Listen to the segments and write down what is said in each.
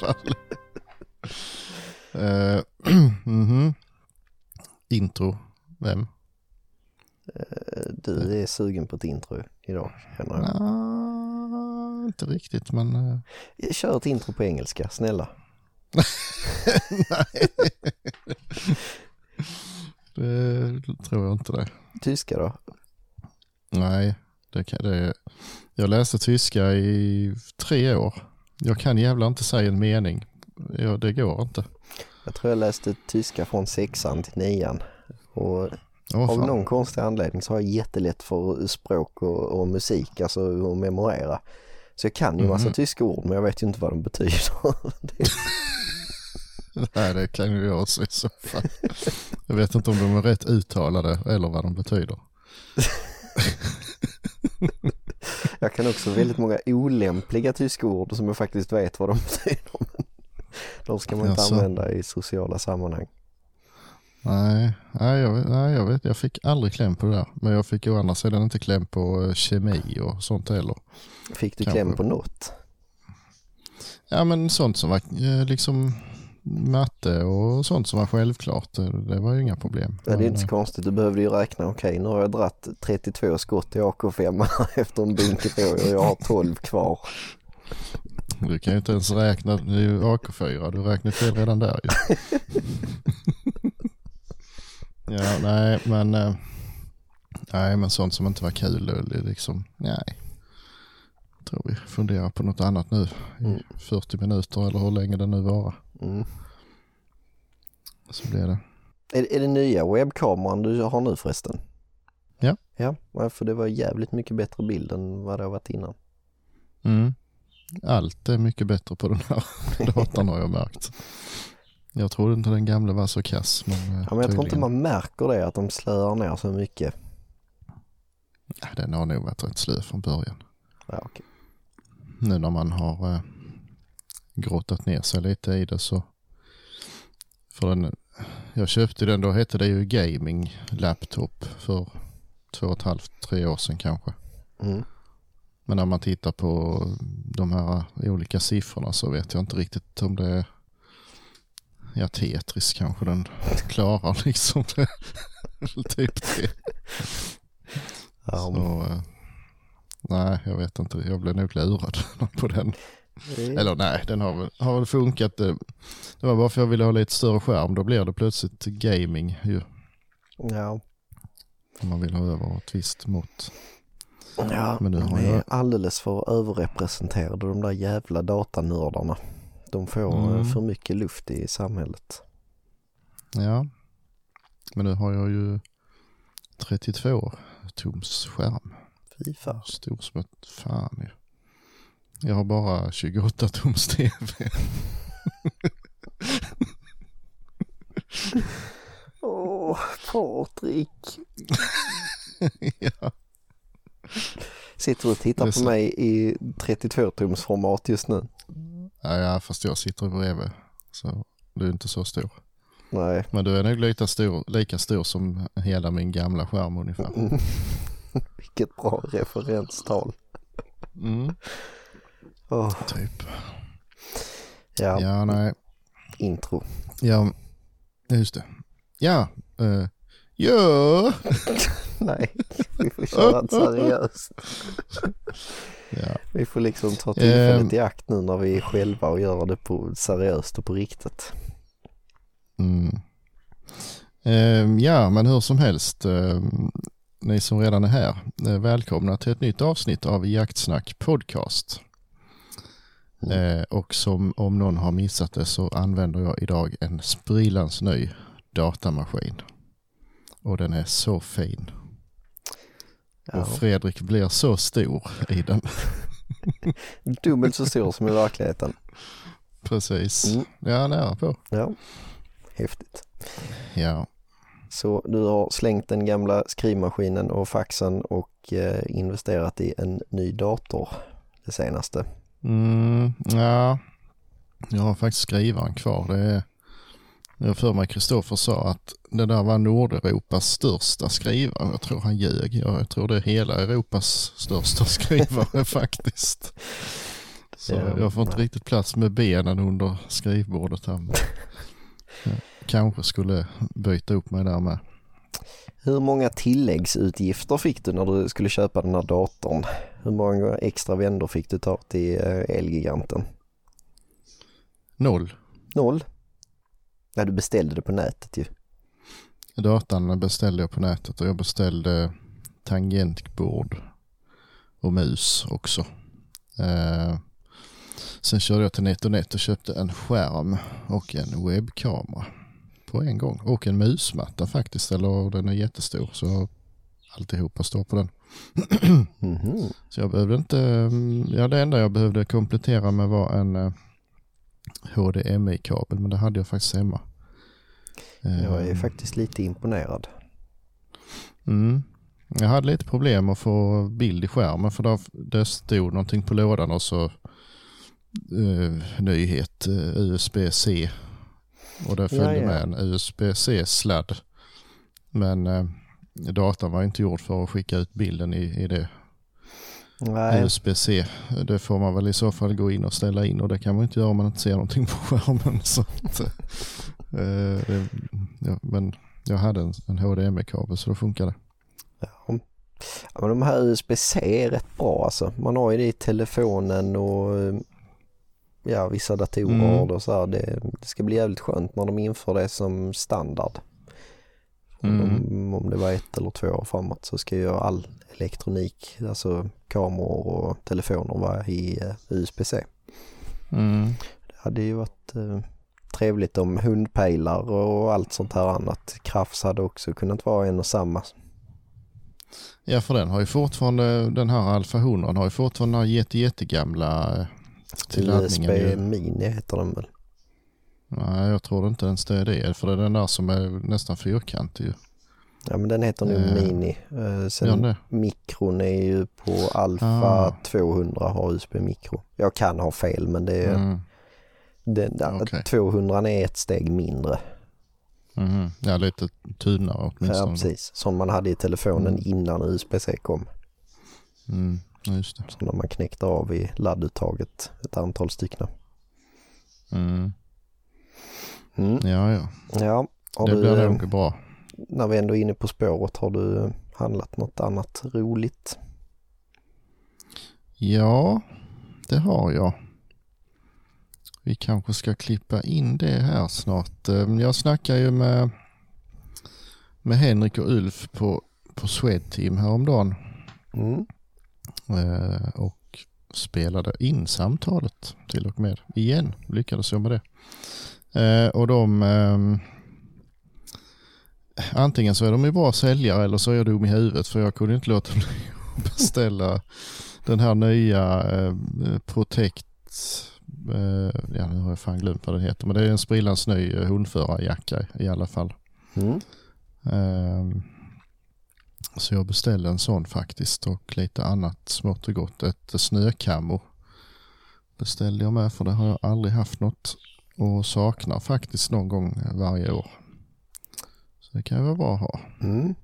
fall. Uh, mhm. Intro, vem? Eh, Du är sugen på ett intro idag, känner jag. Nja, inte riktigt men... Uh... Kör ett intro på engelska, snälla. Nej. det tror jag inte det. Tyska då? Nej, det kan, det, jag läste tyska i tre år. Jag kan jävla inte säga en mening. Ja, det går inte. Jag tror jag läste tyska från sexan till nian. Och Åh, av någon konstig anledning så har jag jättelätt för språk och, och musik, alltså att memorera. Så jag kan ju massa Mhm. tyska ord men jag vet ju inte vad de betyder. Det- Nej, det kan ju jag också i så fall. Jag vet inte om de är rätt uttalade eller vad de betyder. jag kan också väldigt många olämpliga tyska ord som jag faktiskt vet vad de betyder. De ska man inte Jaså? använda i sociala sammanhang. Nej, nej, jag vet, nej, jag vet. Jag fick aldrig kläm på det där. Men jag fick å andra sidan inte kläm på eh, kemi och sånt heller. Fick du Kanske. kläm på något? Ja, men sånt som var eh, liksom matte och sånt som var självklart. Det, var ju inga problem. Ja, det är inte så eh, konstigt. Du behövde ju räkna. Okej, nu har jag dratt 32 skott i AK5 efter en bunke på och jag har 12 kvar. Du kan ju inte ens räkna, det är ju AK4, du räknar fel redan där ju. ja, nej men, eh, nej men sånt som inte var kul, liksom, nej. Jag tror vi funderar på något annat nu i Mm. 40 minuter eller hur länge det nu var. Mm. Så blir det. Är, är det nya webbkameran du har nu förresten? Ja. Ja, för det var jävligt mycket bättre bild än vad det har varit innan. Mm. Allt är mycket bättre på den här datorn har jag märkt. Jag trodde inte den gamla var så kass. Men, eh, Ja, men jag tror inte tydligen. man märker det att de slöar ner så mycket. Ja, den har nog varit rätt slö från början. Ja, okej. nu när man har eh, grottat ner sig lite i det så. För den, jag köpte den, då hette det ju gaming laptop för två och ett halvt, tre år sedan kanske. Mm. Men när man tittar på de här olika siffrorna så vet jag inte riktigt om det är Ja, Tetris kanske den klarar liksom. Det. typ det. Ja, men, Så, eh, nej, jag vet inte. Jag blev nog lurad på den. Det- Eller nej, den har väl, har väl funkat. eh, Det var bara för jag ville ha lite större skärm. Då blir det plötsligt gaming ju. ja. Om man vill ha över ett visst mått. ja, Men nu de har är jag- alldeles för överrepresenterade de där jävla datanördarna. De får eh, Mm. för mycket luft i samhället. Ja. Men nu har jag ju 32 tums skärm. Fy fan. Stor som ett fan ju. Jag har bara 28 tums tv. Åh, Patrik. ja. Sitter du och tittar på mig i 32-tums format just nu? Ja, ja, fast jag sitter bredvid. Så du är inte så stor. Nej. Men du är nog lika stor, lika stor som hela min gamla skärm ungefär. Vilket bra referenstal. Mm. Åh, Typ. ja, Ja, nej. intro. Ja, just det. Ja. Uh, ja. Nej, vi får köra det seriöst. ja. Vi får liksom ta tillfället Ehm. i akt nu när vi är själva och göra det på seriöst och på riktigt. Mm. Ehm, ja, men hur som helst. ehm, ni som redan är här, eh, välkomna till ett nytt avsnitt av Jaktsnack podcast. Eh, och som om någon har missat det så använder jag idag en sprillans ny datamaskin. Och den är så fin. Ja, Och Fredrik blir så stor i den. dubbelt så stor som i verkligheten. Precis. Mm. Ja, nära på. Ja, häftigt. Ja. Så du har slängt den gamla skrivmaskinen och faxen och eh, investerat i en ny dator det senaste. Mm, ja. Jag har faktiskt skrivaren kvar. Det är, jag för mig Kristoffer sa att det där var Nordeuropas största skrivare. Jag tror han ljög. Ja, Jag tror det är hela Europas största skrivare faktiskt. Så jag får inte riktigt plats med benen under skrivbordet här. Jag kanske skulle byta upp mig där med. Hur många tilläggsutgifter fick du när du skulle köpa den här datorn? Hur många extra vändor fick du ta till eh, Elgiganten? Noll. Noll? Nej, du beställde det på nätet ju. Datan beställde jag på nätet och jag beställde tangentbord och mus också. Eh, sen körde jag till NetOnNet och köpte en skärm och en webbkamera på en gång. Och en musmatta faktiskt, eller den är jättestor så alltihopa står på den. Mm -hmm. Så jag behövde inte, ja det enda jag behövde komplettera med var en eh, HDMI-kabel men det hade jag faktiskt hemma. Jag är eh, faktiskt lite imponerad. Mm. Jag hade lite problem att få bild i skärmen för då, det stod någonting på lådan och så uh, nyhet uh, eh, USB-C och det följde ja, ja. med en USB-C-sladd. Men uh, datorn var inte gjord för att skicka ut bilden i, i det USB-C. Det får man väl i så fall gå in och ställa in och det kan man inte göra om man inte ser någonting på skärmen. Så att, uh, det, ja, men jag hade en, en HDMI-kabel så då funkar det. Ja. ja. men de här USB-C är rätt bra alltså. Man har ju det i telefonen och ja, vissa datorer mm. och så här. Det, det, ska bli jävligt skönt när de inför det som standard. Mm. Om, om det var ett eller två år framåt så ska ju all elektronik, alltså kameror och telefoner vara i uh, USB-C. Mm. Det hade ju varit uh, trevligt om hundpejlar och allt sånt här annat. Krafts hade också kunnat vara en och samma. Ja för den har ju fortfarande, den här Alfa 100 har ju fortfarande den här jätte, jättegamla eh, till USB Mini heter den väl? Nej jag tror inte ens det är det för det är den där som är nästan fyrkantig ju. Ja men den heter nu eh, Mini. Eh, sen ja, mikron är ju på Alfa ah. 200 har USB mikro. Jag kan ha fel men det är mm. den, okay. 200 är ett steg mindre. Mm. Ja, lite tunnare åtminstone. Ja, precis. Som man hade i telefonen mm. innan USB-C kom. Mm, just det. Så när man knäckte av i ladduttaget ett antal stycken. Mm. Mm. Ja, ja. Ja, det du, blir nog bra. När vi ändå är inne på spåret, har du handlat något annat roligt? Ja, det har jag. Vi kanske ska klippa in det här snart. Ehm, jag snackar ju med, med Henrik och Ulf på, på Swedteam häromdagen. Mm. Eh, och spelade in samtalet till och med. Igen lyckades jag med det. Eh, och de ehm, antingen så är de ju bra säljare eller så är jag dum i huvudet för jag kunde inte låta bli att beställa den här nya eh, Protect eh, ja nu har jag fan glömt vad den heter, men det är en sprillans ny hundförarjacka i alla fall. Mm. Eh, så jag beställde en sån faktiskt och lite annat smått och gott. Ett snökammo beställde jag med för det har jag aldrig haft något och saknar faktiskt någon gång varje år. Så det kan ju vara bra att ha. Mm.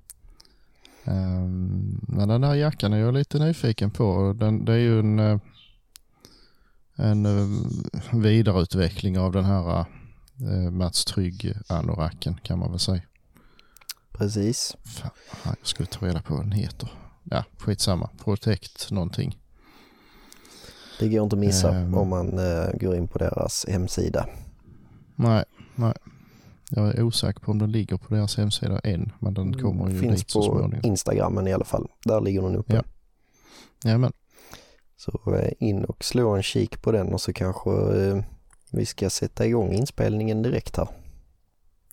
Um, men den här jackan är jag lite nyfiken på. Den, det är ju en eh, en eh, vidareutveckling av den här eh, Mats Trygg anoraken kan man väl säga. Precis. Fan, jag skulle ta reda på vad den heter. Ja, skitsamma. Protect någonting. Det går inte att missa um, om man uh, går in på deras hemsida. Nej, nej. Jag är osäker på om den ligger på deras hemsida än, men den mm, kommer ju Finns dit så småningom. Finns på Instagramen i alla fall. Där ligger den uppe. Ja. Jajamän. Så eh, in och slå en kik på den och så kanske eh, vi ska sätta igång inspelningen direkt här.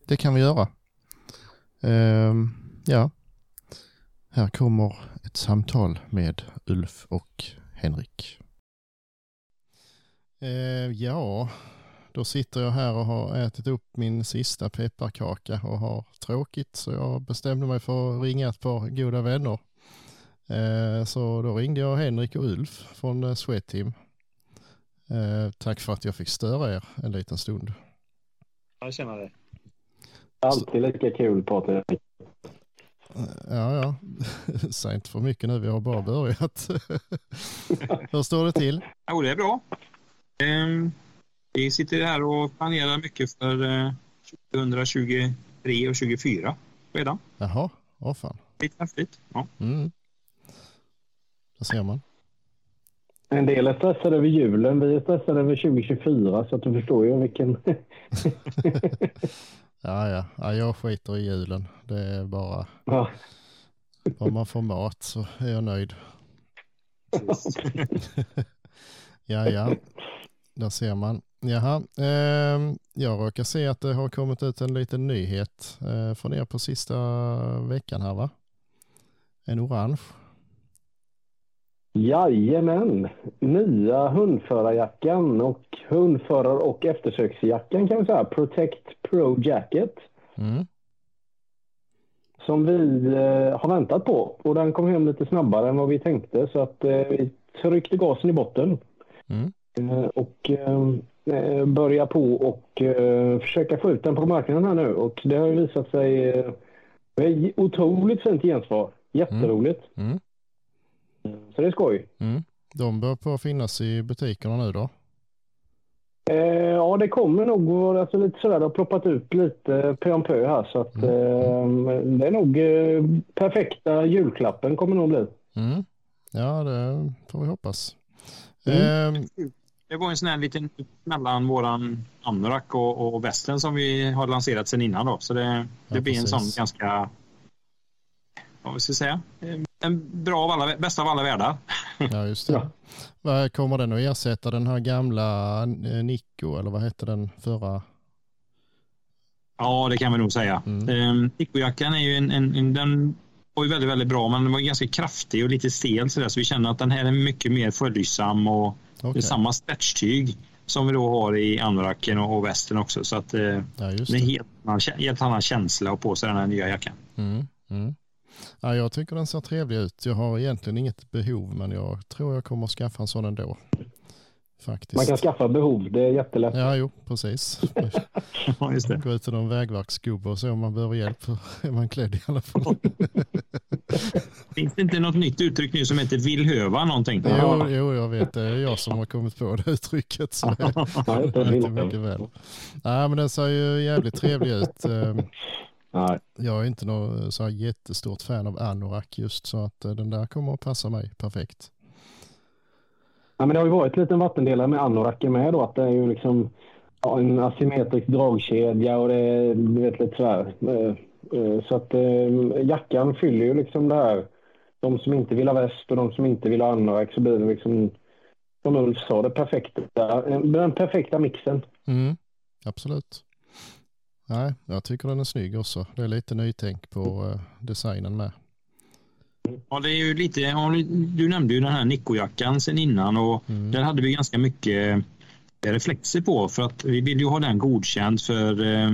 Det kan vi göra. Uh, ja, här kommer ett samtal med Ulf och Henrik. Uh, ja, då sitter jag här och har ätit upp min sista pepparkaka och har tråkigt så jag bestämde mig för att ringa ett par goda vänner ehm, så då ringde jag Henrik och Ulf från eh, Sweatteam. Tack för att jag fick störa er en liten stund. Jag känner det. Alltid lika kul Patrik. Ja, ja. Säg inte för mycket nu, vi har bara börjat. Hur står det till? Jo, det är bra. Eh, vi sitter här och planerar mycket för eh, 2023 och 2024 redan. Jaha, åh fan. Lite häftigt. Ja. Mm. Där ser man. En del är stressade över julen, vi är stressade över 2024 så att du förstår ju vilken... Ja, ja, ja, jag skiter i julen. Det är bara, ja. om man får mat så är jag nöjd. Ja, ja, där ser man. Jaha, eh, jag råkar se att det har kommit ut en liten nyhet eh, från er på sista veckan här va? En orange. Jajamän! Nya hundförarjackan och hundförar och eftersöksjackan kan vi säga. Protect Pro Jacket. Mm. Som vi eh, har väntat på och den kom hem lite snabbare än vad vi tänkte så att eh, vi tryckte gasen i botten. Mm. Eh, och eh, börja på och eh, försöka få ut den på marknaden här nu och det har visat sig eh, otroligt fint gensvar. Jätteroligt. Mm. Så det är skoj. Mm. De bör på finnas i butikerna nu då? Eh, ja, det kommer nog vara alltså, lite sådär. Det har ploppat ut lite pö om pö här så att Mm. eh, det är nog eh, perfekta julklappen kommer nog bli. Mm. Ja, det får vi hoppas. Mm. Eh, Det var en sån här liten mellan våran anorak och, och västen som vi har lanserat sedan innan då. Så det, det Ja, blir en sån ganska, vad ska jag säga, Eh, en bra av alla, bästa av alla världar. ja, just det. Ja. Vad Kommer den att ersätta den här gamla Nico eller vad hette den förra? Ja, det kan vi nog säga. Mm. Mm. Nico-jackan är ju en, en, en, den var ju väldigt, väldigt bra, men den var ganska kraftig och lite stel så, där, så vi känner att den här är mycket mer följsam och det Okej, är samma stretchtyg som vi då har i anoraken och, och västen också. Så att eh, ja just det är en det. helt annan, helt annan känsla att på sig den här nya jackan. Mm. Mm. Ja, jag tycker den ser trevlig ut. Jag har egentligen inget behov men jag tror jag kommer att skaffa en sån ändå. Faktiskt. Man kan skaffa behov, det är jättelätt. Ja, jo, precis. Ja, just det. Gå ut till någon vägverksgubbe och se om man behöver hjälp. är man klädd i alla fall. Finns det inte något nytt uttryck nu som heter villhöva någonting? Jo, jo, jag vet. Det är jag som har kommit på det uttrycket. Så det är fint. mycket väl. Nej, men den ser ju jävligt trevlig ut. Nej. Jag är inte någon så här jättestort fan av anorak just så att eh, den där kommer att passa mig perfekt. Ja, men det har ju varit en liten vattendelare med anoraken med då, att det är ju liksom ja, en asymmetrisk dragkedja och det är du vet, lite sådär. Eh, eh, Så att eh, jackan fyller ju liksom det här. De som inte vill ha väst och de som inte vill ha anorak så blir det liksom, som Ulf sa, det perfekta, den perfekta mixen. Mm, absolut. Nej, jag tycker den är snygg också. Det är lite nytänk på eh, designen med. Ja, det är ju lite, du nämnde ju den här Nico-jackan sen innan och Mm. där hade vi ganska mycket reflexer på för att vi vill ju ha den godkänd för eh,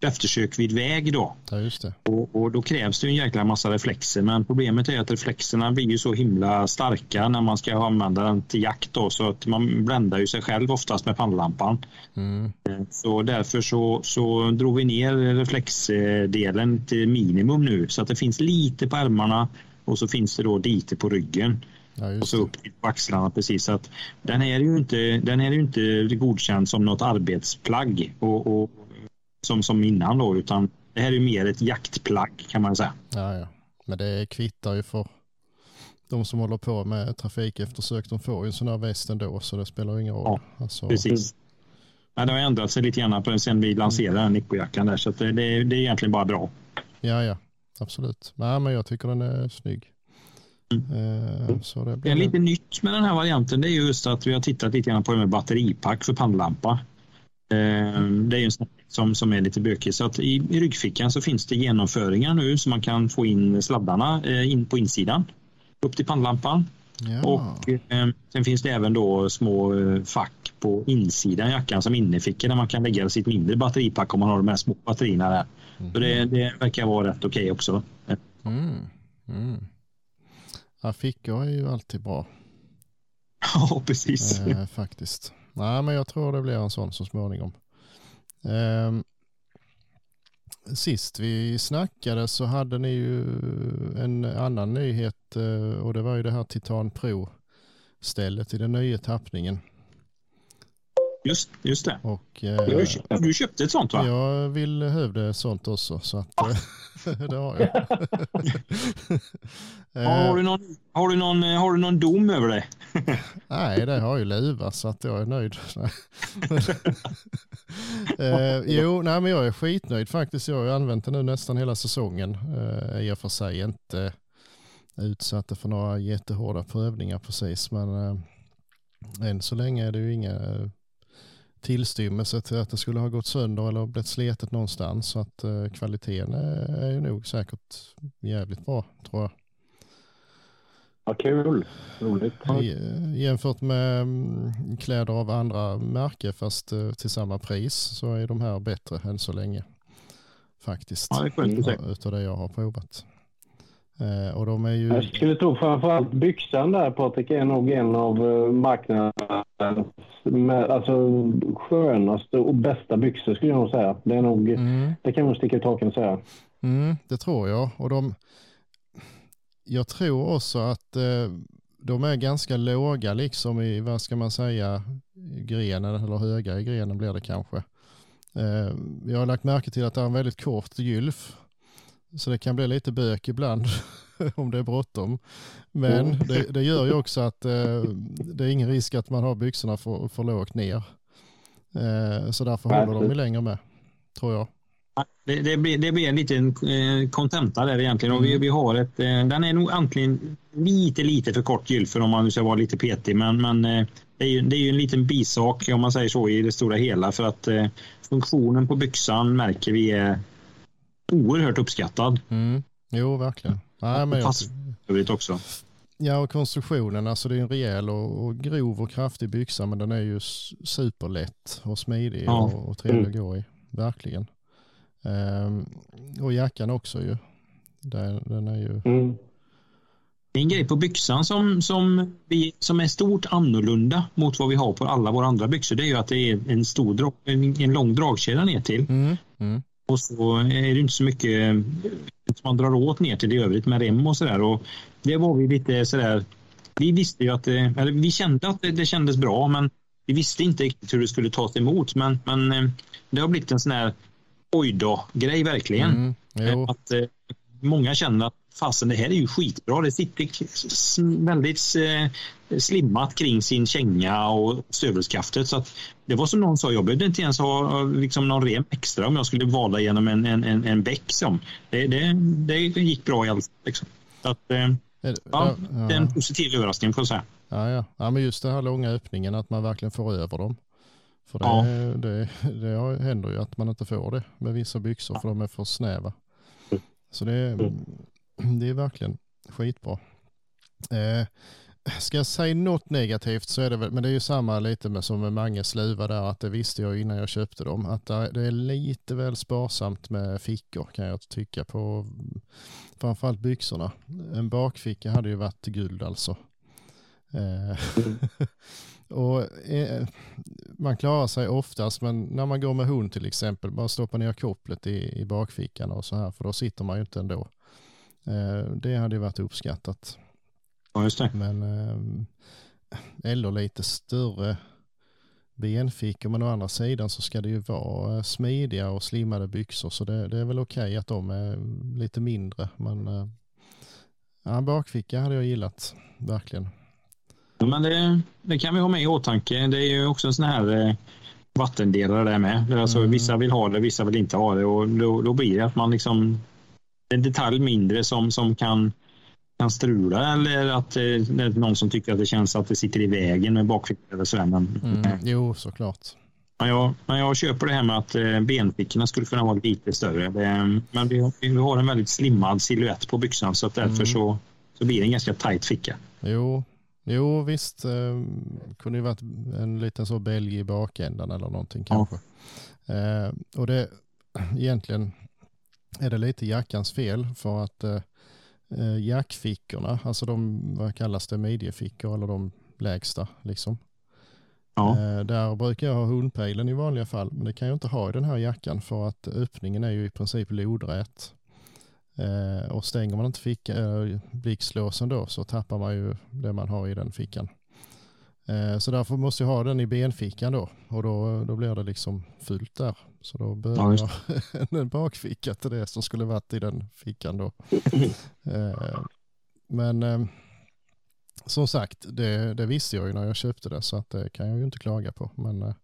eftersök vid väg då. Ja, just det. Och, och då krävs det en jäkla massa reflexer men problemet är att reflexerna blir ju så himla starka när man ska använda den till jakt då så att man bländar ju sig själv oftast med pannlampan. Mm. Så därför så, så drog vi ner reflexdelen till minimum nu så att det finns lite på ärmarna och så finns det då lite på ryggen Ja, och så upp till axlarna precis. Så att den är ju inte, den är ju inte godkänd som något arbetsplagg och, och, som, som innan då utan det här är mer ett jaktplagg kan man säga. Ja, ja. Men det kvittar ju för de som håller på med trafikeftersök. De får ju en sån här väst ändå så det spelar ingen roll. Ja, Alltså, Precis. Ja, det har ändrat sig lite grann sen vi lanserade den Nico-jackan där så det, det, det är egentligen bara bra. Ja, ja. Absolut. Nej, men jag tycker den är snygg. Eh, så det Det blir är lite nytt med den här varianten det är just att vi har tittat lite grann på det med batteripack för pannlampa. Eh, Det är ju en som, som är lite bökig. Så att i, i ryggfickan så finns det genomföringar nu så man kan få in sladdarna eh, in på insidan upp till pannlampan. ja. Och eh, sen finns det även då små eh, fack på insidan jackan som innerfickor där man kan lägga sitt mindre batteripack om man har de här små batterierna där. Så det, det verkar vara rätt okej också. Mm. Mm. Ja, fickor är ju alltid bra Ja, precis. eh, faktiskt. Nej, men jag tror det blir en sån så småningom. Eh, sist vi snackade så hade ni ju en annan nyhet eh, och det var ju det här Titan Pro stället i den nya tappningen. Just, just det. Och, du, köpte, du köpte ett sånt va? Jag vill hövde sånt också. Så att, det har jag. har, du någon, har, du någon, har du någon dom över det? Nej, det har ju luva så att jag är nöjd. eh, jo, nej, men jag är skitnöjd faktiskt. Jag har ju använt det nu nästan hela säsongen. Eh, och för sig inte utsatta för några jättehårda prövningar precis, men eh, än så länge är det ju inga tillstymmelse till att det skulle ha gått sönder eller blivit sletet någonstans. Så att eh, kvaliteten är, ju nog säkert jävligt bra tror jag. Ja, kul. Roligt. Jämfört med mm, kläder av andra märke fast eh, till samma pris så är de här bättre än så länge. Faktiskt. Ja, det är skönt att Utav det jag har provat. Eh, och de är ju... Jag skulle tro framförallt byxan där Patrik är nog en av eh, marknadens alltså, skönaste och bästa byxor skulle jag nog säga. Det, är nog, mm. det kan man sticka ut haken och säga. Mm, det tror jag. Och de, jag tror också att eh, de är ganska låga liksom i, vad ska man säga, grenen eller höga i grenen blir det kanske. Eh, jag har lagt märke till att det är en väldigt kort gylf. Så det kan bli lite bök ibland om det är bråttom. Men mm. det, det, gör ju också att eh, det är ingen risk att man har byxorna för, för lågt ner. Eh, så därför håller de ju längre med, tror jag. Det, det, blir, det blir en liten eh, kontenta där egentligen. Och vi, mm. vi har ett, eh, den är nog antingen lite, lite för kort gylfer om man ska vara lite petig. Men, men eh, det, är ju, det är ju en liten bisak om man säger så i det stora hela. För att funktionen på byxan märker vi är oerhört uppskattad. Mm. Jo, verkligen. Nej, men Pass övrigt också. Ja, och konstruktionen, alltså det är en rejäl och, och, grov och kraftig byxa, men den är ju superlätt och smidig ja. och, och trevlig att gå i. Verkligen. Um, och jackan också ju. Den, den är ju... Mm. En grej på byxan som, som, vi, som är stort annorlunda mot vad vi har på alla våra andra byxor det är ju att det är en, stor drag, en, en lång dragkedja ner till. Mm. Mm. Och så är det inte så mycket som man drar åt ner till det övrigt med rem och sådär. Det var vi lite sådär, vi visste ju att det, eller vi kände att det, det kändes bra men vi visste inte riktigt hur det skulle tas emot men, men eh, det har blivit en sån här oj då-grej verkligen. Mm, att, eh, många känner att fasen det här är ju skitbra. Det sitter väldigt eh, slimmat kring sin känga och stövelskaftet. Så att det var som någon sa, jag behövde inte ens ha liksom någon rem extra om jag skulle vala genom en, en, en, en bäck. Som. Det, det, det gick bra i fall. Liksom. att, eh, ja, ja, det är en positiv överraskning får jag säga. Ja, ja. ja, men just den här långa öppningen, att man verkligen får över dem. För det, ja. det, det händer ju att man inte får det med vissa byxor för de är för snäva. Så det, det är verkligen skitbra. Eh, ska jag säga något negativt så är det väl, men det är ju samma lite med som med Manges luva där, att det visste jag innan jag köpte dem, att det är lite väl sparsamt med fickor kan jag tycka på framförallt byxorna. En bakficka hade ju varit guld alltså. Eh, och eh, man klarar sig oftast, men när man går med hund till exempel, bara stoppa ner kopplet i, i bakfickan och så här, för då sitter man ju inte ändå. Eh, det hade varit uppskattat. Ja, just det. Men eh, eller lite större benfickor, men å andra sidan så ska det ju vara eh, smidiga och slimmade byxor, så det, det är väl okej okay att de är lite mindre, men eh, ja, bakficka hade jag gillat, verkligen. Men det, det, kan vi ha med i åtanke. Det är ju också en sån här eh, vattendelare där med. Alltså, mm. Vissa vill ha det, vissa vill inte ha det och då, då blir det att man liksom en detalj mindre som, som kan, kan strula eller att eh, det är någon som tycker att det känns att det sitter i vägen med bakfickan eller sådär. Men, mm. Jo, såklart. Men jag, men jag köper det här med att eh, benfickorna skulle kunna vara lite större. Det, men vi, vi har en väldigt slimmad siluett på byxan så att därför mm. så, så blir det en ganska tajt ficka. Jo, Jo visst, eh, kunde ju varit en liten så bälg i bakändan eller någonting kanske. Ja. Eh, och det egentligen är det lite jackans fel för att eh, eh, jackfickorna, alltså de, vad kallas det, midjefickor eller de lägsta liksom. Ja. Eh, där brukar jag ha hundpejlen i vanliga fall, men det kan jag inte ha i den här jackan för att öppningen är ju i princip lodrät. Eh, och stänger man inte ficka, eh, blixtlåsen då så tappar man ju det man har i den fickan. Eh, så därför måste jag ha den i benfickan då och då, då blir det liksom fullt där. Så då behöver Ja, jag en bakficka till det som skulle varit i den fickan då. Eh, Men eh, som sagt, det, det visste jag ju när jag köpte det så att det kan jag ju inte klaga på. Men,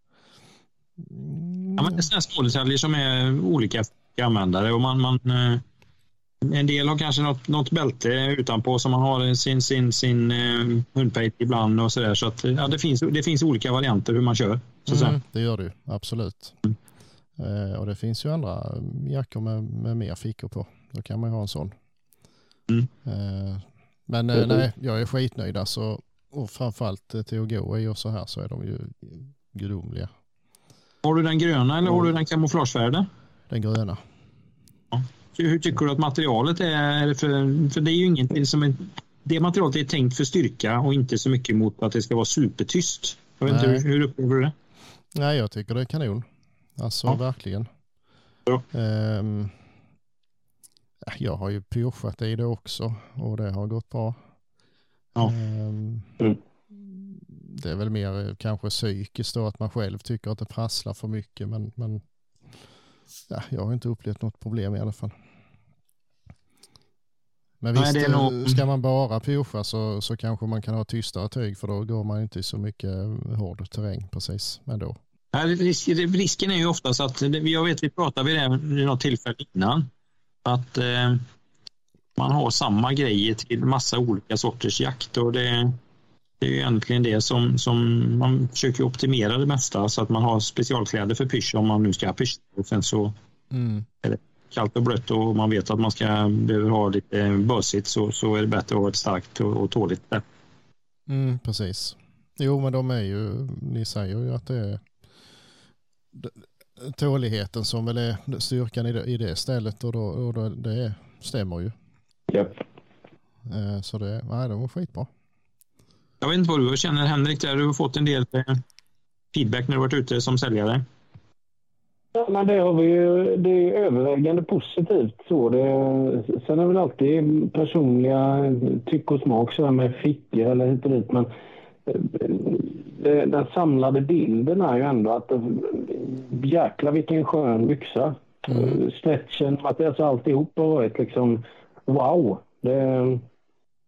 Ja, men det är sådana smådetaljer som är olika för användare och man, man en del har kanske något, något bälte utanpå som man har sin, sin, sin eh, hundpejt ibland och sådär. Så att, ja, det, finns, det finns olika varianter hur man kör. Mm, det gör det ju, absolut. Eh, och det finns ju andra jackor med, med mer fickor på. Då kan man ju ha en sån. Mm. Eh, men eh, nej, jag är skitnöjd alltså. Och framförallt eh, till att gå i och så här så är de ju gudomliga. Har du den gröna eller har du den kamouflagefärgade? Den gröna. Hur tycker du att materialet är? För, för det är ju ingenting som är, det materialet är tänkt för styrka och inte så mycket mot att det ska vara supertyst. Jag vet inte, hur, hur upplever du det? Nej, jag tycker det är kanon. Alltså Ja. verkligen. Ja. Ehm, jag har ju pyschat i det också och det har gått bra. Ja. Mm. Det är väl mer eh, kanske psykiskt då att man själv tycker att det prasslar för mycket men, men ja, jag har inte upplevt något problem i alla fall. Men Nej, visst, det är eh, nog- ska man bara pyscha så, så kanske man kan ha tystare tyg för då går man inte i så mycket eh, hård terräng precis ändå. Nej, risk, risken är ju oftast att, jag vet vi pratade vid det vid något tillfälle innan, att eh, man har samma grejer till massa olika sorters jakt och det, det är ju egentligen det som, som man försöker optimera det mesta så att man har specialkläder för pysch om man nu ska pyscha och sen så Mm. Kallt och blött och man vet att man ska behöver ha lite bösigt så, så är det bättre att ha ett starkt och, och tåligt där. Mm, precis. Jo, men de är ju, ni säger ju att det är tåligheten som väl är styrkan i det, i det stället och, då, och då, det stämmer ju. Japp. Eh, Så det, nej, det var skitbra. Jag vet inte vad du känner Henrik, där du har fått en del eh, feedback när du varit ute som säljare. Ja, men det har vi ju, det är övervägande positivt. Så det, sen är det väl alltid personliga tyck och smak så med fickor eller hit och dit. Men eh, det, den samlade bilden är ju ändå att eh, jäkla vilken skön byxa. Mm. Stretchen, alltså alltihop har varit liksom wow. Det,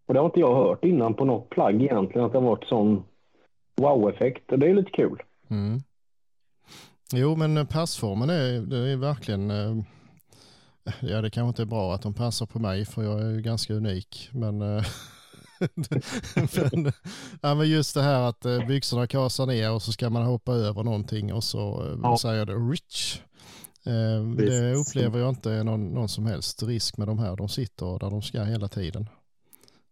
och det har inte jag hört innan på något plagg egentligen att det har varit sån wow-effekt. Och det är lite kul. Mm. Jo, men passformen är, det är verkligen, eh, ja det kanske inte är bra att de passar på mig för jag är ju ganska unik, men, eh, men, ja, men just det här att eh, byxorna kasar ner och så ska man hoppa över någonting och så eh, Ja. säger det rich. Eh, Det upplever jag inte är någon, någon som helst risk med de här. De sitter där de ska hela tiden.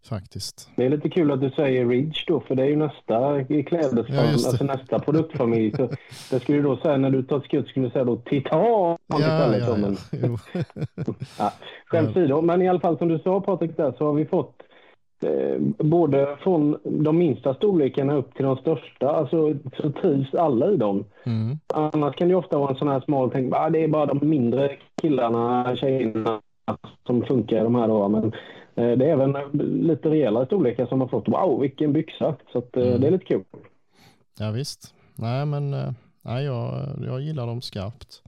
Faktiskt. Det är lite kul att du säger Ridge då, för det är ju nästa i klädesfamilj, Ja, alltså nästa produktfamilj. Så det skulle du då säga när du tar skutt skulle du säga då Titan Ja, istället. ja, då, men, ja. Ja, skämt åsido, men i alla fall som du sa Patrik där så har vi fått eh, både från de minsta storlekarna upp till de största, alltså så trivs alla i dem. Mm. Annars kan det ju ofta vara en sån här smal tänk, ah, det är bara de mindre killarna, tjejerna som funkar i de här då. Men det är även lite rejäla storlekar som har fått wow vilken byxa. Så att, eh, Mm. det är lite kul. Ja visst. Nej men eh, nej, jag, jag gillar dem skarpt.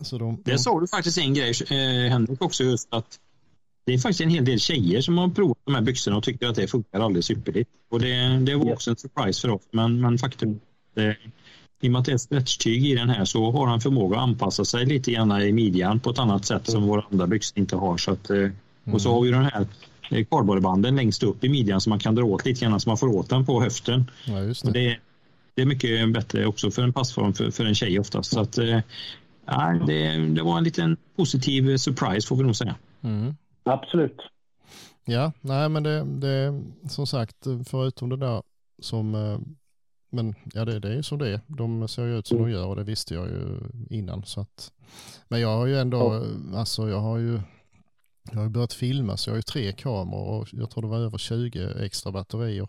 Så de, de, Det sa du faktiskt en grej eh, Henrik också just att det är faktiskt en hel del tjejer som har provat de här byxorna och tycker att det funkar alldeles ypperligt. Och det, det var också en surprise för oss. Men, men faktum är att eh, i och med att det är stretchtyg i den här så har han förmåga att anpassa sig lite grann i midjan på ett annat sätt som våra andra byxor inte har. Så att, eh, Och så har vi den här eh, kardborrebanden längst upp i midjan som man kan dra åt lite grann så man får åt den på höften. ja just Och det. det, det är mycket bättre också för en passform för, för en tjej oftast. Så att, eh, ja, det, det var en liten positiv surprise får vi nog säga. Mm. Absolut. Ja, nej men det, det som sagt förutom det där som eh, men ja det, det är ju som det är. De ser ju ut som de gör och det visste jag ju innan. Så att, men jag har ju ändå, alltså jag har ju jag har ju börjat filma så jag har ju tre kameror och jag tror det var över 20 extra batterier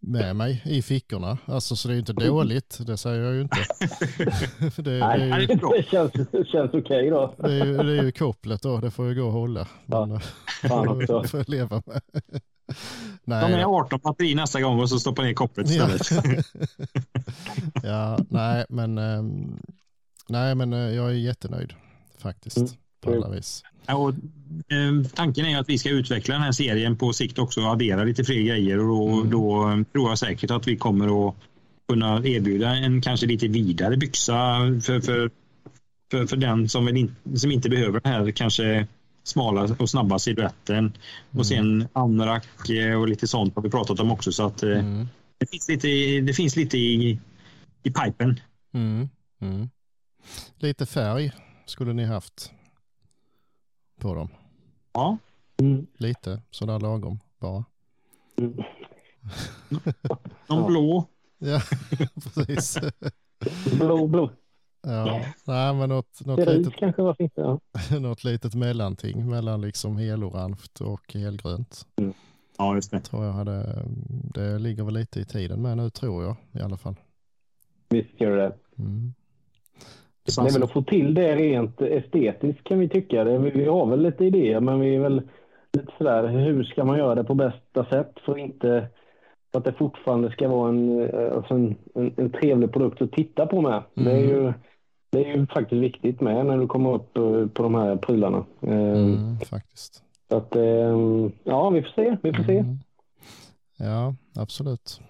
med mig i fickorna. Alltså så det är ju inte dåligt, det säger jag ju inte. det, det, Nej, är ju, det känns, det känns okej då. det, är ju, det är ju kopplet då, det får ju gå och hålla. Ja, Men, fan också. får jag leva med. Nej, De är 18 batteri nästa gång och så stoppar ner kopplet istället. ja, nej, men, ehm, nej, men eh, jag är jättenöjd faktiskt. Mm, På alla kul. vis. Ja, och, eh, tanken är ju att vi ska utveckla den här serien på sikt också och addera lite fler grejer och då, Mm. då eh, tror jag säkert att vi kommer att kunna erbjuda en kanske lite vidare byxa för, för, för, för den som, in, som inte behöver den här kanske smala och snabba siluetten. Mm. Och sen anorak eh, och lite sånt har vi pratat om också så att eh, Mm. det finns lite, det finns lite i, i pipen. Mm. Mm. Lite färg skulle ni haft på dem. Ja, Mm. Lite sådär lagom bara. Mm. de blå. Ja, precis. Blå, blå. Ja, nej men något, något, litet, kanske, vad finns det? Ja. något litet mellanting mellan liksom helorange och helgrönt. Ja, just det. Tror jag hade, det ligger väl lite i tiden med nu tror jag i alla fall. Visst gör det. Mm. Det är väl att få till det rent estetiskt kan vi tycka. Det, vi, har väl lite idéer men vi är väl lite sådär hur ska man göra det på bästa sätt för, inte, för att det fortfarande ska vara en, eh, alltså en, en, en trevlig produkt att titta på med. Det, är ju, det är ju faktiskt viktigt med när du kommer upp eh, på de här prylarna. Eh, Mm, faktiskt. Så att, ja vi får se, vi får se. Mm. Ja, absolut.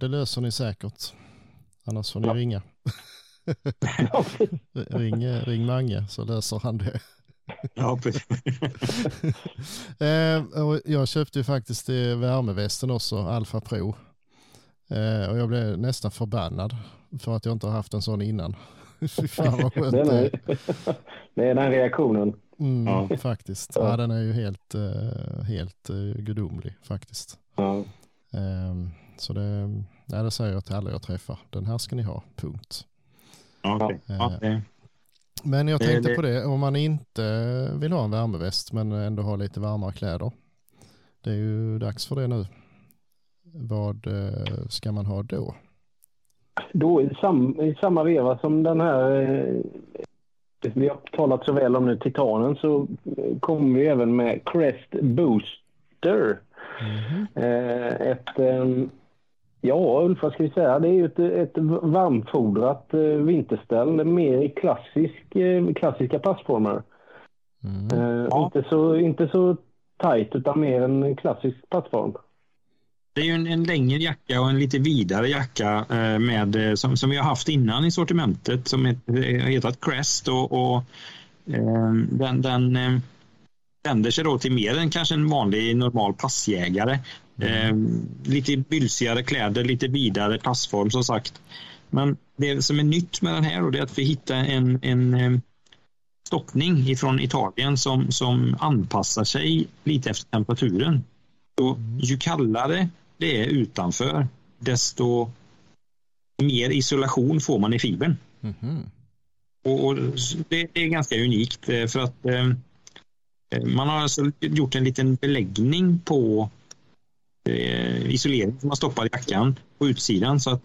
Det löser ni säkert. Annars får ni Ja. ringa. ring, ring Mange så löser han det. Ja, precis. eh, och jag köpte ju faktiskt eh, värmevästen också, Alfa Pro. Eh, och jag blev nästan förbannad för att jag inte har haft en sån innan. Fy fan vad skönt Den det är, det är den reaktionen. Mm, Ja. Faktiskt. Ja. Den är ju helt, helt gudomlig faktiskt. Ja. Ehm, så det, ja, det säger jag till alla jag träffar. Den här ska ni ha, punkt. Ja, det, Men jag tänkte det- på det, om man inte vill ha en värmeväst men ändå ha lite varmare kläder. Det är ju dags för det nu. Vad eh, ska man ha då? Då i, sam, i samma veva som den här eh, vi har talat så väl om nu, Titanen, så kommer vi även med Crest Booster. Eh, ett, eh, ja Ulf, vad ska vi säga? Det är ju ett, ett varmfodrat eh, vinterställ, mer i klassisk, eh, klassiska passformer. Mm. Eh, Ja. inte, så, inte så tajt utan mer en klassisk passform. det är ju en, en längre jacka och en lite vidare jacka eh, med, eh, som, som vi har haft innan i sortimentet som har hetat Crest och, och eh, den, den eh, vänder sig då till mer än kanske en vanlig normal passjägare. Eh, lite bylsigare kläder, lite vidare passform som sagt. Men det som är nytt med den här då, det är att vi hittar en, en eh, stoppning ifrån Italien som, som anpassar sig lite efter temperaturen. Så ju kallare det är utanför, desto mer isolation får man i fibern. Mhm. Och, och det, det är ganska unikt eh, för att eh, man har alltså gjort en liten beläggning på eh, isolering som man stoppar i jackan på utsidan så att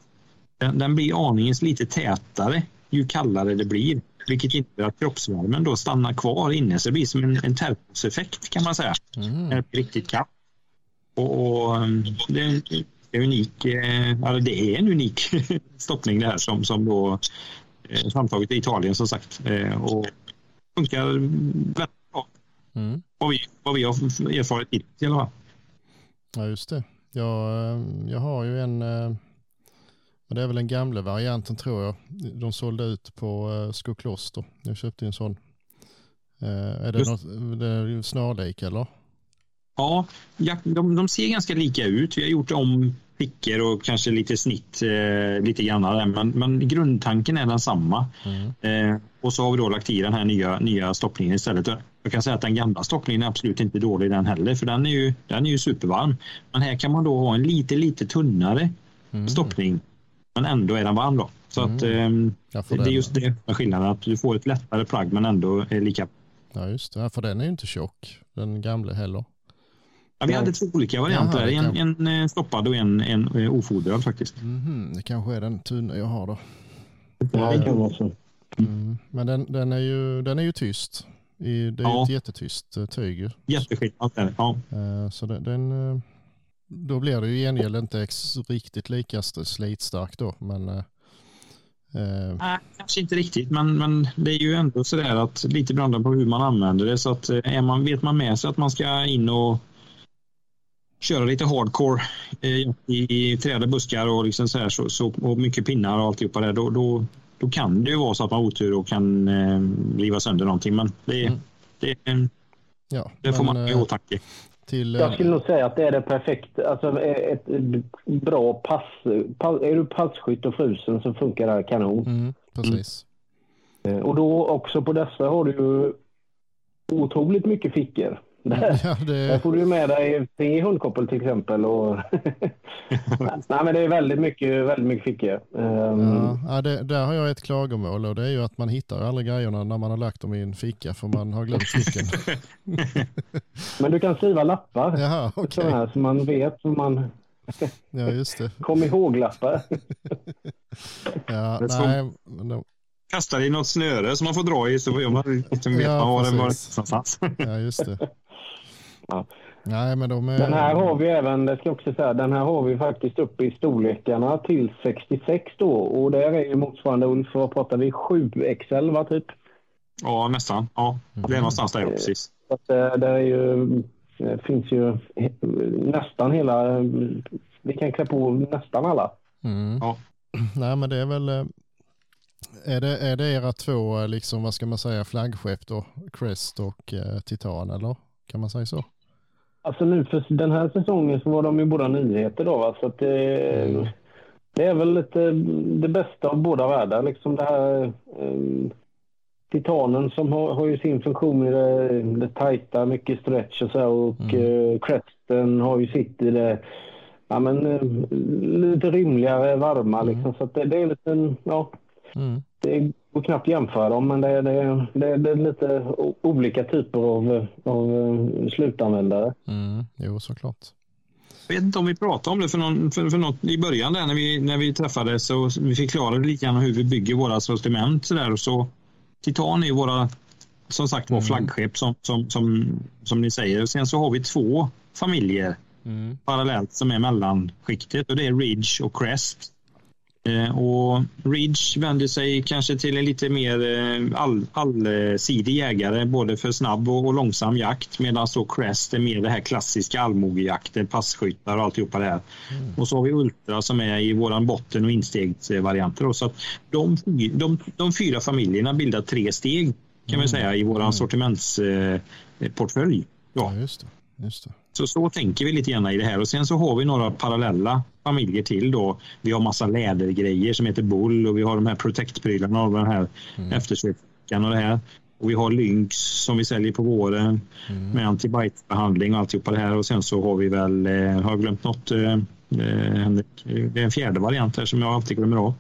den, den blir aningens lite tätare ju kallare det blir. Vilket innebär att kroppsvärmen då stannar kvar inne så det blir som en, en termoseffekt kan man säga. Mm. När det blir riktigt kallt. Och, och um, det är en unik, eh, eller det är en unik stoppning det här som, som då eh, framtaget i Italien som sagt. Och funkar väldigt. Mm. Vad vi, vad vi har erfarit hittills i alla fall. Ja, just det. Jag, eh, jag har ju en, eh, men det är väl den gamla varianten tror jag. De sålde ut på eh, Skokloster. Jag köpte en sån. Är det, Just- något, det är snarlik eller? Ja, de, de ser ganska lika ut. Vi har gjort om fickor och kanske lite snitt eh, lite grann där, men, men grundtanken är densamma. Mm. Eh, och så har vi då lagt i den här nya, nya stoppningen istället. Jag kan säga att den gamla stoppningen är absolut inte dålig den heller, för den är ju, den är ju supervarm. Men här kan man då ha en lite, lite tunnare Mm. stoppning, men ändå är den varm då. Så att ehm, Ja, för det är just det skillnaden, att du får ett lättare plagg men ändå är lika. ja, just det. För den är ju inte tjock, den gamla heller. Ja, vi hade två olika varianter, Jaha, en, kan- en eh, stoppad och en, en eh, ofodrad faktiskt. Mhm, Det kanske är den tunna jag har då. Ja, det kan vara så. Mm. Men den, den, är ju, den är ju tyst. I, det är ja. ett jättetyst tyg. Jätteskillnad är ja. Så den, uh, då blir det ju i gengäld inte riktigt lika slitstark då. Men, uh, Nej, kanske inte riktigt, men, men det är ju ändå sådär att lite beroende på hur man använder det. Så att är man, vet man med sig att man ska in och köra lite hardcore i, i träd och buskar och, liksom så här, så, så, och mycket pinnar och alltihopa där, då, då, då kan det ju vara så att man har otur och kan eh, riva sönder någonting. Men det, mm. det, ja, det får men, man ha i eh, åtanke. Till, jag skulle nog säga att det är det perfekta, alltså ett bra pass. pass är du passkytt och frusen så funkar det här kanon. Mm, precis. Mm. Och då också på dessa har du ju otroligt mycket fickor. Ja, det... Där får du med dig tre hundkoppel till exempel. Och Nej, men det är väldigt mycket, väldigt mycket fickor. Um... Ja, det, där har jag ett klagomål och det är ju att man hittar aldrig grejerna när man har lagt dem i en ficka för man har glömt ficken. men du kan skriva lappar. Jaha, okay. här, så man vet. Så man... ja, just det. Kom ihåg-lappar. ja, nej, men kastar i något snöre som man får dra i så man liksom vet ja, var den var någonstans. ja, just det. Ja. Nej, men de är... Den här har vi även, det ska jag också säga, den här har vi faktiskt uppe i storlekarna till 66 då och där är ju motsvarande Ulf, vad pratar vi, 7XL va typ? Ja, nästan. Ja, det är någonstans där precis. Så att, eh, det är ju, det finns ju nästan hela, vi kan klä på nästan alla. Mm. Ja. Nej, men det är väl, eh, är det, är det era två, liksom, vad ska man säga, flaggskepp då? Crest och eh, Titan, eller? Kan man säga så? Alltså nu för den här säsongen så var de ju båda nyheter då va? så att det, mm. det är väl lite det bästa av båda världar liksom det här um, Titanen som har, har ju sin funktion i det, det tajta, mycket stretch och så och mm. uh, Cresten har ju sitt i det ja men uh, lite rymligare, varma mm. liksom så att det, det är lite, ja mm. det går knappt jämföra dem, men det, det, det, det är lite olika typer av, av eh, slutanvändare. Mm, jo, såklart. Jag vet inte om vi pratade om det för, någon, för, för något i början där när vi, när vi träffades och vi förklarade lite grann hur vi bygger våra sortiment så där och så Titan är våra som sagt var mm. flaggskepp som, som, som, som ni säger. Sen så har vi två familjer mm. parallellt som är mellanskiktet och det är Ridge och Crest. Eh, och Ridge vänder sig kanske till en lite mer eh, all, allsidig jägare, både för snabb och, och långsam jakt, medan så Crest är mer det här klassiska allmogejakten, passkyttar och alltihopa det här. Mm. Och så har vi Ultra som är i våran botten och instegsvarianter. Så de, de, de fyra familjerna bildar tre steg kan mm. vi säga i våran mm. sortimentsportfölj. Eh, ja. ja, just det. Just det. Så så tänker vi lite grann i det här och sen så har vi några parallella familjer till då. Vi har massa lädergrejer som heter Bull och vi har de här Protect-prylarna och den här mm. eftersökan och det här. Och vi har Lynx som vi säljer på våren mm. med antibite-behandling och alltihopa det här och sen så har vi väl, eh, har jag glömt något eh, eh, Det är en fjärde variant här som jag alltid glömmer av.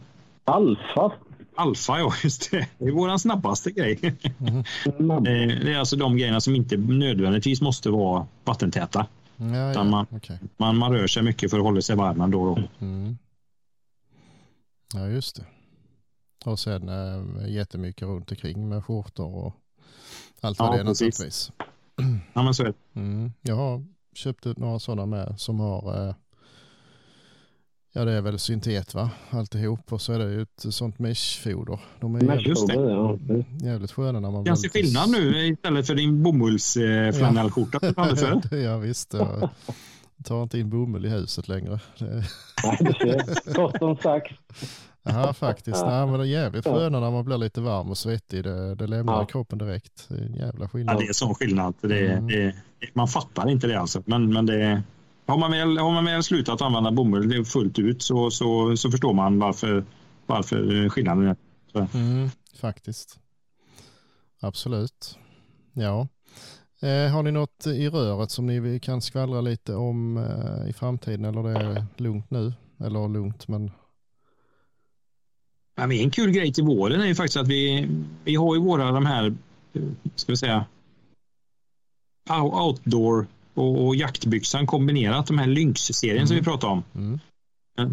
Alfa Alfa, ja just det. Det är vår snabbaste grej. Mm. det är alltså de grejerna som inte nödvändigtvis måste vara vattentäta. Ja, ja. Man, okay. man, man, rör sig mycket för att hålla sig varm ändå. Då. Mm. Ja, just det. Och sen äh, jättemycket runt omkring med skjortor och allt vad ja, det är naturligtvis. Ja, men så är det. Mm. Jag har köpt några sådana med som har äh, Ja det är väl syntet va, alltihop och så är det ju ett sånt meshfoder. De är jävligt, ja. jävligt sköna när man... Kan se skillnad nu istället för din bomullsflanellskjorta du hade Ja visst, jag tar inte in bomull i huset längre. Nej, du ser. Kort som sagt. Ja faktiskt, Nej, men det är jävligt sköna när man blir lite varm och svettig. Det, det lämnar ja. kroppen direkt. Det är en jävla skillnad. Ja det är sån skillnad. Det, mm. det, man fattar inte det alltså. Men, men det, har man väl, har man väl slutat använda bomull fullt ut så, så, så förstår man varför, varför skillnaden är. Mm, faktiskt. Absolut. Ja. Eh, har ni något i röret som ni kan skvallra lite om eh, i framtiden eller det är lugnt nu? Eller lugnt men... Ja, en kul grej till våren är ju faktiskt att vi, vi har ju våra de här, ska vi säga, outdoor och, och jaktbyxan kombinerat, de här Lynx-serien mm. som vi pratade om. Mm.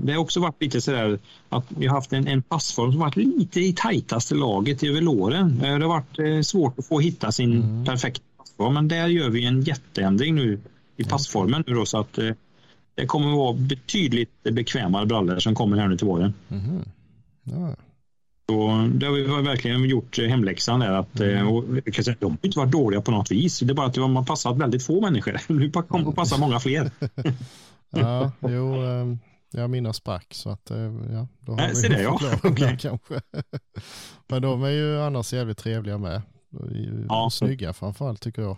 det har också varit lite sådär att vi har haft en, en passform som varit lite i tajtaste laget över åren. Det har varit svårt att få hitta sin mm. perfekta passform, men där gör vi en jätteändring nu i passformen nu då, så att det kommer att vara betydligt bekvämare brallor som kommer här nu till våren. Mm. Ja. Så det har vi verkligen gjort hemläxan där. Att, mm. och, de har inte varit dåliga på något vis. Det är bara att de har passat väldigt få människor. Nu kommer det att passa många fler. ja, jo, ehm, ja, mina sprack så att eh, ja, då har äh, vi det, ja. okay. kanske. Men de är ju annars jävligt trevliga med. Ja. Snygga framförallt tycker jag.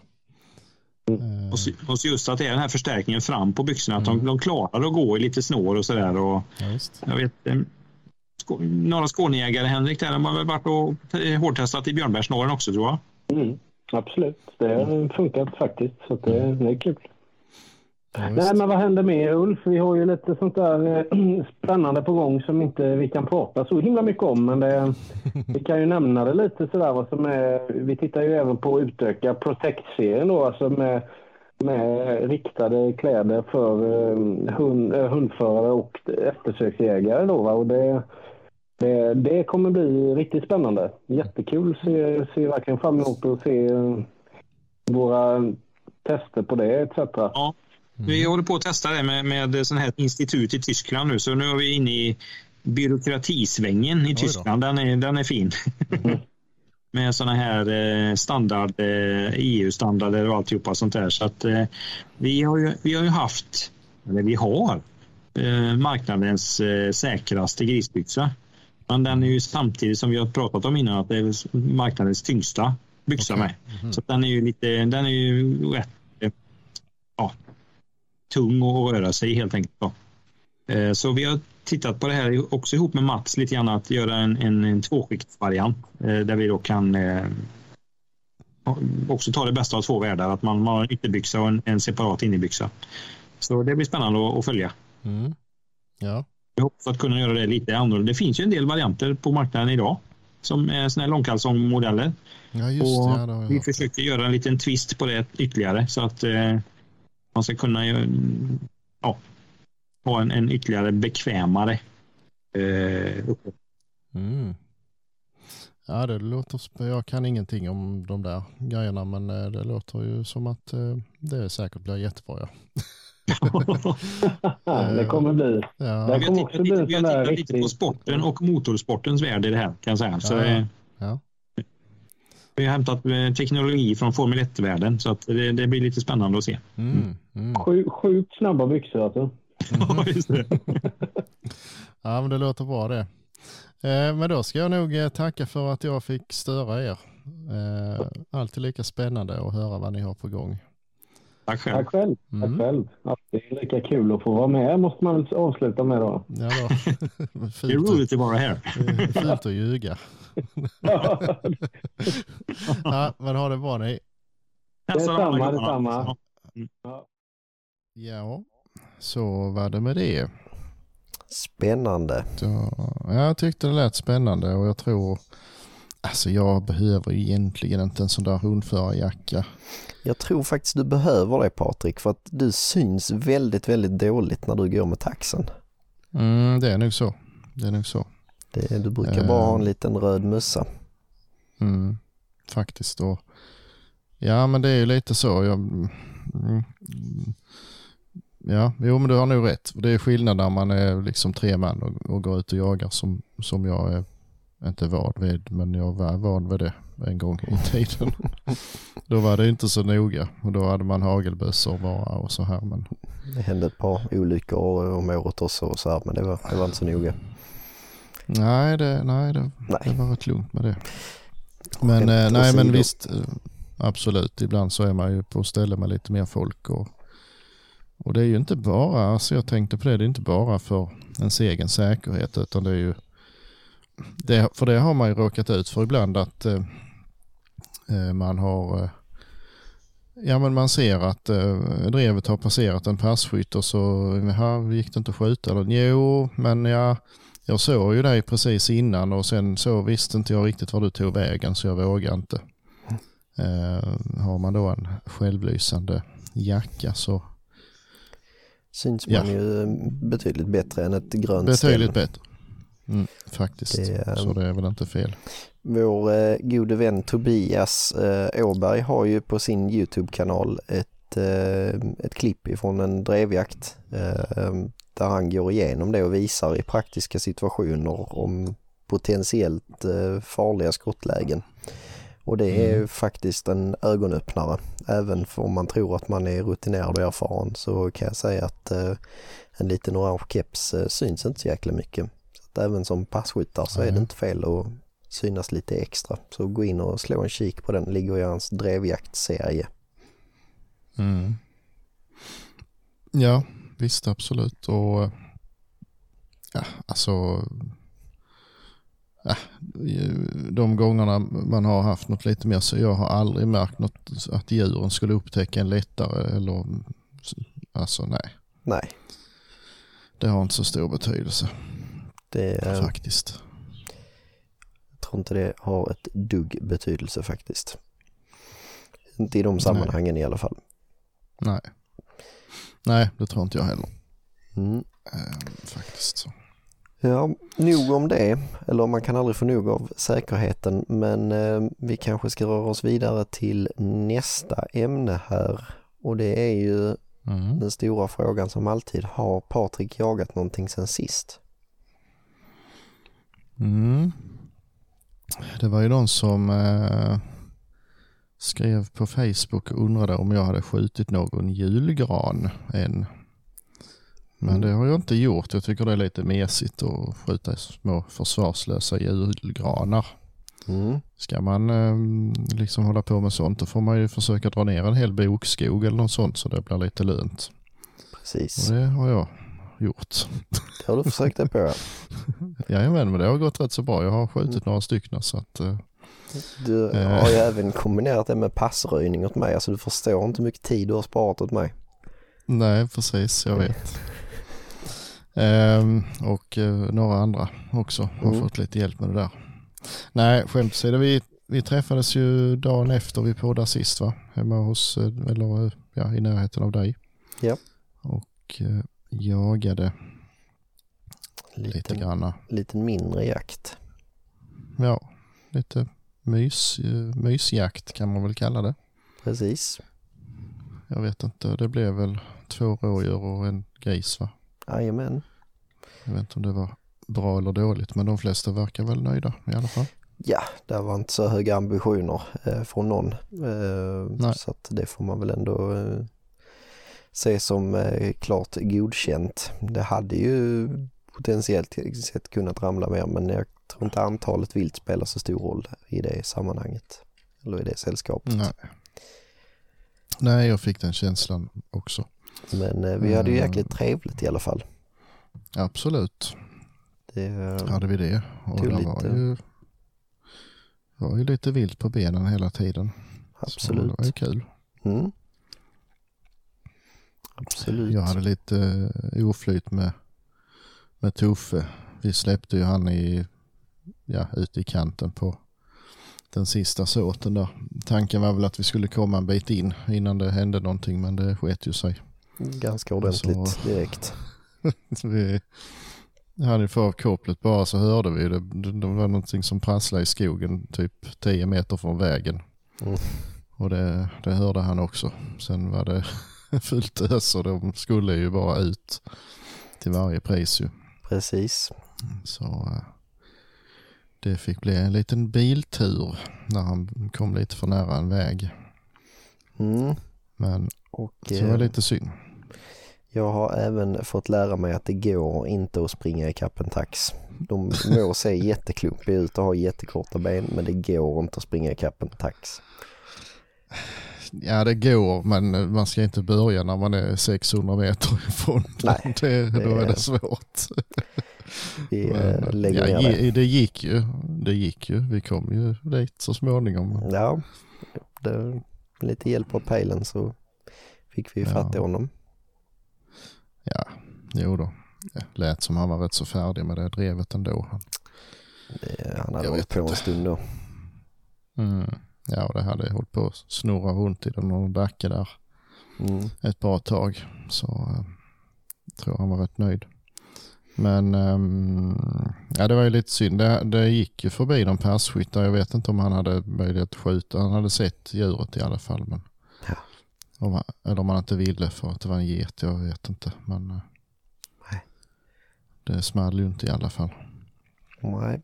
Mm. Och just att det är den här förstärkningen fram på byxorna, att mm. de, de klarar att gå i lite snår och sådär. Ja, jag vet, eh, Norra Skånejägare Henrik där, de har väl varit och hårdtestat i björnbärssnåren också tror jag? Mm, absolut, det har funkat faktiskt så det, mm. det är kul. Ja, Nej, men vad händer med Ulf? Vi har ju lite sånt där äh, spännande på gång som inte vi kan prata så himla mycket om. Men det, vi kan ju nämna det lite sådär vad som är. Vi tittar ju även på att utöka Protect-serien då, alltså med, med riktade kläder för äh, hund, äh, hundförare och eftersöksjägare då. Va? Och det, det, det kommer bli riktigt spännande. Jättekul. Ser, ser verkligen fram emot att se våra tester på det etc. Ja. Vi håller på att testa det med, med sån här institut i Tyskland nu, så nu är vi inne i byråkratisvängen i Tyskland. Den är, den är fin. Mm. med såna här eh, standard, eh, EU-standarder och alltihopa sånt där. Så att eh, vi har ju, vi har ju haft, eller vi har, marknadens säkraste grisbyxa. Men den är ju samtidigt som vi har pratat om innan att det är marknadens tyngsta byxa okay. med. Mm. Så den är ju lite, den är ju rätt ja, tung att röra sig helt enkelt. Då. Eh, så vi har tittat på det här också ihop med Mats lite grann att göra en, en, en tvåskiktsvariant eh, där vi då kan eh, också ta det bästa av två världar. Att man, man har en ytterbyxa och en, en separat innerbyxa. Så det blir spännande att, att följa. Mm. Ja. Hoppas att kunna göra det lite annorlunda. Det finns ju en del varianter på marknaden idag som är såna här långkalsongmodeller. Ja, just och det, vi försöker göra en liten twist på det ytterligare så att eh, man ska kunna ja, ha en, en ytterligare bekvämare eh, mm. Ja, det låter, jag kan ingenting om de där grejerna men eh, det låter ju som att eh, det säkert blir jättebra. Ja. det kommer bli. Ja. Det kommer också bli en sån där riktig... lite på sporten och motorsportens värld i det här kan jag säga. Så, ja. ja. Vi har hämtat eh, teknologi från Formel 1-världen så att det, det, blir lite spännande att se. Mm. Mm. Sjukt snabba byxor alltså. ja, just det. ja, men det låter bra det. Eh, men då ska jag nog eh, tacka för att jag fick störa er. Alltid lika spännande att höra vad ni har på gång. Tack själv. Tack själv. Mm. Tack själv. det är lika kul att få vara med måste man avsluta med då. Ja, då. det är roligt att vara här. Fult att ljuga. ja, men ha det bra ni. Detsamma, detsamma. Ja. ja, så var det med det. Spännande. Ja, jag tyckte det lät spännande och jag tror, alltså jag behöver egentligen inte en sån där hundförarjacka. Jag tror faktiskt du behöver det Patrik för att du syns väldigt, väldigt dåligt när du går med taxen. Mm, det är nog så. Det är nog så. Det, du brukar bara ha en eh. liten röd mössa. Mm, faktiskt. Och, ja, men det är ju lite så. Jag, mm, ja, jo men du har nog rätt. Det är skillnad när man är liksom tre man och, och går ut och jagar som, som jag är inte van vid, men jag var van vid det en gång i tiden. då var det inte så noga och då hade man hagelbössor bara och så här. Men... Det hände ett par olyckor om året också och så här, men det var, det var inte så noga. Nej, det, nej, det, nej. det var rätt lugnt med det. Men, eh, nej, men visst, eh, absolut. Ibland så är man ju på ställe med lite mer folk. Och, och det är ju inte bara, alltså jag tänkte på det, det är inte bara för ens egen säkerhet utan det är ju, det, för det har man ju råkat ut för ibland att eh, eh man har eh, Ja men man ser att eh, drevet har passerat en passkytt och så här gick det inte att skjuta. Eller, jo men ja jag såg ju dig precis innan och sen så visste inte jag riktigt var du tog vägen så jag vågade inte. Uh, har man då en självlysande jacka så syns Ja. man ju betydligt bättre än ett grönt Betydligt ställ. bättre. Mm, faktiskt. Det, Så det är väl inte fel. Vår eh, gode vän Tobias eh, Åberg har ju på sin YouTube-kanal ett, eh, ett klipp ifrån en drevjakt eh, där han går igenom det och visar i praktiska situationer om potentiellt eh, farliga skottlägen. Och det är ju faktiskt en ögonöppnare. Även om man tror att man är rutinerad och erfaren så kan jag säga att eh, en liten orange keps eh, syns inte så jäkla mycket. Att även som passkyttar så är det Nej. inte fel att synas lite extra. Så gå in och slå en kik på den, ligger i hans drevjaktserie. Mm. Ja, visst absolut. Och ja, alltså ja, de gångerna man har haft något lite mer så jag har aldrig märkt något att djuren skulle upptäcka en lättare eller alltså nej. Nej, Det har inte så stor betydelse det, eh, faktiskt. jag tror inte det har ett dugg betydelse faktiskt. Inte i de sammanhangen i alla fall. Nej. Nej, det tror inte jag heller. Mm. Eh, faktiskt. Så. Ja, nog om det. Eller man kan aldrig få nog av säkerheten. Men eh, vi kanske ska röra oss vidare till nästa ämne här. Och det är ju Mm. den stora frågan som alltid. Har Patrik jagat någonting sen sist? Mm. Det var ju någon som eh, skrev på Facebook och undrade om jag hade skjutit någon julgran än. Men Mm. det har jag inte gjort. Jag tycker det är lite mesigt att skjuta små försvarslösa julgranar. Mm. Ska man eh, liksom hålla på med sånt då får man ju försöka dra ner en hel bokskog eller något sånt så det blir lite lönt. Precis, Och det har jag gjort. det har du försökt dig på. Jajamän, men det har gått rätt så bra. Jag har skjutit några stycken så att eh, Du Eh. har ju även kombinerat det med passröjning åt mig. Alltså du förstår inte hur mycket tid du har sparat åt mig. Nej, precis. Jag vet. Ehm, och eh, några andra också har Mm. fått lite hjälp med det där. Nej, skämt åsido, vi, vi träffades ju dagen efter vi poddade sist va? Hemma hos, eller ja, i närheten av dig. Ja. Och jagade lite Liten, granna. liten mindre jakt. Ja, lite mys, eh, mysjakt kan man väl kalla det. Precis. Jag vet inte, det blev väl två rådjur och en gris va? Jajamän. Jag vet inte om det var bra eller dåligt men de flesta verkar väl nöjda i alla fall. Ja, det var inte så höga ambitioner eh, från någon. Eh, så att det får man väl ändå eh, se som eh, klart godkänt. Det hade ju potentiellt sett kunnat ramla mer men jag tror inte antalet vilt spelar så stor roll i det sammanhanget. Eller i det sällskapet. Nej. Nej, jag fick den känslan också. Men eh, vi hade ju jäkligt trevligt i alla fall. Absolut Det, eh, hade vi det. Och det var ju, var ju lite vilt på benen hela tiden. Så absolut. det var ju kul. Mm. Absolut. Jag hade lite eh, oflyt med, med Tuffe. Vi släppte ju han i, ja, ute i kanten på den sista såten där. Tanken var väl att vi skulle komma en bit in innan det hände någonting men det sket ju sig. Ganska ordentligt Så- direkt. vi hade ju för avkopplet bara så hörde vi. Det det var någonting som prasslade i skogen typ 10 meter från vägen. Mm. Och det, det hörde han också. Sen var det fullt ös och de skulle ju bara ut till varje pris ju. Precis. Så eh, det fick bli en liten biltur när han kom lite för nära en väg. Mm. Men Och så var eh, det lite synd. jag har även fått lära mig att det går inte att springa i kappen tax. De må se jätteklumpiga ut och ha jättekorta ben men det går inte att springa i kappen tax. Ja det går men man ska inte börja när man är 600 meter ifrån. Nej, det, då är det svårt. Vi Men, eh, lägger ja, ner det. det gick ju. Det gick ju. Vi kom ju dit så småningom. Ja, det, lite hjälp av pejlen så fick vi Ja. fatta honom. Ja, jo då. Det lät som han var rätt så färdig med det drevet ändå. Det, han hade hållit på en stund då. Mm. Ja, och det hade hållit på att snurra runt i den någon backe där Mm. ett bra tag. Så eh, tror han var rätt nöjd. Men um, ja, det var ju lite synd. Det, det gick ju förbi någon passkytt där. Jag vet inte om han hade möjlighet att skjuta. Han hade sett djuret i alla fall. Men Ja. om, eller om han inte ville för att det var en get. Jag vet inte. Men eh, Nej. det small ju inte i alla fall. Nej.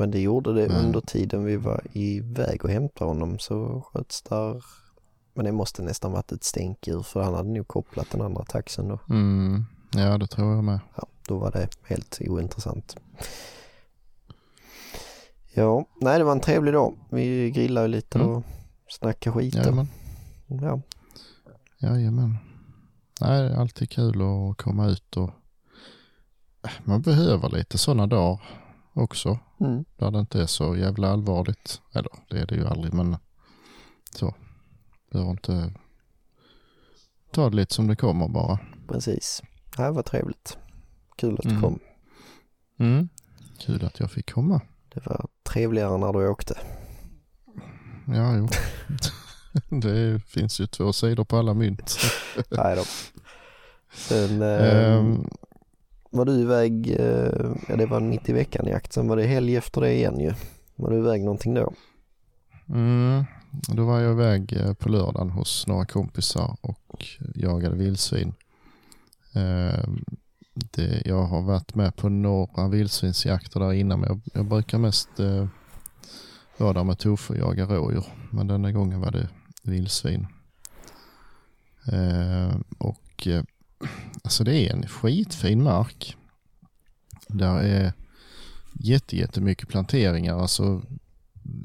Men det gjorde det Men- under tiden vi var iväg och hämtade honom så sköts där. Men det måste nästan varit ett stänkdjur för han hade nog kopplat den andra taxen då. Mm, ja, det tror jag med. Ja, då var det helt ointressant. Ja, nej det var en trevlig dag. Vi grillade lite Mm. och snackade skit. Jajamän. Ja, Jajamän. Nej, det är alltid kul att komma ut och man behöver lite sådana dagar också. mm, Där det inte är så jävla allvarligt. Eller det är det ju aldrig men så. Behöver inte ta det lite som det kommer bara. precis. Det var trevligt. Kul att du Mm. kom. Mm. Kul att jag fick komma. Det var trevligare när du åkte. Ja, jo. det finns ju två sidor på alla mynt. Nej då. Sen eh, Ehm, var du iväg, eh, ja det var mitt i veckan jakt, sen var det helg efter det igen ju. Var du iväg någonting då? Mm, då var jag iväg eh, på lördagen hos några kompisar och jagade vildsvin. Ehm, det, jag har varit med på några vildsvinsjakter där innan men jag, jag brukar mest eh, vara där med tofu och jaga rådjur. Men denna gången var det vildsvin. Eh, och eh, alltså det är en skitfin mark. Där är jätte, jättemycket planteringar. Alltså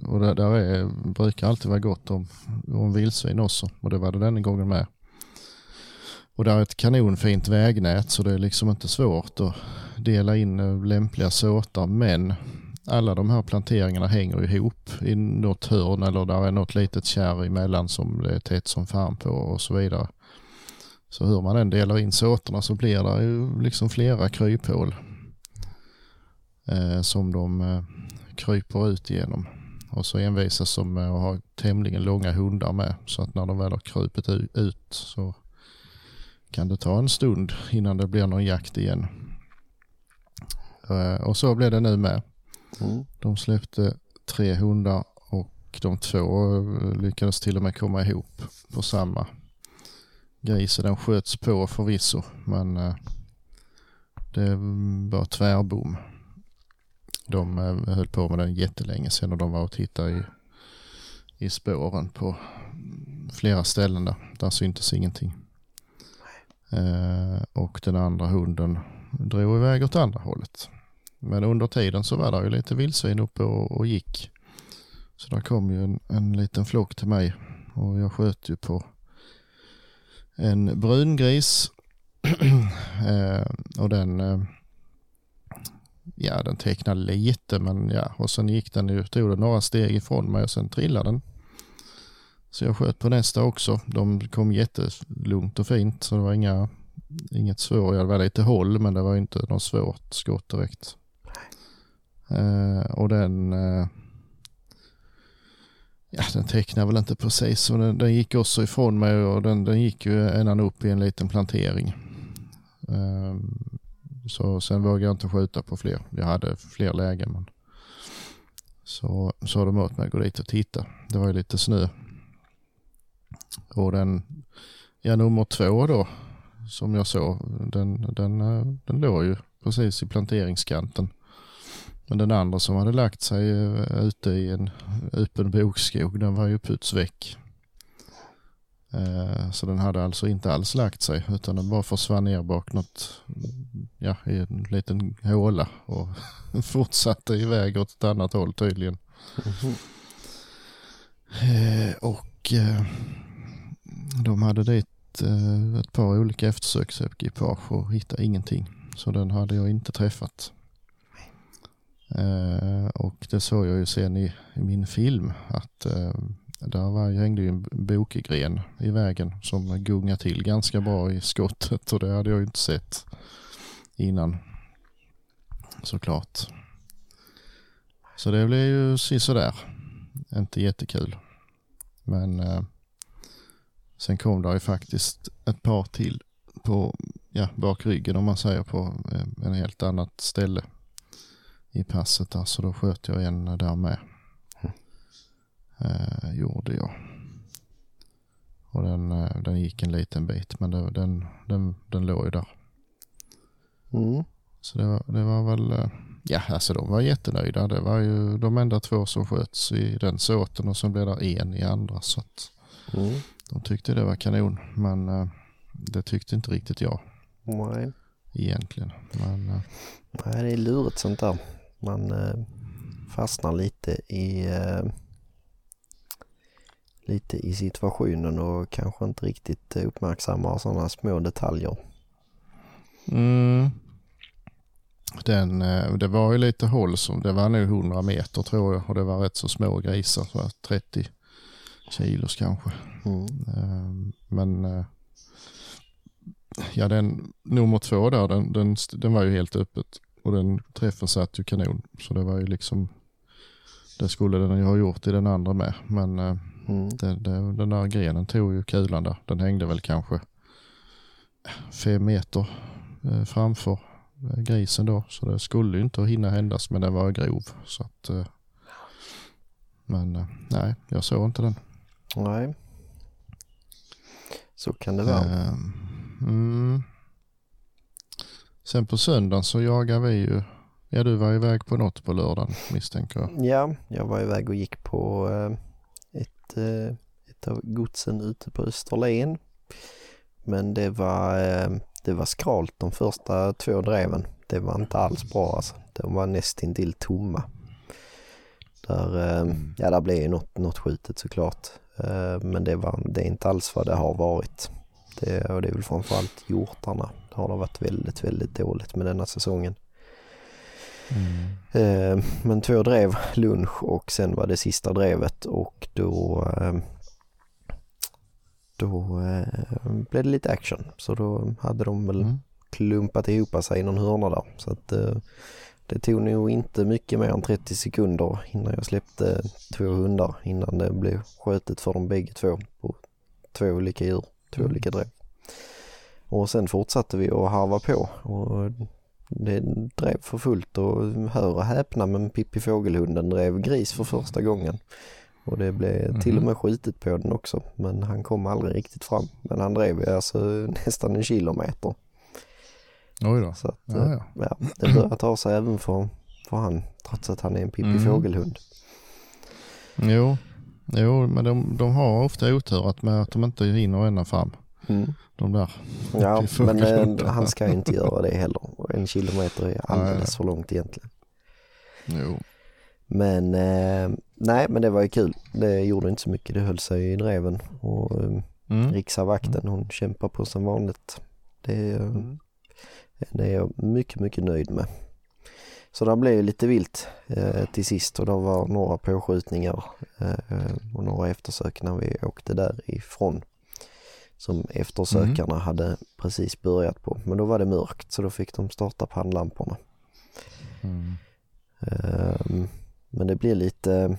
och där, där är, brukar alltid vara gott om, om vildsvin också. Och det var det denna gången med. Och där är ett kanonfint vägnät så det är liksom inte svårt att dela in eh, lämpliga såtar. Men alla de här planteringarna hänger ihop i något hörn eller där är något litet kärr emellan som det är tätt som fan på och så vidare. Så hur man än delar in såterna så blir det ju liksom flera kryphål eh, som de eh, kryper ut igenom. Och så envisas de med att ha tämligen långa hundar med. Så att när de väl har krupit ut så kan det ta en stund innan det blir någon jakt igen. Eh, Och så blev det nu med. Mm. De släppte tre hundar och de två eh, lyckades till och med komma ihop på samma grisen Så Den sköts på förvisso men eh, det var tvärbom. De eh, höll på med den jättelänge sedan och de var och tittade i, i spåren på flera ställen där. Där syntes ingenting. Eh, och den andra hunden drog iväg åt andra hållet. Men under tiden så var det ju lite vildsvin uppe och, och gick. Så där kom ju en, en liten flock till mig och jag sköt ju på en brungris. eh, och den eh, ja den tecknade lite men ja och sen gick den ju, tog den några steg ifrån mig och sen trillade den. Så jag sköt på nästa också. De kom jättelugnt och fint så det var inga, inget svårt. Det var lite håll men det var inte något svårt skott direkt. Eh, och den ja den tecknade väl inte precis och den, den gick också ifrån mig och den, den gick ju ända upp i en liten plantering. Um, så sen vågade jag inte skjuta på fler. Jag hade fler lägen men så sa de åt mig att gå dit och titta. Det var ju lite snö. Och den, ja nummer två då som jag såg, den, den, eh, den låg ju precis i planteringskanten. Men den andra som hade lagt sig eh, ute i en öppen bokskog, den var ju putsväck. väck. Eh, så den hade alltså inte alls lagt sig utan den bara försvann ner bak något, ja i en liten håla och fortsatte iväg åt ett annat håll tydligen. Eh, och de hade dit ett par olika eftersöksekipage och hittade ingenting. Så den hade jag inte träffat. Eh, och det såg jag ju sen i, i min film att eh, där var, hängde ju en bokgren i vägen som gungade till ganska bra i skottet och det hade jag ju inte sett innan. Såklart. Så det blev ju sådär. Inte jättekul. Men eh, sen kom det ju faktiskt ett par till på ja, bak ryggen om man säger på eh, en helt annat ställe i passet där. Så då sköt jag en där med. Eh, gjorde jag. Och den, eh, den gick en liten bit men det, den, den, den låg ju där. Mm. Så det var, det var väl, eh, ja alltså de var jättenöjda. Det var ju de enda två som sköts i den såten och så blev det en i andra. Så Mm. de tyckte det var kanon. Men eh, det tyckte inte riktigt jag Nej. egentligen. Men Nej, det är lurigt sånt där. Man eh, fastnar lite i eh, lite i situationen och kanske inte riktigt uppmärksammar sådana små detaljer. Mm. Den, eh, det var ju lite håll som, det var nog 100 meter tror jag och det var rätt så små grisar, så var 30 kilos kanske. Mm. Eh, Men ja den nummer två där, den, den, den var ju helt öppet och den träffen satt ju kanon. Så det var ju liksom, det skulle den ju ha gjort i den andra med. Men eh, Mm. den, den, den där grenen tog ju kulan där. Den hängde väl kanske fem meter eh, framför eh, grisen då. Så det skulle ju inte hinna händas men den var grov. Så att, men nej, jag såg inte den. Nej. Så kan det vara. Ehm, mm. Sen på söndagen så jagar vi ju, ja du var iväg på något på lördagen misstänker jag. Ja, jag var iväg och gick på eh, ett, eh, ett av godsen ute på Österlen. Men det var, eh, det var skralt de första två dreven. Det var inte alls bra alltså. De var nästintill tomma. Där, eh, ja, där blev ju något, något skjutet såklart. Men det, var, det är inte alls vad det har varit. Det, och det är väl framförallt hjortarna. Har det varit väldigt, väldigt dåligt med denna säsongen. Eh, men två drev lunch och sen var det sista drevet och då eh, då eh, blev det lite action. Så då hade de väl Mm. klumpat ihop sig i någon hörna där. Så att det tog nog inte mycket mer än 30 sekunder innan jag släppte två hundar innan det blev skötet för dem bägge två på två olika djur, två Mm. olika drev. Och sen fortsatte vi att harva på och det drev för fullt och hör och häpna men Pippi fågelhunden drev gris för första gången. Och det blev till och med skjutet på den också men han kom aldrig riktigt fram. Men han drev alltså nästan en kilometer. Oj då. Så att, Ja, eh, ja. ja, det börjar ta sig även för, för han trots att han är en Pippi Mm. fågelhund. Jo, jo men de, de har ofta otur att med att de inte hinner ända fram. Mm. De där. Ja, men eh, han ska inte göra det heller. En kilometer är alldeles för långt egentligen. Jo. Men eh, nej, men det var ju kul. Det gjorde inte så mycket. Det höll sig i dreven och eh, Mm. riksavakten hon kämpar på som vanligt. Det, eh, det är jag mycket, mycket nöjd med. Så det blev lite vilt eh, till sist och det var några påskjutningar eh, och några eftersök när vi åkte därifrån som eftersökarna hade precis börjat på. Men då var det mörkt så då fick de starta pannlamporna. Mm. Ehm, Men det blir lite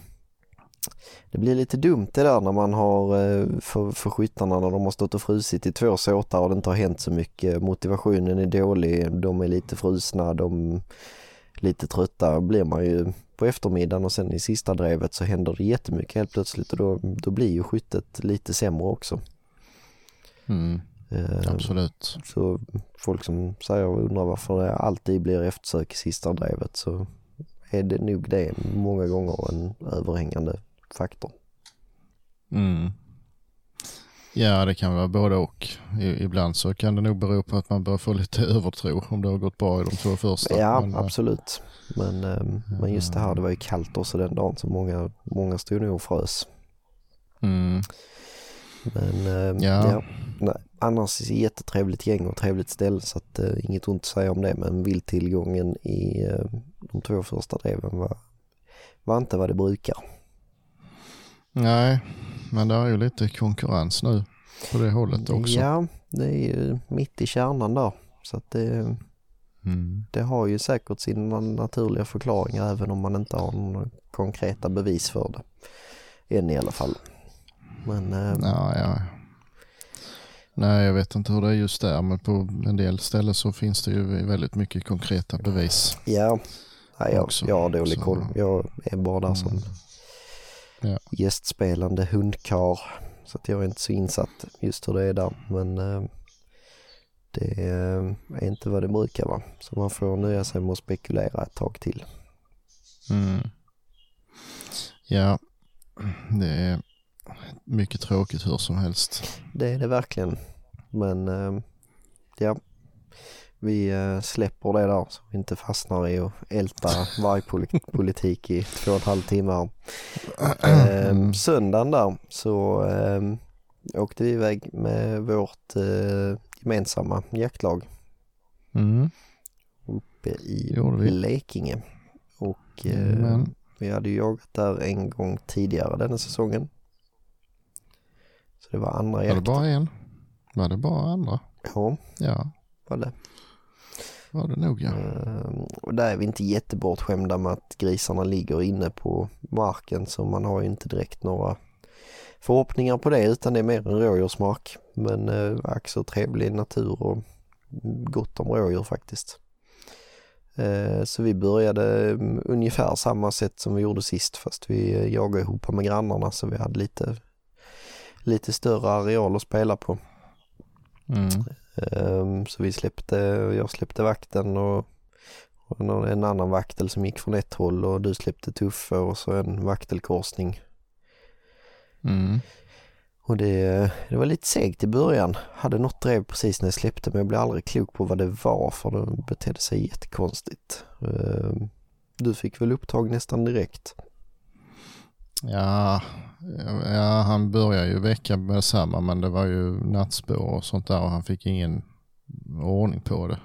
det blir lite dumt det där när man har eh, för, för skyttarna när de har stått och frusit i två såtar och det inte har hänt så mycket. Motivationen är dålig, de är lite frusna, de är lite trötta blir man ju på eftermiddagen och sen i sista drevet så händer det jättemycket helt plötsligt och då, då blir ju skyttet lite sämre också. Mm. Ehm, Absolut. så folk som säger och undrar varför det alltid blir eftersök i sista drevet så är det nog det många gånger en överhängande faktor. Mm. Ja, det kan vara både och. I, ibland så kan det nog bero på att man börjar få lite övertro om det har gått bra i de två första. Ja, Men, eh, absolut. Men, ehm, men just det här, det var ju kallt också den dagen så många, många stod nog och frös. Mm. Men ehm, Ja. ja. Nej, annars jättetrevligt gäng och trevligt ställe så att eh, inget ont att säga om det men vildtillgången i eh, de två första dreven var, var inte vad det brukar. Nej, men det är ju lite konkurrens nu på det hållet också. Ja, det är ju mitt i kärnan där. Så att det, Mm. det har ju säkert sina naturliga förklaringar även om man inte har några konkreta bevis för det. Än i alla fall. Men eh, Ja, ja. Nej, jag vet inte hur det är just där, men på en del ställen så finns det ju väldigt mycket konkreta bevis. Ja, Nej, jag, Också, jag har dålig koll. Jag är bara där som Ja. gästspelande hundkar. Så att jag är inte så insatt just hur det är där. Men eh, det är inte vad det brukar vara. Så man får nöja sig med att spekulera ett tag till. Mm. Ja, det är mycket tråkigt hur som helst. Det är det verkligen. Men eh, ja, vi eh, släpper det där så vi inte fastnar i att älta vargpolitik i två och en halv timme. Eh, söndagen där så åkte vi iväg med vårt gemensamma jaktlag Mm. uppe i. Blekinge. Och Men, vi hade ju jagat där en gång tidigare denna säsongen. Så det var andra var det jakten. bara en? Var det bara andra? Ja, Ja, var det. var det nog ja. Ehm, Och där är vi inte jättebortskämda med att grisarna ligger inne på marken så man har ju inte direkt några förhoppningar på det utan det är mer en rådjursmark. Men eh, ack så trevlig natur och gott om rådjur faktiskt. Eh, Så vi började mm, ungefär samma sätt som vi gjorde sist fast vi eh, jagade ihop med grannarna så vi hade lite, lite större areal att spela på. Mm. Ehm, Så vi släppte, jag släppte vakten och, en annan vaktel som gick från ett håll och du släppte Tuffe och så en vaktelkorsning. Mm. Och det, det var lite segt i början. Hade något drev precis när jag släppte men jag blev aldrig klok på vad det var för det betedde sig jättekonstigt. Ehm, Du fick väl upptag nästan direkt? Ja, ja, han började ju vecka med samma men det var ju nattspår och sånt där och han fick ingen ordning på det.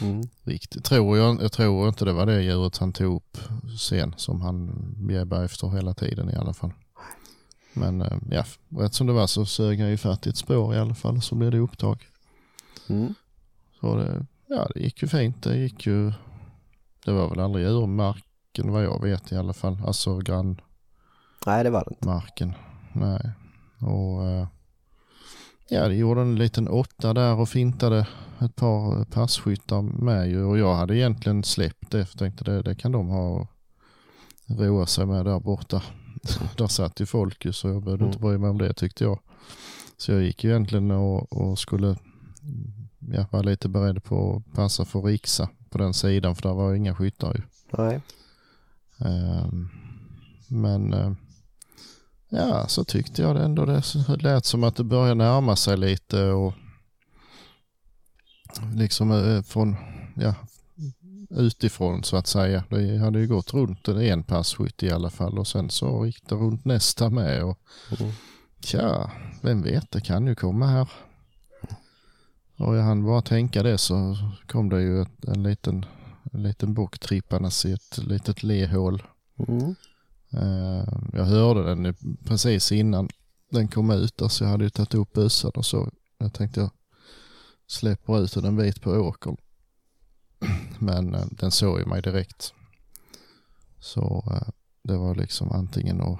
Mm. Riktigt. Tror jag, jag tror inte det var det djuret han tog upp sen som han bjäbbade efter hela tiden i alla fall. Men eh, ja, rätt som det var så sög han ju fatt i ett spår i alla fall så blev det upptag. Mm. Så det, ja, det gick ju fint. Det gick ju, det var väl aldrig ur marken vad jag vet i alla fall. Alltså grannmarken. Nej det var det inte. Nej. Och eh, ja, det gjorde en liten åtta där och fintade ett par passkyttar med ju. Och jag hade egentligen släppt det för tänkte det, det kan de ha roa sig med där borta. där satt ju folk ju så jag behövde inte bry mig om det tyckte jag. Så jag gick ju egentligen och, och skulle mm, ja, vara lite beredd på att passa för Riksa på den sidan för där var ju inga skyttar ju. Nej. Ehm, Men eh, ja, så tyckte jag det ändå. Det lät som att det började närma sig lite och liksom eh, från, ja, utifrån så att säga. Det hade ju gått runt en passkytt i alla fall och sen så gick det runt nästa med och Mm. tja, vem vet, det kan ju komma här. Och jag hann bara tänka det så kom det ju ett, en liten, en liten bock trippandes i ett litet lehål. Mm. Eh, jag hörde den precis innan den kom ut, alltså jag hade ju tagit upp bössan och så. Jag tänkte jag släpper ut den en bit på åkern. Men eh, den såg ju mig direkt. Så eh, det var liksom antingen att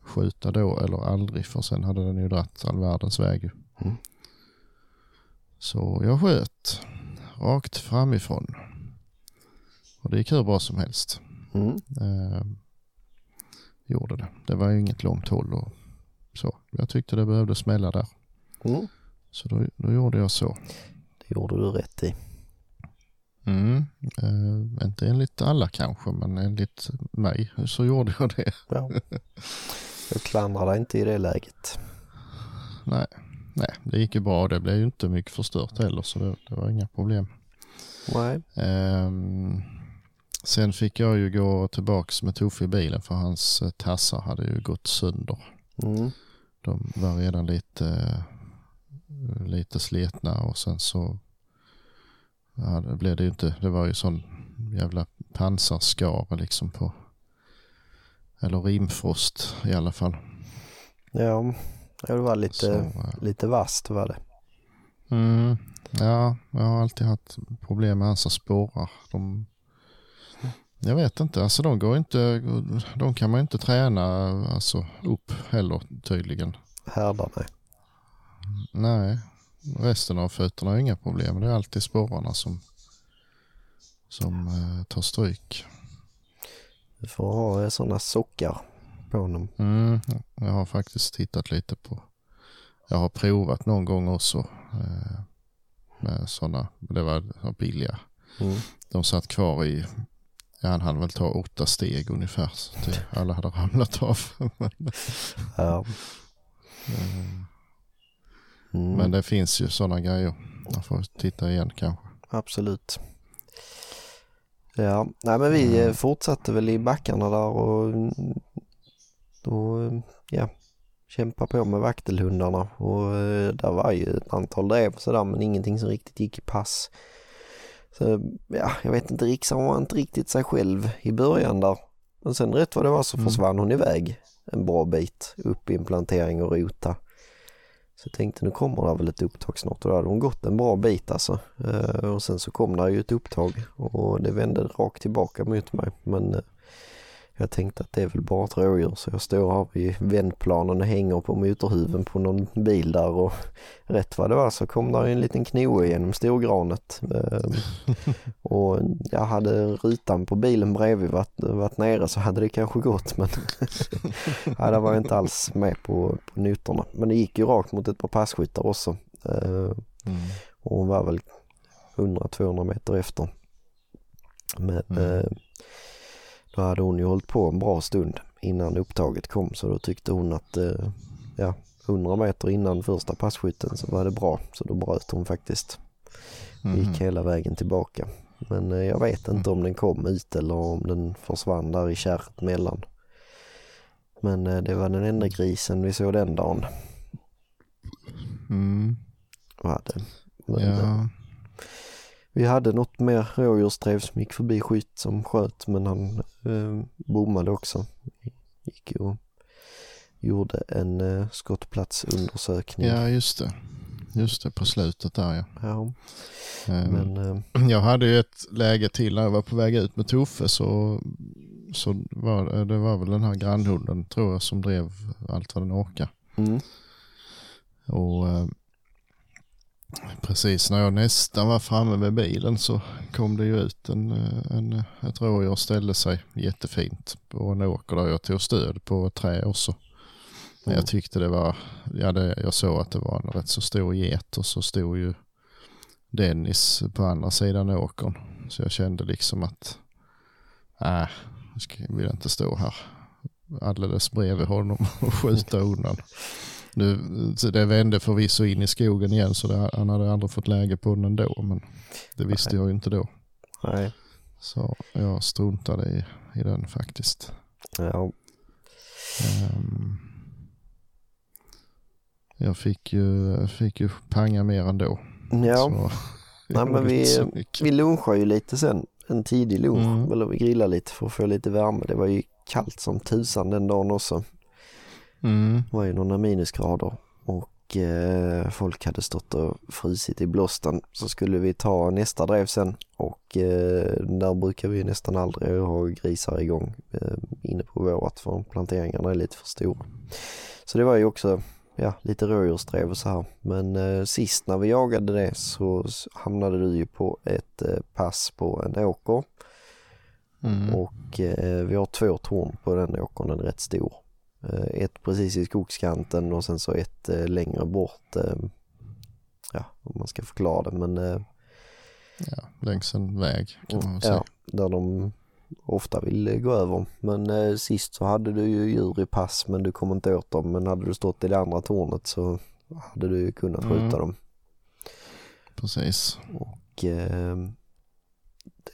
skjuta då eller aldrig för sen hade den ju dratt all världens väg. Mm. Så jag sköt rakt framifrån. Och det gick hur bra som helst. Mm. Eh, gjorde det. Det var ju inget långt håll och så. Jag tyckte det behövde smälla där. Mm. Så då, då gjorde jag så. Det gjorde du rätt i. Mm. Eh, inte enligt alla kanske, men enligt mig så gjorde jag det. Ja. Jag klandrar dig inte i det läget. Nej, nej det gick ju bra. Det blev ju inte mycket förstört heller så det, det var inga problem. Nej. Ehm, sen fick jag ju gå tillbaks med Tuffe i bilen för hans eh, tassar hade ju gått sönder. Mm. De var redan lite, lite slitna och sen så ja, det blev det ju inte, det var ju sån jävla pansarskara liksom på, eller rimfrost i alla fall. Ja, det var lite, Så, eh, lite vasst var det. mm, ja, jag har alltid haft problem med hans spårar. De, jag vet inte, alltså de går inte, de kan man inte träna alltså upp heller tydligen. Härdar mig. Nej, resten av fötterna har inga problem. Det är alltid sporrarna som, som eh, tar stryk. Du får ha sådana sockar på honom. Mm, jag har faktiskt tittat lite på. Jag har provat någon gång också eh, med sådana. Det var billiga. Mm. De satt kvar i, ja, han hade väl ta åtta steg ungefär. Så det, alla hade ramlat av. Ja. Mm. Men det finns ju sådana grejer. Man får titta igen kanske. Absolut. Ja, nej men vi Mm. eh, fortsatte väl i backarna där och då, eh, ja, kämpa på med vaktelhundarna och eh, där var ju ett antal drev sådär men ingenting som riktigt gick i pass. Så ja, jag vet inte, Riksan var inte riktigt sig själv i början där. Men sen rätt vad det var så Mm. försvann hon iväg en bra bit upp i plantering och rota. Så jag tänkte nu kommer det väl ett upptag snart och då hade hon gått en bra bit alltså. Eh, och sen så kom det ju ett upptag och det vände rakt tillbaka mot mig. Men eh, jag tänkte att det är väl bara ett rådjur så jag står här vid vändplanen och hänger på motorhuven på någon bil där och rätt vad det var så kom där en liten knoe genom storgranet. Eh, och jag hade rutan på bilen bredvid varit, varit nere så hade det kanske gått men ja, där var jag inte alls med på, på noterna. Men det gick ju rakt mot ett par passkyttar också. Eh, Mm. och hon var väl 100-200 meter efter. Men Mm. eh, då hade hon ju hållit på en bra stund innan upptaget kom så då tyckte hon att eh, ja, 100 meter innan första passkytten så var det bra så då bröt hon faktiskt. Mm. Gick hela vägen tillbaka. Men eh, jag vet inte om den kom ut eller om den försvann där i kärret mellan. Men eh, det var den enda grisen vi såg den dagen. Mm. Var det. Men, Ja. Vi hade något mer rådjursdrev som gick förbi skytt som sköt men han eh, bommade också. Gick och gjorde en eh, skottplatsundersökning. ja, just det. Just det, på slutet där ja. Ja, Eh, men eh, Jag hade ju ett läge till när jag var på väg ut med Toffe så, så var det var väl den här grannhunden tror jag som drev allt vad den orkar. mm, Och eh, precis när jag nästan var framme med bilen så kom det ju ut en, eh, en, ett rådjur ställde sig jättefint på en åker där jag tog stöd på ett trä också. Men jag tyckte det var, ja det, jag såg att det var en rätt så stor get och så stod ju Dennis på andra sidan åkern. Så jag kände liksom att, nej, jag vill inte stå här alldeles bredvid honom och skjuta undan. Nu, det vände förvisso in i skogen igen så det, han hade aldrig fått läge på den ändå. Men det visste jag ju inte då. nej, Så jag struntade i, i den faktiskt. ja, Ehm, jag fick ju, fick ju panga mer ändå. ja. Så, Nej, men vi, vi lunchade ju lite sen, en tidig lunch, Mm. eller vi grillade lite för att få lite värme. Det var ju kallt som tusan den dagen också. Mm, Det var ju några minusgrader och eh, folk hade stått och frusit i blåsten. Så skulle vi ta nästa drev sen och eh, där brukar vi nästan aldrig ha grisar igång eh, inne på vårat för planteringarna är lite för stora. Så det var ju också ja, lite rådjursdrev och så här. Men eh, sist när vi jagade det så hamnade du ju på ett eh, pass på en åker mm, och eh, vi har två torn på den åkern, den är rätt stor. Eh, ett precis i skogskanten och sen så ett eh, längre bort. Eh, ja, om man ska förklara det men ja, längs en väg kan man säga. ja, där de ofta vill gå över. Men sist så hade du ju djur i pass men du kom inte åt dem. Men hade du stått i det andra tornet så hade du ju kunnat skjuta Mm. dem. Precis. Och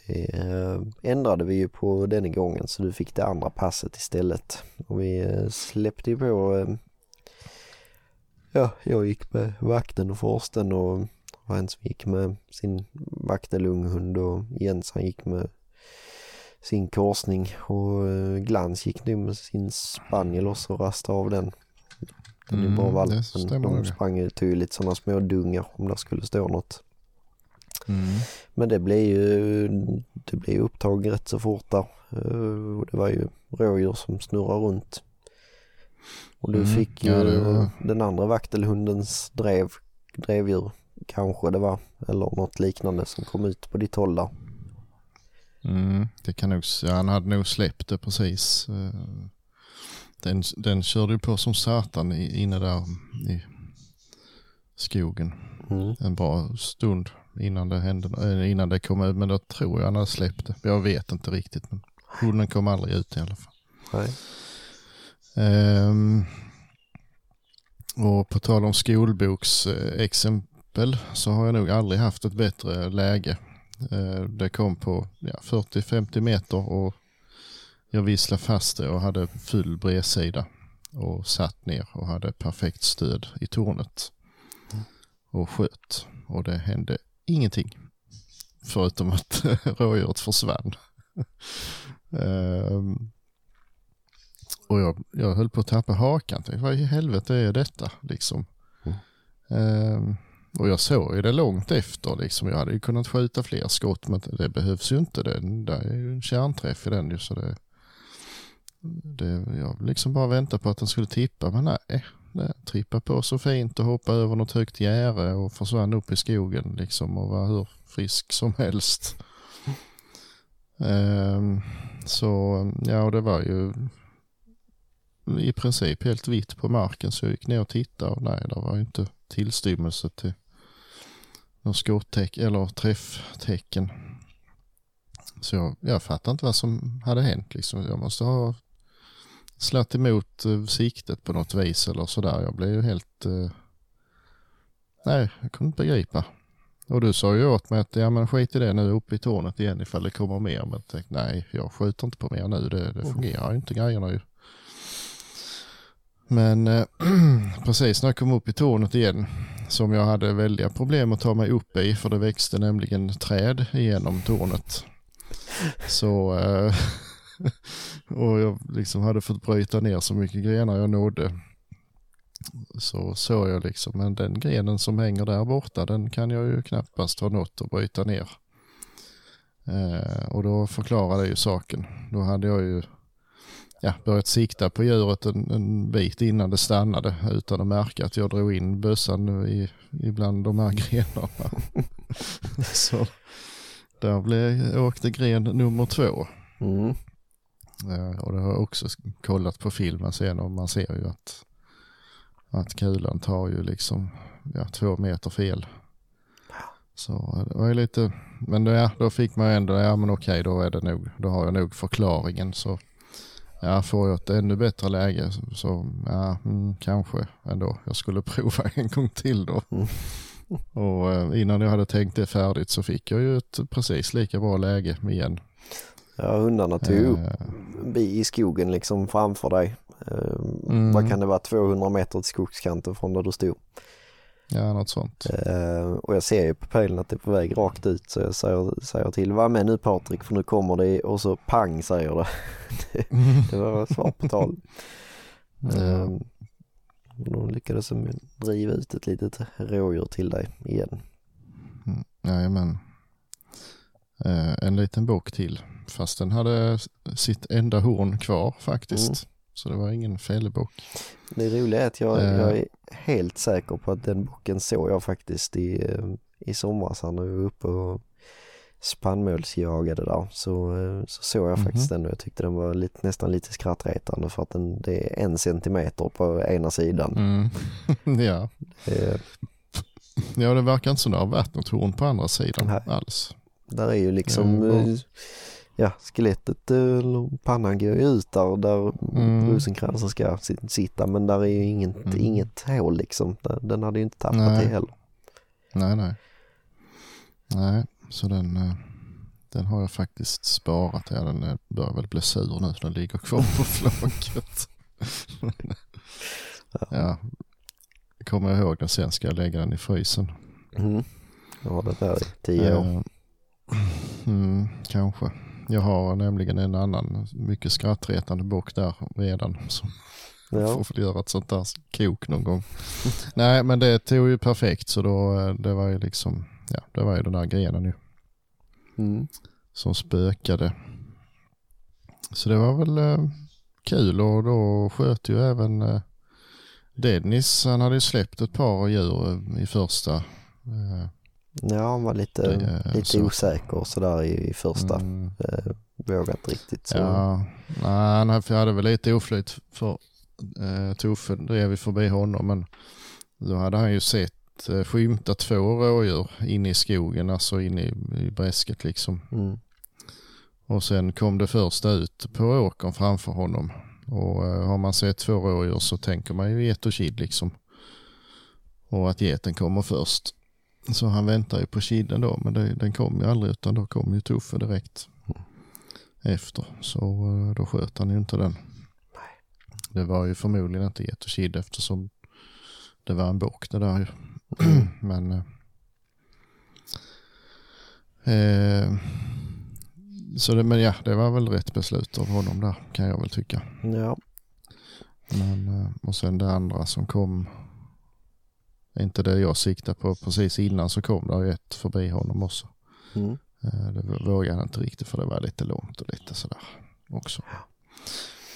det eh, ändrade vi ju på den gången så du fick det andra passet istället. Och vi eh, släppte ju på, eh, ja jag gick med vakten och forsten och en som gick med sin vaktelunghund och Jens han gick med sin korsning och Glans gick nu med sin spaniel och rastade av den. Den är Mm, bra det valp men stämmer de sprang ju lite sådana små dungar om det skulle stå något. Mm. Men det blev ju, det blev upptag rätt så fort där. Eh, och det var ju rådjur som snurrade runt. Och du Mm, fick ju ja, var- den andra vaktelhundens drev, drevdjur kanske det var. Eller något liknande som kom ut på ditt håll där. Mm, det kan nog, ja, han hade nog släppt det precis. Eh, den, den körde ju på som satan inne där i skogen. Mm. En bra stund innan det, hände, äh, innan det kom ut. Men då tror jag han hade släppt det. Jag vet inte riktigt. Men hunden kom aldrig ut i alla fall. Nej. Um, och på tal om skolboksexempel så har jag nog aldrig haft ett bättre läge. Uh, det kom på ja, 40-50 meter och jag visslade fast det och hade full bredsida och satt ner och hade perfekt stöd i tornet och sköt och det hände ingenting. Förutom att rådjuret försvann. um, och jag, jag höll på att tappa hakan. Tänkte, vad i helvete är detta liksom? Mm. Um, och jag såg ju det långt efter liksom. Jag hade ju kunnat skjuta fler skott men det behövs ju inte. Det, det är ju en kärnträff i den ju så det, det, jag liksom bara väntade på att den skulle tippa men nej, Eh, det trippade på så fint och hoppade över något högt gärde och försvann upp i skogen liksom och var hur frisk som helst. Um, så ja, och det var ju i princip helt vitt på marken så jag gick ner och tittade och nej, det var ju inte tillstymmelse till någon skottäck eller träfftecken. Så jag, jag fattade inte vad som hade hänt liksom. Jag måste ha slatt emot uh, siktet på något vis eller sådär. Jag blev ju helt... Uh, nej, jag kunde inte begripa. Och du sa ju åt mig att ja men skit i det nu upp i tornet igen ifall det kommer mer. Men jag tänkte nej, jag skjuter inte på mer nu. Det, det fungerar ju inte grejerna ju. Men eh, precis när jag kom upp i tornet igen som jag hade väldiga problem att ta mig upp i för det växte nämligen träd igenom tornet. Så eh, och jag liksom hade fått bryta ner så mycket grenar jag nådde. Så såg jag liksom, men den grenen som hänger där borta den kan jag ju knappast ha nått att bryta ner. Eh, och då förklarade ju saken. Då hade jag ju ja, börjat sikta på djuret en, en bit innan det stannade utan att märka att jag drog in bössan i, ibland de här grenarna. så där blev, åkte gren nummer två. Mm. Ja, och det har jag också kollat på filmen sen och man ser ju att, att kulan tar ju liksom ja, två meter fel. Så det var ju lite, men då, ja, då fick man ändå, ja men okej då är det nog, då har jag nog förklaringen så ja, får jag ett ännu bättre läge så, så ja, mm, kanske ändå jag skulle prova en gång till då. Mm. Och eh, innan jag hade tänkt det färdigt så fick jag ju ett precis lika bra läge igen. Ja, hundarna tog upp uh, i skogen liksom framför dig. Uh, mm. Vad kan det vara, 200 meter till skogskanten från där du stod? Ja, något sånt. Uh, och jag ser ju på pejlen att det är på väg rakt ut så jag säger, säger till, var med nu Patrik för nu kommer det och så pang säger det. det, var svar på tal. Då lyckades de driva ut ett litet rådjur till dig igen. Mm, jajamän. Uh, en liten bock till fast den hade sitt enda horn kvar faktiskt. Mm. Så det var ingen fällebock. Det roliga är att jag, uh, jag, är helt säker på att den bocken såg jag faktiskt i, eh, i somras när vi var uppe och spannmålsjagade där. Så, eh, så såg jag mm -hmm. faktiskt den och jag tyckte den var lite, nästan lite skrattretande för att den, det är en centimeter på ena sidan. Mm. ja. Det, ja, det verkar inte som det har varit något horn på andra sidan Nej. alls. Där är ju liksom mm ja, skelettet eller pannan går ut där, där mm. rosenkransen ska sitta men där är ju inget, mm. inget hål liksom. Den hade ju inte tappat nej. det heller. Nej, nej. Nej, så den, eh, den har jag faktiskt sparat. Ja, den eh, börjar väl bli sur nu. Den ligger kvar på flaket. ja, kommer jag ihåg den sen ska jag lägga den i frysen. Mm. Ja, det där i tio år. Mm, kanske. Jag har nämligen en annan mycket skrattretande bock där redan som ja. får göra ett sånt där kok någon gång. Nej men det tog ju perfekt så då det var ju liksom, ja det var ju den där grenen ju. Mm. Som spökade. Så det var väl eh, kul och då sköt ju även eh, Dennis, han hade ju släppt ett par djur i första Eh, Ja, han var lite, Det lite så. osäker sådär i, i första. mm, Eh, vågade inte riktigt. Så. ja, nej, han hade väl lite oflyt för eh, Toffe drev vi förbi honom men då hade han ju sett eh, skymta två rådjur inne i skogen, alltså inne i, i bräsket liksom. Mm. Och sen kom det första ut på åkern framför honom. Och eh, har man sett två rådjur så tänker man ju get och kid liksom. Och att geten kommer först. Så han väntar ju på kidden då, men det, den kom ju aldrig utan då kom ju Tuffe direkt efter. Så eh, då sköt han ju inte den. Det var ju förmodligen inte kid eftersom det var en bock det där ju. men eh, eh, så det, men ja, det var väl rätt beslut av honom där kan jag väl tycka. Ja, Men, eh, och sen det andra som kom, inte det jag siktade på precis innan så kom det ett förbi honom också. mm. Eh, Det vågade han inte riktigt för det var lite långt och lite sådär också.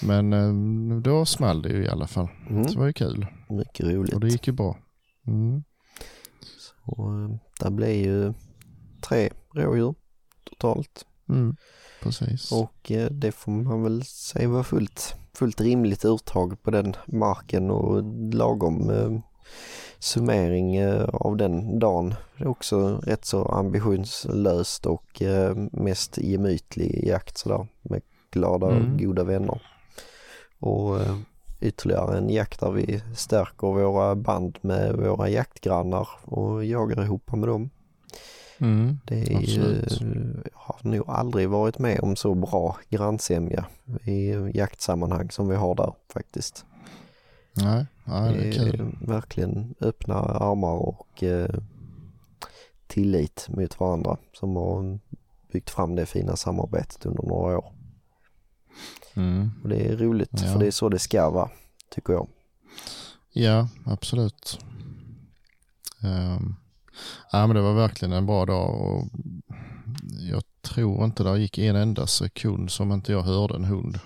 Men eh, då small det ju i alla fall. Mm. Så det var ju kul mycket roligt. och det gick ju bra. Mm. Och, eh, det blev ju tre rådjur totalt. Mm. Precis. Och det får man väl säga var fullt, fullt rimligt uttag på den marken och lagom summering eh, av den dagen. Det är också rätt så ambitionslöst och eh, mest gemytlig jakt sådär med glada och Mm. goda vänner. Och eh, ytterligare en jakt där vi stärker våra band med våra jaktgrannar och jagar ihop med dem. Mm. Det är ju, jag har nog aldrig varit med om så bra grannsämja i jaktsammanhang som vi har där faktiskt. Nej, nej, det är kul. verkligen öppna armar och eh, tillit mot varandra som har byggt fram det fina samarbetet under några år. Mm. Och det är roligt Ja. för det är så det ska vara, tycker jag. Ja, absolut. Um, ja, men det var verkligen en bra dag och jag tror inte det gick en enda sekund som inte jag hörde en hund.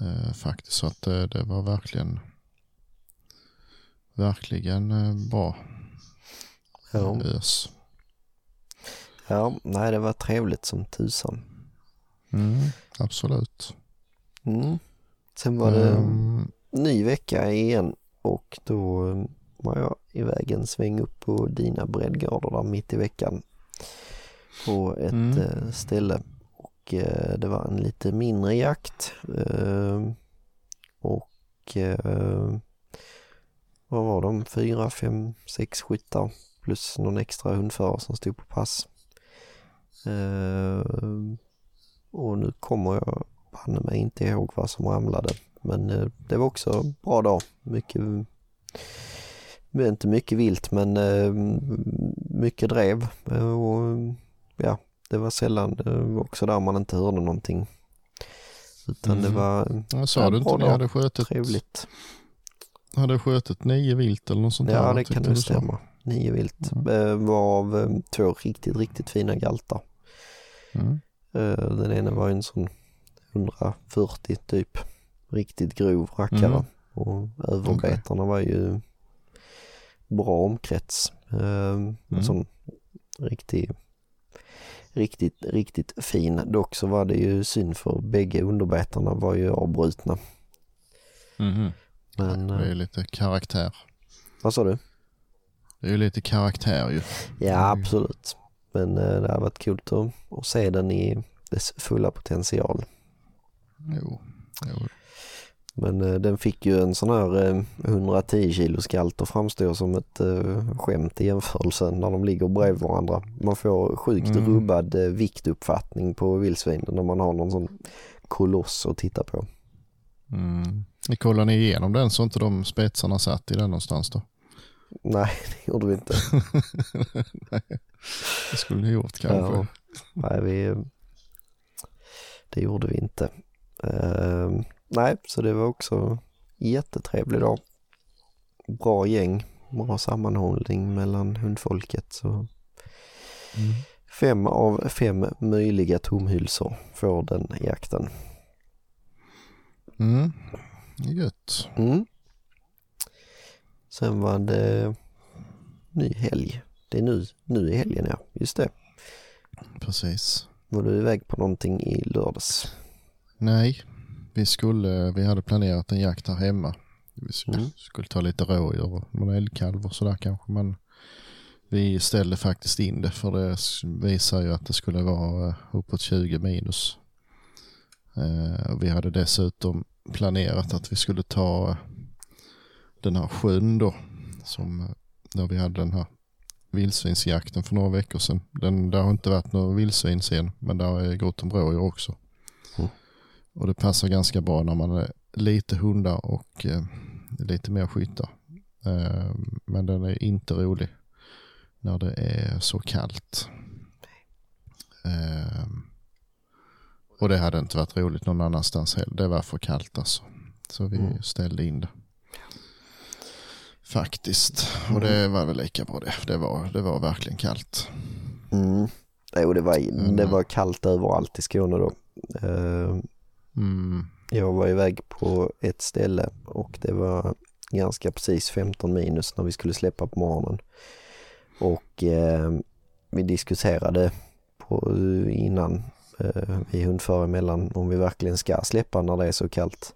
Eh, faktiskt, så att det, det var verkligen verkligen eh, bra Ja. ös. ja, nej det var trevligt som tusan. Mm, absolut. Mm. Sen var det Ehm, ny vecka igen och då eh, var jag iväg en sväng upp på dina breddgrader där mitt i veckan på ett Mm. eh, ställe och eh, det var en lite mindre jakt ehm, och ehm, vad var de? Fyra, fem, sex skyttar plus någon extra hundförare som stod på pass. Ehm, och nu kommer jag banne mig inte ihåg vad som ramlade. Men eh, det var också en bra dag. Mycket, inte mycket vilt men mycket drev. Eh, och ja, det var sällan eh, också där man inte hörde någonting. Utan det Mhm. var jag sa du inte att ni hade skjutit, trevligt. hade skjutit nio vilt eller något sånt där? Ja, va? det kan nog stämma. Nio vilt. Mm. Eh, Varav eh, två riktigt, riktigt fina galtar. Mm. Den ena var en sån 140 typ. Riktigt grov rackare. Mm. Och överbetarna var ju bra omkrets. En Mm. sån riktig, riktigt, riktigt fin. Dock så var det ju synd för bägge underbetarna var ju avbrutna. Mhm. Men, Det är eh, ju lite karaktär. vad sa du? Det är ju lite karaktär ju. Ja Mm. absolut. Men eh, det har varit kul att, att se den i dess fulla potential. Jo. jo. Men eh, den fick ju en sån här eh, 110 kilos galt och framstår som ett eh, skämt i jämförelse när de ligger bredvid varandra. Man får sjukt Mm. rubbad eh, viktuppfattning på vildsvinen när man har någon sån koloss att titta på. Mm. Kollar ni igenom den så inte de spetsarna satt i den någonstans då? Nej, det gjorde vi inte. Nej, det skulle ni gjort kanske. Ja. Nej, vi, det gjorde vi inte. Eh, nej, så det var också jättetrevlig dag. Bra gäng, bra sammanhållning mellan hundfolket. Så Mm. fem av fem möjliga tomhylsor får den jakten. Mm. Gött. Mm. Sen var det ny helg det är nu, nu i helgen ja, just det. Precis. Var du iväg på någonting i lördags? Nej, vi, skulle, vi hade planerat en jakt här hemma. Vi skulle, Mm. skulle ta lite rådjur och någon älgkalv och sådär kanske. Men vi ställde faktiskt in det för det visar ju att det skulle vara eh, uppåt 20 minus. Eh, vi hade dessutom planerat att vi skulle ta eh, den här sjön då. Som, eh, där vi hade den här vildsvinsjakten för några veckor sedan. Den, där har inte varit några vildsvin sen men där är gott om rådjur också. Och det passar ganska bra när man är lite hundar och eh, lite mer skyttar. Eh, men den är inte rolig när det är så kallt. Eh, och det hade inte varit roligt någon annanstans heller. Det var för kallt alltså. Så vi Mm. ställde in det. Faktiskt. Och det var väl lika bra det. Det var, det var verkligen kallt. Mm. Jo, det var, Mm. det var kallt överallt i Skåne då. Mm. Jag var iväg på ett ställe och det var ganska precis 15 minus när vi skulle släppa på morgonen. Och eh, vi diskuterade på, innan eh, vi hundförare emellan om vi verkligen ska släppa när det är så kallt.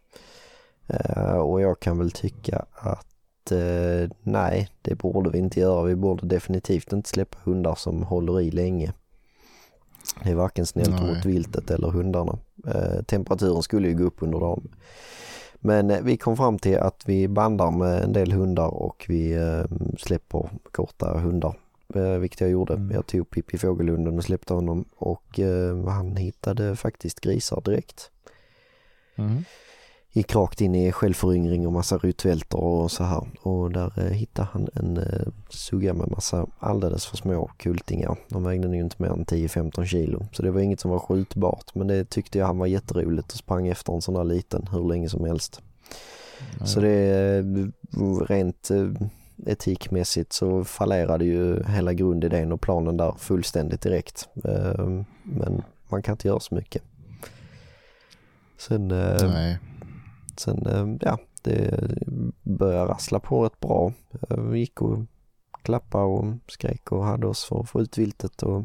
Eh, och jag kan väl tycka att eh, nej, det borde vi inte göra. Vi borde definitivt inte släppa hundar som håller i länge. Det är varken snällt mot viltet eller hundarna. Eh, temperaturen skulle ju gå upp under dagen. Men eh, vi kom fram till att vi bandar med en del hundar och vi eh, släpper korta hundar. Eh, vilket jag gjorde. Mm. Jag tog Pippi Fågelhunden och släppte honom och eh, han hittade faktiskt grisar direkt. Mm. Gick rakt in i självföryngring och massa rutvältor och så här. Och där eh, hittade han en eh, sugga med massa alldeles för små kultingar. De vägde nog inte mer än 10-15 kilo. Så det var inget som var skjutbart. Men det tyckte jag han var jätteroligt och sprang efter en sån där liten hur länge som helst. Så det är rent eh, etikmässigt så fallerade ju hela grundidén och planen där fullständigt direkt. Eh, Men man kan inte göra så mycket. Sen eh, Nej. Sen eh, ja, det började rassla på rätt bra. Eh, vi gick och klappade och skrek och hade oss för att få ut viltet och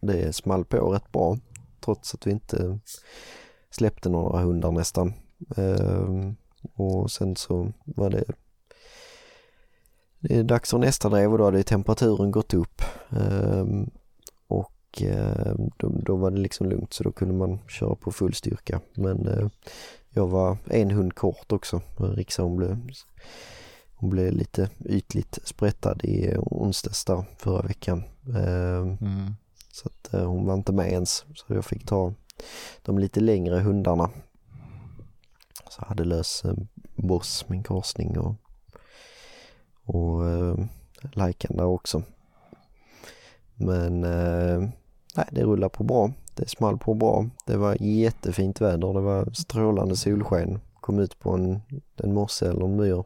det small på rätt bra trots att vi inte släppte några hundar nästan. Ehm, och sen så var det det är dags för nästa drev och då hade temperaturen gått upp. Ehm, och ehm, då, då var det liksom lugnt så då kunde man köra på full styrka. Men eh, jag var en hund kort också. Rixa hon blev, hon blev lite ytligt sprättad i onsdags där förra veckan. Eh, Mm. Så att eh, hon var inte med ens. Så jag fick ta de lite längre hundarna. Så hade lös eh, Boss, min korsning och, och eh, Laikan där också. Men eh, nej, det rullar på bra. Det small på bra. Det var jättefint väder. Det var strålande solsken. Kom ut på en, en mosse eller en myr.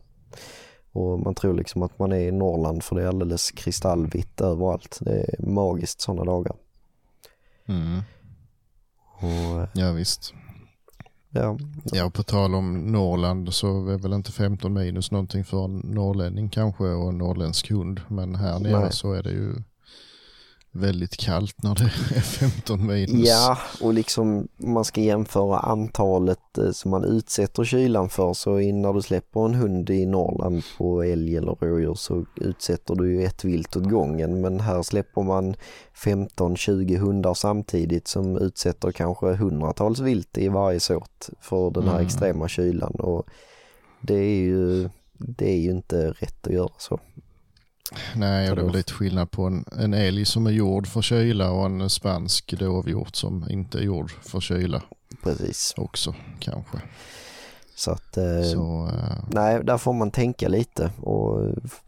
Och man tror liksom att man är i Norrland för det är alldeles kristallvitt överallt. Det är magiskt sådana dagar. Mm. Och eh, Ja visst. ja, Ja, på tal om Norrland så är väl inte 15 minus någonting för en norrlänning kanske och en norrländsk hund. Men här nere Nej. så är det ju väldigt kallt när det är 15 minus. Ja, och liksom om man ska jämföra antalet eh, som man utsätter kylan för så när du släpper en hund i Norrland på älg eller rådjur så utsätter du ju ett vilt åt gången men här släpper man 15-20 hundar samtidigt som utsätter kanske hundratals vilt i varje såt för den här Mm. extrema kylan och det är ju det är ju inte rätt att göra så. Nej, och det är väl lite skillnad på en, en älg som är gjord för kyla och en spansk dovhjort som inte är gjord för kyla Precis. också kanske. Så att eh, Så eh, Nej, där får man tänka lite och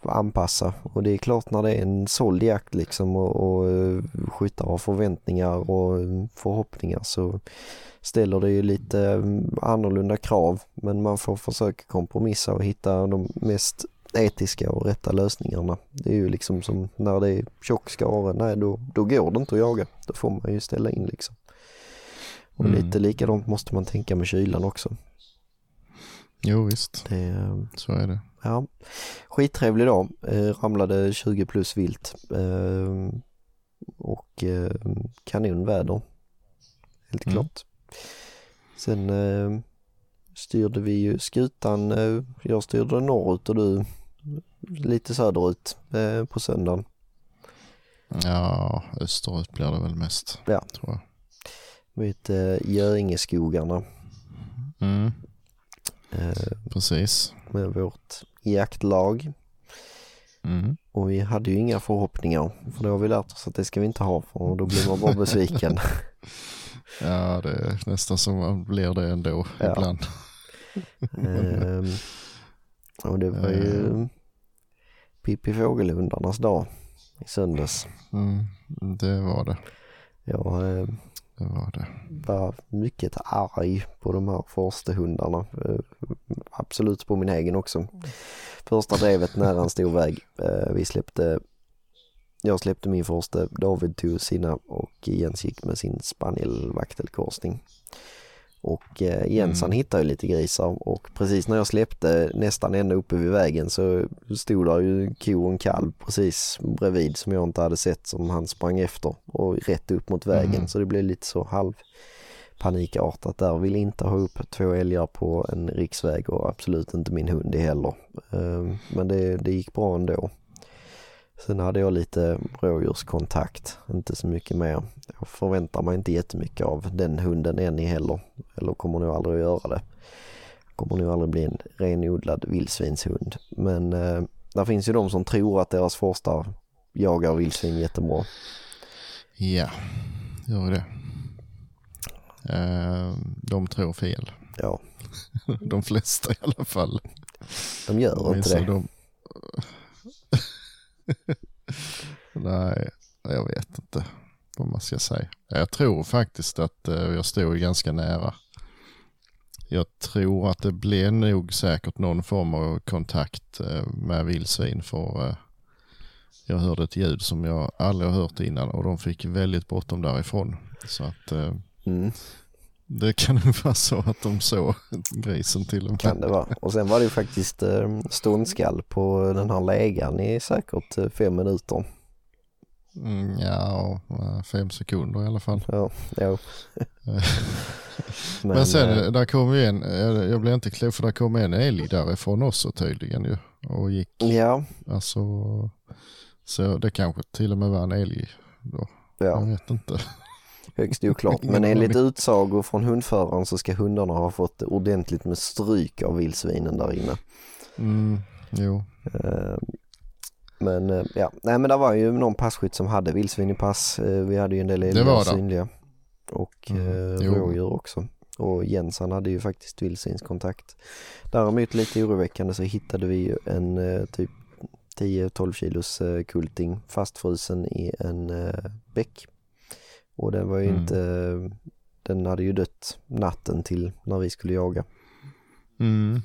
anpassa. Och det är klart när det är en såld jakt liksom och, och eh, skyttar har förväntningar och eh, förhoppningar så ställer det ju lite eh, annorlunda krav. Men man får försöka kompromissa och hitta de mest etiska och rätta lösningarna. Det är ju liksom som när det är tjock skare, nej då, då går det inte att jaga. Då får man ju ställa in liksom. Och Mm. lite likadant måste man tänka med kylan också. Jo visst, Det, eh, så är det. ja, skittrevlig dag. Eh, ramlade 20 plus vilt. Eh, och kanonväder. Helt Mm. klart. Sen styrde vi ju skutan. Jag styrde norrut och du lite söderut eh, på söndagen. Ja, österut blir det väl mest. Ja. Tror jag. Vid eh, Göingeskogarna Mm, eh, precis. med vårt jaktlag. Mm. Och vi hade ju inga förhoppningar för det har vi lärt oss att det ska vi inte ha för då blir man bara besviken. Ja, det är nästan som man blir det ändå Ja. ibland. Ehm, och det var ju Pippi Fågelhundarnas dag i söndags. Mm, det var det. Jag eh, Det var det. var mycket arg på de här forstehundarna. Eh, absolut på min egen också. Första drevet nära en stor väg. Eh, vi släppte, jag släppte min första, David tog sina och Jens gick med sin spanielvaktelkorsning. Och eh, Jens han Mm. hittade ju lite grisar och precis när jag släppte nästan ända uppe vid vägen så stod där ju en ko och en kalv precis bredvid som jag inte hade sett som han sprang efter och rätt upp mot vägen Mm. så det blev lite så halv panikartat där. Vill inte ha upp två älgar på en riksväg och absolut inte min hund heller. Eh, Men det, det gick bra ändå. Sen hade jag lite rådjurskontakt, inte så mycket mer. Jag förväntar mig inte jättemycket av den hunden än i heller. Eller kommer nog aldrig att göra det. Kommer nog aldrig bli en renodlad vildsvinshund. Men eh, där finns ju de som tror att deras forstar jagar vildsvin jättebra. Ja, gör det. Eh, de tror fel. Ja, De flesta i alla fall. de gör inte det. De... Nej, jag vet inte vad man ska säga. Jag tror faktiskt att eh, jag stod ganska nära. Jag tror att det blev nog säkert någon form av kontakt eh, med vildsvin för eh, jag hörde ett ljud som jag aldrig har hört innan och de fick väldigt bråttom därifrån. Så att Mm, det kan nog vara så att de såg grisen till och med. kan det vara. Och sen var det ju faktiskt eh, ståndskall på den här lägaren i säkert eh, fem minuter. Mm, ja, fem sekunder i alla fall. Ja, ja. Men, sen, eh, eh, där kom ju en, eh, jag blev inte klok för där kom en älg därifrån också tydligen ju. Och gick, Ja, alltså, så det kanske till och med var en älg då. Jag ja, vet inte. Högst oklart. Men enligt utsagor från hundföraren så ska hundarna ha fått ordentligt med stryk av vildsvinen där inne. Mm, jo, Eh, Men eh, ja, nej men det var ju någon passkytt som hade vildsvin i pass. Eh, Vi hade ju en del det. synliga. Och Mm, rådjur också. Och Jens han hade ju faktiskt vildsvinskontakt. Däremot lite oroväckande så hittade vi ju en typ 10-12 kilos kulting fastfrusen i en bäck. Och den var ju Mm. inte, den hade ju dött natten till när vi skulle jaga. mm.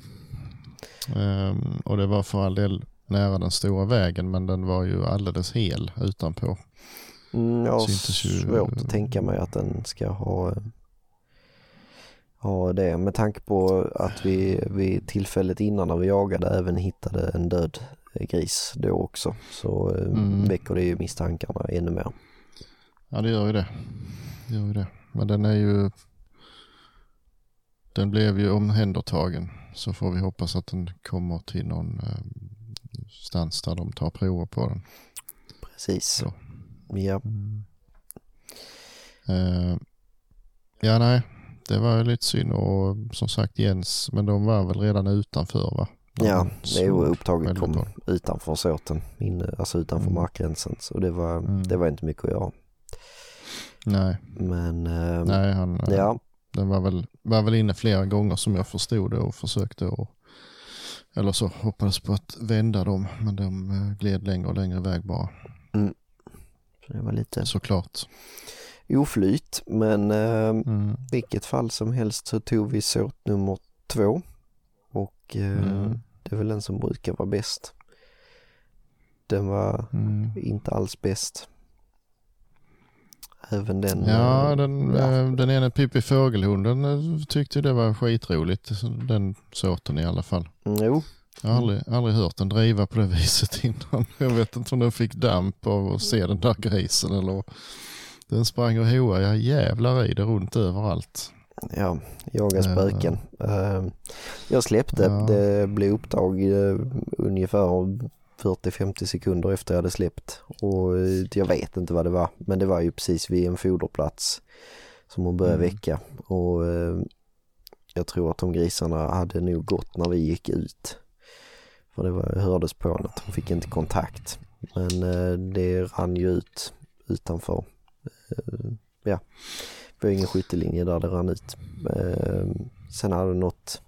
Ehm, och det var för all del nära den stora vägen men den var ju alldeles hel utanpå. Mm, jag har Syntes ju- svårt att tänka mig att den ska ha, ha det med tanke på att vi vid tillfället innan när vi jagade även hittade en död gris då också. Så eh, Mm. väcker det ju misstankarna ännu mer. Ja det gör ju det. det, gör ju det. Men den är ju den blev ju omhändertagen så får vi hoppas att den kommer till någon eh, stans där de tar prover på den. Precis. Så. Ja, Eh, ja nej, det var ju lite synd och som sagt Jens, men de var väl redan utanför va? När ja de det är upptaget kom utanför såten, inne, alltså utanför Mm. markgränsen. Så det var, Mm. det var inte mycket att göra. Nej, Men eh, nej han, eh, ja, den var väl, var väl inne flera gånger som jag förstod det och försökte och eller så hoppades på att vända dem men de eh, gled längre och längre iväg bara. så det var lite Såklart. oflyt. Men eh, Mm. vilket fall som helst så tog vi såt nummer två. Och eh, Mm. det är väl den som brukar vara bäst. Den var Mm. inte alls bäst. Även den. Ja, eh, den, ja. eh, den ena Pippi Fågelhunden eh, tyckte det var skitroligt. Den sorten i alla fall. Mm, Jo, Jag har aldrig, aldrig hört den driva på det viset innan. Jag vet inte om den fick damp av att se den där grisen eller den sprang och hoade jag jävlar i det runt överallt. ja, jaga spöken. Jag släppte, Ja. det blev upptag ungefär 40-50 sekunder efter jag hade släppt. Och eh, jag vet inte vad det var, men det var ju precis vid en foderplats som hon började Mm. väcka. Och eh, jag tror att de grisarna hade nog gått när vi gick ut. För det var, hördes på henne att hon fick inte kontakt. Men eh, det rann ju ut utanför. Ja, det var ingen skyttelinje där det rann ut. Sen hade något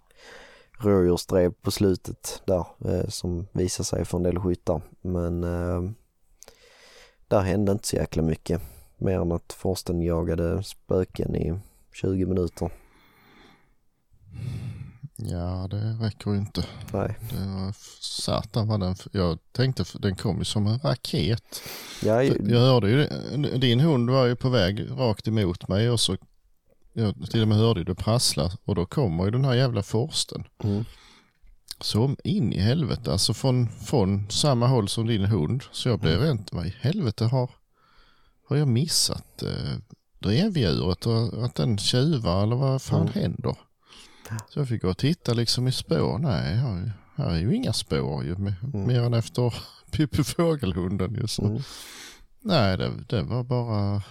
rådjursdrev på slutet där eh, som visade sig för en del skyttar. Men eh, där hände inte så jäkla mycket. Mer än att Forsten jagade spöken i 20 minuter. Ja, det räcker ju inte. Nej, Det var satan vad den... Jag tänkte, den kom ju som en raket. ja, För Jag hörde ju, din hund var ju på väg rakt emot mig och så jag till och med hörde det prassla och då kommer ju den här jävla forsten. mm, Så in i helvete, alltså från, från samma håll som din hund. Så jag blev rent, vad i helvete har, har jag missat eh, drevdjuret och att den tjuvar eller vad fan Mm. händer? Så jag fick gå och titta liksom i spår. Nej, här, här är ju inga spår ju, mer, Mm. mer än efter Pippi Fågelhunden ju. Så. mm. Nej, det, det var bara,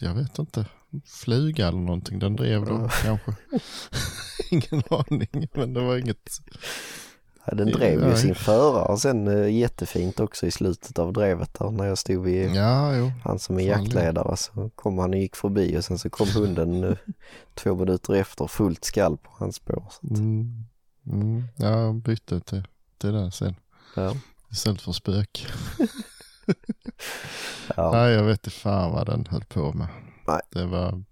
jag vet inte, fluga eller någonting. Den drev då kanske. Ingen aning, men det var inget. Ja, den drev ju Nej. sin förare sen eh, jättefint också i slutet av drevet där när jag stod vid Ja, han som är jaktledare så kom han och gick förbi och sen så kom hunden eh, två minuter efter fullt skall på hans spår. Så, att, Mm. Mm. Ja, jag bytte till, till den sen ja, istället för spök. ja, Nej, jag vet inte fan vad den höll på med. Nej. Det var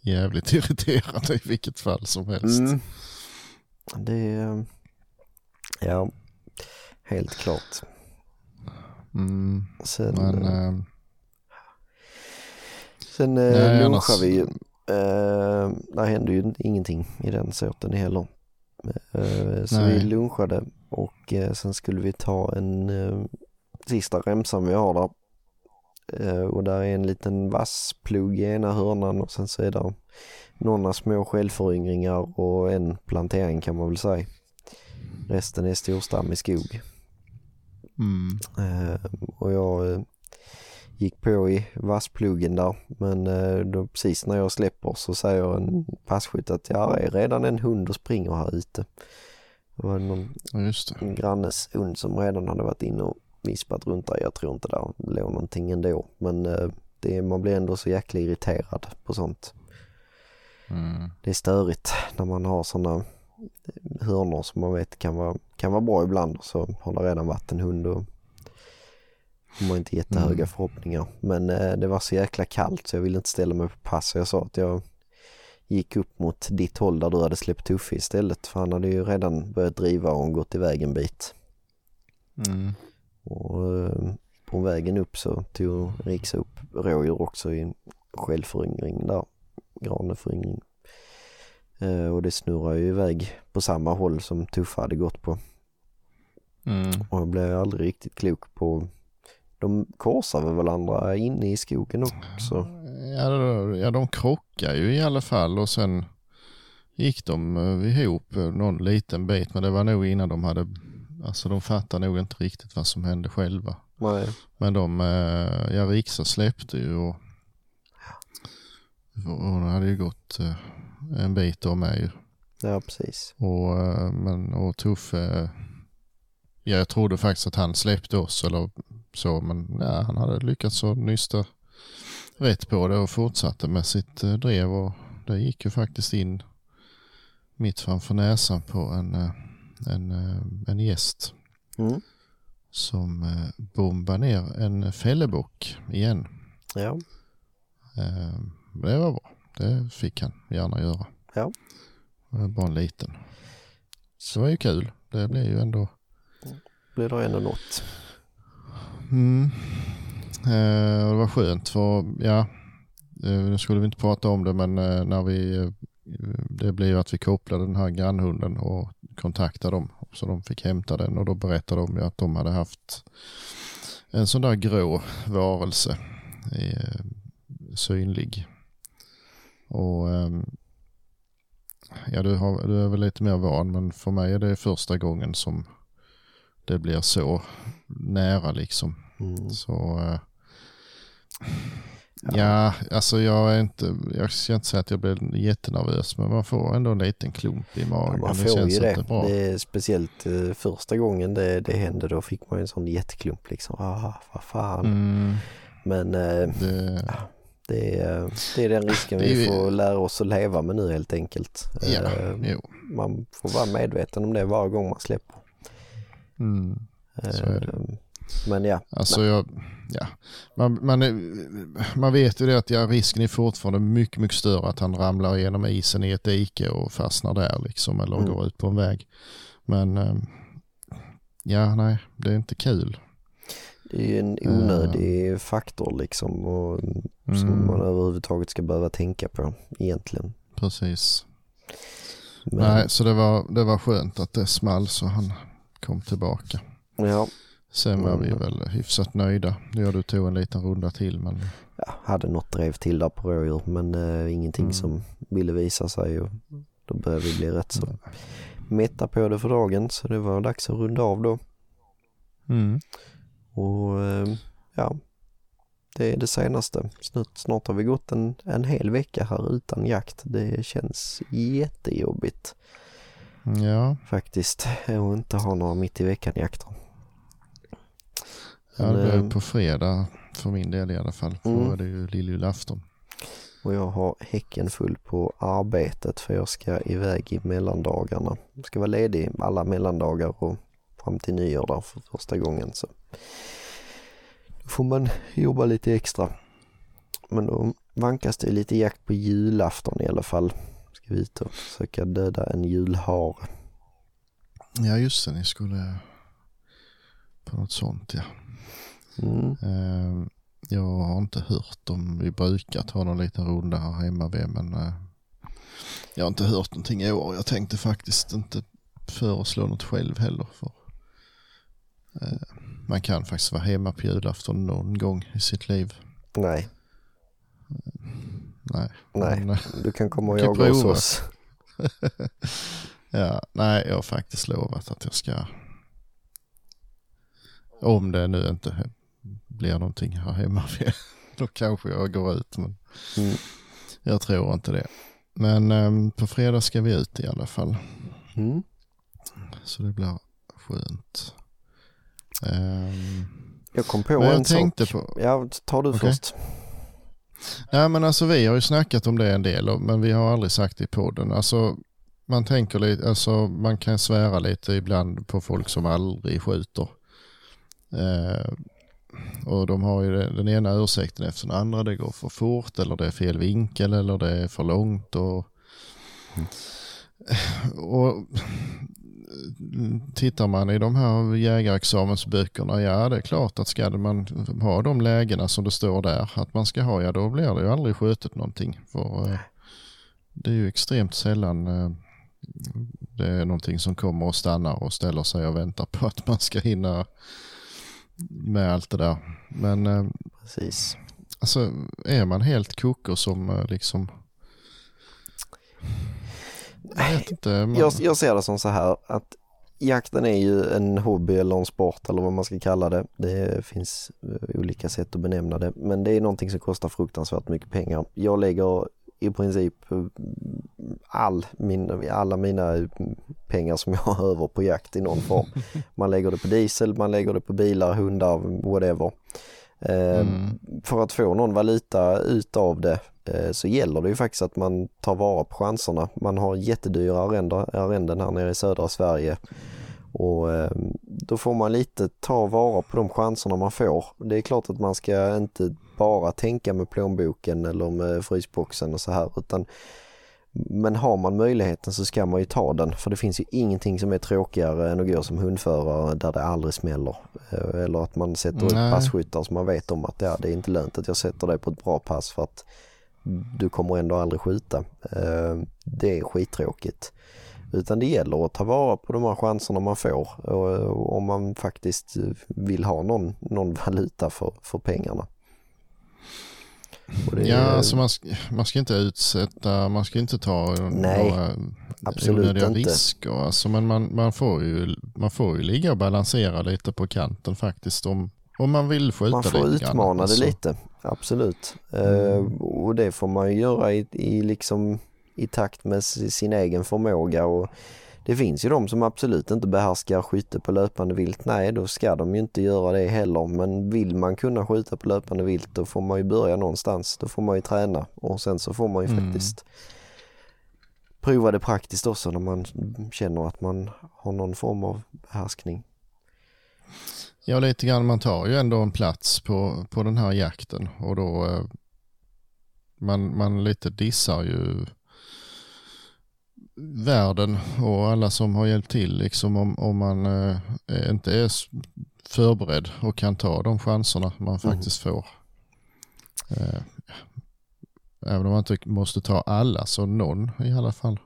jävligt irriterande i vilket fall som helst. mm. Det, ja, helt klart. Mm. Sen, Men eh, sen eh, nej, lunchar annars- vi ju. Eh, där hände ju ingenting i den sorten heller. Eh, så Nej. vi lunchade och sen skulle vi ta en sista remsan vi har där. Eh, och där är en liten vassplog i ena hörnan och sen så är det några små självföryngringar och en plantering kan man väl säga. Resten är storstam i skog. mm. Eh, och jag eh, gick på i vassplogen där men då, precis när jag släpper så säger en passkytt att jag är redan en hund och springer här ute. Det var någon just det. en grannes hund som redan hade varit inne och vispat runt där. Jag tror inte där låg någonting ändå men eh, det, man blir ändå så jäkla irriterad på sånt. Mm. Det är störigt när man har sådana hörnor som man vet kan vara, kan vara bra ibland och så har det redan varit en hund och de har inte jättehöga Mm. förhoppningar. Men eh, det var så jäkla kallt så jag ville inte ställa mig på pass så jag sa att jag gick upp mot ditt håll där du hade släppt Tuffe istället för han hade ju redan börjat driva och gått iväg en bit. Mm. Och eh, på vägen upp så tog Riks upp rådjur också i en självföryngring där, graneföryngring. Eh, och det snurrar ju iväg på samma håll som Tuffa hade gått på. Mm. Och jag blev aldrig riktigt klok på, de korsar väl varandra inne i skogen också. Ja, de krockar ju i alla fall och sen gick de eh, ihop någon liten bit men det var nog innan de hade, alltså de fattade nog inte riktigt vad som hände själva. Nej. Men de, eh, ja Riksa släppte ju och, hon hade ju gått eh, en bit av mig ju. Ja, precis. Och, eh, men, och Tuffe, ja, jag trodde faktiskt att han släppte oss eller så, men ja, han hade lyckats att nysta rätt på det och fortsatte med sitt drev och det gick ju faktiskt in mitt framför näsan på en, en, eh, en gäst Mm. som eh, bombade ner en fällebock igen. Ja, Eh, Det var bra. Det fick han gärna göra. Ja. Bara en liten. Så det var ju kul. Det blev ju ändå... blir det ändå något. Mm. Det var skönt för, ja, nu skulle vi inte prata om det men när vi, det blev att vi kopplade den här grannhunden och kontaktade dem. Så de fick hämta den och då berättade de att de hade haft en sån där grå varelse eh, synlig. Och ehm, ja, du, har, du är väl lite mer van men för mig är det första gången som det blir så nära liksom. Mm. Så eh, ja, alltså jag är inte, jag ska inte säga att jag blir jättenervös men man får ändå en liten klump i Ja, magen. man det får känns ju det. bra. det är speciellt eh, första gången det, det hände då fick man en sån jätteklump liksom. Ah, vad fan. Mm, Men eh, det, det, är, det är den risken Det vi får lära oss att leva med nu helt enkelt. ja, Eh, man får vara medveten om det varje gång man släpper. Mm. Så är det. Men ja, Alltså jag, ja, man, man, man vet ju det att ja, risken är fortfarande mycket, mycket större att han ramlar genom isen i ett dike och fastnar där liksom eller Mm. går ut på en väg. Men eh, ja, nej, det är inte kul. det är ju en onödig faktor liksom och, som Mm. man överhuvudtaget ska behöva tänka på egentligen. Precis. Men, Nej, så det var, det var skönt att det small så han kom tillbaka. Ja, Sen var vi Mm. väl hyfsat nöjda. Ja, du tog en liten runda till men ja, hade något drev till där på rådjur men eh, ingenting Mm. som ville visa sig och då började vi bli rätt så mätta på det för dagen så det var dags att runda av då. mm. Och eh, ja, det är det senaste. Snart, snart har vi gått en, en hel vecka här utan jakt. Det känns jättejobbigt ja, faktiskt att inte ha några mitt i veckan jakter. Ja, det blev eh, på fredag för min del i alla fall. För Mm. Då är det ju lilljulafton. Och jag har häcken full på arbetet för jag ska iväg i mellandagarna. Jag ska vara ledig alla mellandagar och fram till nyår där för första gången. Så då får man jobba lite extra. Men då vankas det lite jakt på julafton i alla fall. Ska vi ut och försöka döda en julhare. Ja just det, ni skulle på något sånt ja. Mm. Eh, jag har inte hört om vi brukar ta någon liten runda här hemma vid men eh, jag har inte hört någonting i år. Jag tänkte faktiskt inte föreslå något själv heller. För, eh, man kan faktiskt vara hemma på julafton någon gång i sitt liv. Nej, Nej. nej. Men, eh, Du kan komma och jaga hos oss. ja, nej, jag har faktiskt lovat att jag ska om det nu inte blir någonting här hemma då kanske jag går ut men Mm. jag tror inte det. Men eh, på fredag ska vi ut i alla fall Mm. så det blir skönt. Ehm, Jag kom på en sak. på, Ja, ta du Okej. först. Nej men alltså vi har ju snackat om det en del men vi har aldrig sagt det i podden. Alltså man tänker lite, alltså man kan svära lite ibland på folk som aldrig skjuter. Eh, och de har ju den ena ursäkten efter den andra. Det går för fort eller det är fel vinkel eller det är för långt. Och, och tittar man i de här jägarexamensböckerna, ja det är klart att ska man ha de lägena som det står där att man ska ha, ja då blir det ju aldrig skjutet någonting. För eh, det är ju extremt sällan eh, det är någonting som kommer och stannar och ställer sig och väntar på att man ska hinna med allt det där. Men eh, Precis. alltså är man helt koko som eh, liksom jag vet inte. Man, Jag, jag ser det som så här att jakten är ju en hobby eller en sport eller vad man ska kalla det. Det finns eh, olika sätt att benämna det men det är någonting som kostar fruktansvärt mycket pengar. Jag lägger i princip eh, all min, alla mina pengar som jag har över på jakt i någon form. Man lägger det på diesel, man lägger det på bilar, hundar, whatever. Eh, Mm. För att få någon valuta utav det eh, så gäller det ju faktiskt att man tar vara på chanserna. Man har jättedyra arrenden, arrenden här nere i södra Sverige och eh, då får man lite ta vara på de chanserna man får. Det är klart att man ska inte bara tänka med plånboken eller med frysboxen och så här utan Men har man möjligheten så ska man ju ta den för det finns ju ingenting som är tråkigare än att gå som hundförare där det aldrig smäller. Eh, eller att man sätter upp Nej. passkyttar som man vet om att ja, det är inte lönt att jag sätter dig på ett bra pass för att du kommer ändå aldrig skjuta. Eh, Det är skittråkigt. Utan det gäller att ta vara på de här chanserna man får och om man faktiskt vill ha någon, någon valuta för, för pengarna. Det Ja, alltså man, ska, man ska inte utsätta, man ska inte ta Nej, några onödiga inte. risker. Alltså, men man, man, får ju, man får ju ligga och balansera lite på kanten faktiskt om, om man vill skjuta Man får lite grann. utmana det Alltså, lite, absolut. Mm. Eh, och det får man ju göra i, i, liksom, i takt med sin egen förmåga. Och det finns ju de som absolut inte behärskar skytte på löpande vilt. Nej, då ska de ju inte göra det heller. Men vill man kunna skjuta på löpande vilt då får man ju börja någonstans. Då får man ju träna och sen så får man ju Mm. faktiskt prova det praktiskt också när man känner att man har någon form av behärskning. Ja, lite grann. Man tar ju ändå en plats på, på den här jakten och då eh, man, man lite dissar ju världen och alla som har hjälpt till liksom om, om man eh, inte är förberedd och kan ta de chanserna man faktiskt får. Eh, även om man inte måste ta alla så någon i alla fall.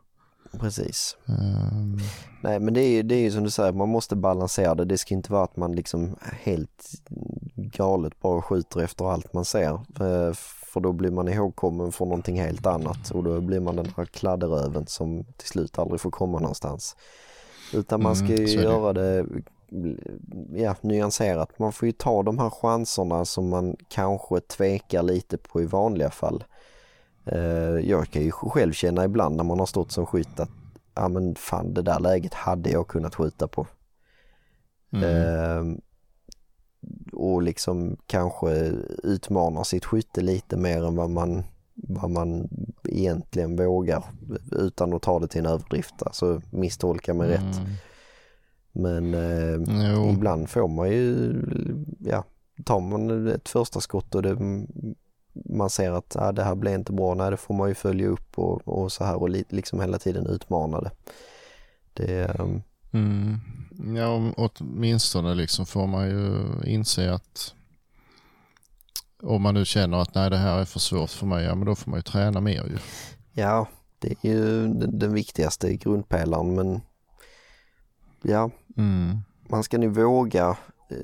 Precis. Ehm, Nej men det är, ju- det är ju som du säger, man måste balansera det. Det ska inte vara att man liksom helt galet bara skjuter efter allt man ser. Eh, För då blir man ihågkommen för någonting helt annat och då blir man den här kladderöven som till slut aldrig får komma någonstans. Utan man ska Mm, ju det. göra det ja, nyanserat. Man får ju ta de här chanserna som man kanske tvekar lite på i vanliga fall. Eh, Jag kan ju själv känna ibland när man har stått som skytt att ja men fan det där läget hade jag kunnat skjuta på. mm. Och liksom kanske utmanar sitt skytte lite mer än vad man, vad man egentligen vågar utan att ta det till en överdrift. Alltså misstolka mig rätt. Mm. Men eh, ibland får man ju, ja, tar man ett första skott och det, man ser att ah, det här blev inte bra, nej det får man ju följa upp och, och så här och li, liksom hela tiden utmana det. det ehm, Mm. Ja, åtminstone liksom får man ju inse att om man nu känner att nej det här är för svårt för mig, ja men då får man ju träna mer ju. ja, det är ju den, viktigaste grundpelaren men ja, Mm. man ska nu våga eh,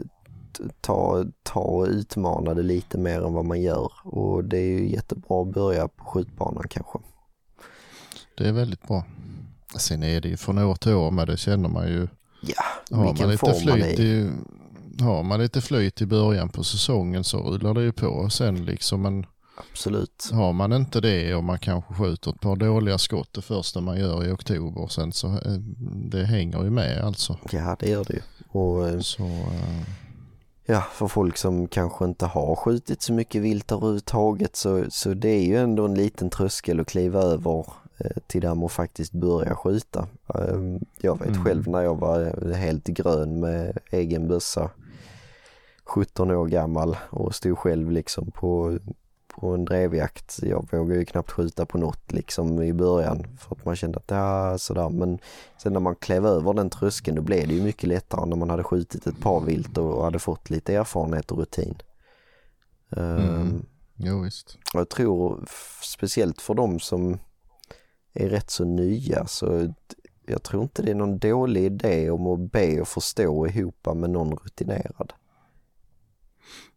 ta, ta och utmana det lite mer än vad man gör och det är ju jättebra att börja på skjutbanan kanske. Det är väldigt bra. Sen är det ju från år till år, men det känner man ju. Ja, Har man lite flyt i. har man lite flyt i början på säsongen så rullar det ju på sen liksom. Men Absolut. har man inte det och man kanske skjuter ett par dåliga skott det första man gör i oktober sen så eh, det hänger ju med alltså. Ja, det gör det ju. Och eh, Så eh, ja, för folk som kanske inte har skjutit så mycket vilt överhuvudtaget så, så det är ju ändå en liten tröskel att kliva över eh, man faktiskt börjar skjuta. Eh, Jag vet Mm. själv när jag var helt grön med egen bössa 17 år gammal och stod själv liksom på, på en drevjakt. Jag vågade ju knappt skjuta på något liksom i början för att man kände att ja sådär men sen när man klev över den tröskeln då blev det ju mycket lättare när man hade skjutit ett par vilt och hade fått lite erfarenhet och rutin. Mm. Ehm, jo visst. jag tror speciellt för de som är rätt så nya så jag tror inte det är någon dålig idé om att be och förstå ihop med någon rutinerad.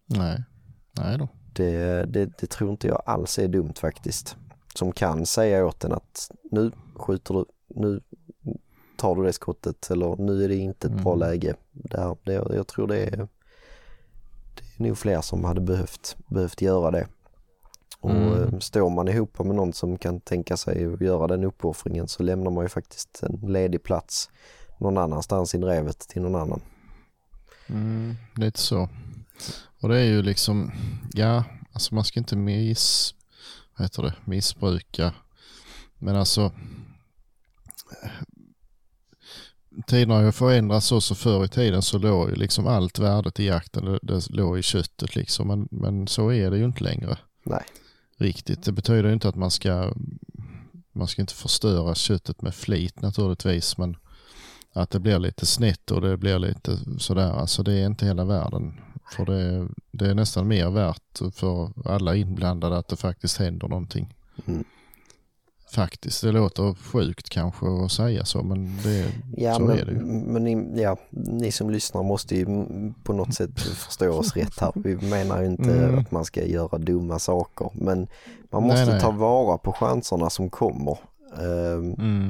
Nej, nej då. Det, det, det tror inte jag alls är dumt faktiskt. Som kan säga åt en att nu skjuter du, nu tar du det skottet eller nu är det inte ett bra Mm. läge. Där, det, jag tror det är, det är nog fler som hade behövt, behövt göra det. Och Mm. eh, står man ihop med någon som kan tänka sig att göra den uppoffringen så lämnar man ju faktiskt en ledig plats någon annanstans i drevet till någon annan. Mm, lite så. Och det är ju liksom, ja, alltså man ska inte miss, vad heter det, missbruka. Men alltså, tiderna har ju förändrats så, så förr i tiden så låg ju liksom allt värdet i jakten, det, det låg i köttet liksom. Men, men så är det ju inte längre Nej riktigt. Det betyder inte att man ska man ska inte förstöra köttet med flit naturligtvis men att det blir lite snett och det blir lite sådär, alltså det är inte hela världen. För det, det är nästan mer värt för alla inblandade att det faktiskt händer någonting. Mm. Faktiskt, det låter sjukt kanske att säga så men det, Ja, så men, är det ju. men ni, ja, ni som lyssnar måste ju på något sätt förstå oss rätt här. Vi menar ju inte Mm. att man ska göra dumma saker, men man Nej, måste nej. ta vara på chanserna som kommer. Ehm, Mm.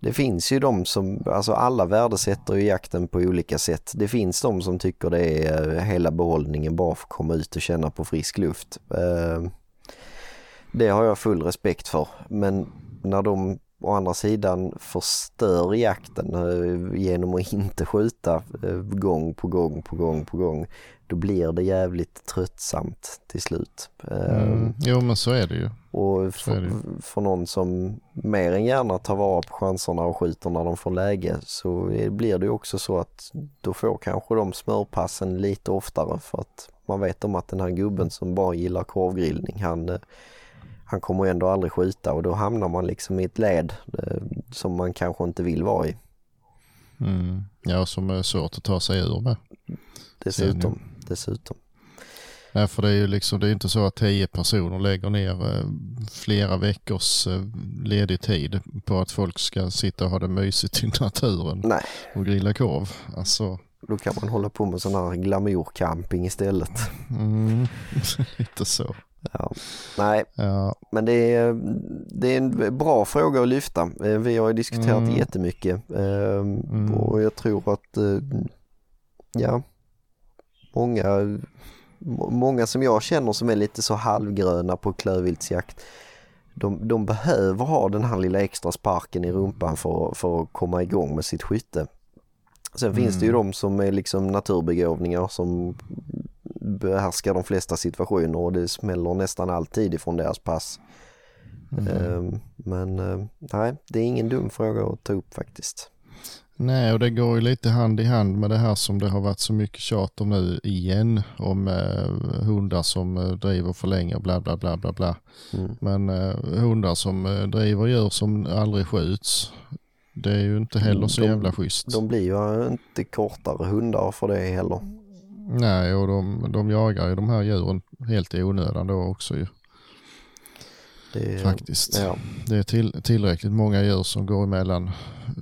Det finns ju de som, alltså alla värdesätter ju jakten på olika sätt. Det finns de som tycker det är eh, hela behållningen bara för att komma ut och känna på frisk luft. Ehm, Det har jag full respekt för. Men när de å andra sidan förstör jakten eh, genom att inte skjuta eh, gång på gång på gång på gång, då blir det jävligt tröttsamt till slut. Ehm, Mm. Jo men så är det ju. och för, ju. för någon som mer än gärna tar vara på chanserna och skjuter när de får läge så blir det ju också så att då får kanske de smörpassen lite oftare för att man vet om att den här gubben som bara gillar korvgrillning han, eh, han kommer ändå aldrig skjuta och då hamnar man liksom i ett led eh, som man kanske inte vill vara i Mm. Ja som är svårt att ta sig ur med. dessutom. dessutom. Nej, för det är ju liksom, det är inte så att tio personer lägger ner eh, flera veckors eh, ledig tid på att folk ska sitta och ha det mysigt i naturen Nej, och grilla korv. Alltså, då kan man hålla på med sån här glamourcamping istället. mm, lite så. Ja. Nej, Ja, Men det är, det är en bra fråga att lyfta. Eh, Vi har ju diskuterat Mm. jättemycket eh, Mm. och jag tror att eh, ja, många, må- många som jag känner som är lite så halvgröna på klövviltsjakt de, de behöver ha den här lilla extra sparken i rumpan för, för att komma igång med sitt skytte. Sen finns det ju Mm. de som är liksom naturbegåvningar som behärskar de flesta situationer och det smäller nästan alltid ifrån deras pass. mm. Men eh, nej, det är ingen dum fråga att ta upp faktiskt. Nej, och det går ju lite hand i hand med det här som det har varit så mycket tjat om nu igen. Om eh, hundar som eh, driver för länge och bla bla bla bla bla. Mm. Men eh, hundar som eh, driver djur som aldrig skjuts. Det är ju inte heller så De- jävla schysst. De blir ju inte kortare hundar för det heller. Nej, och de, de jagar ju de här djuren helt i onödan då också ju. Det, Faktiskt. Ja, Det är till, tillräckligt många djur som går emellan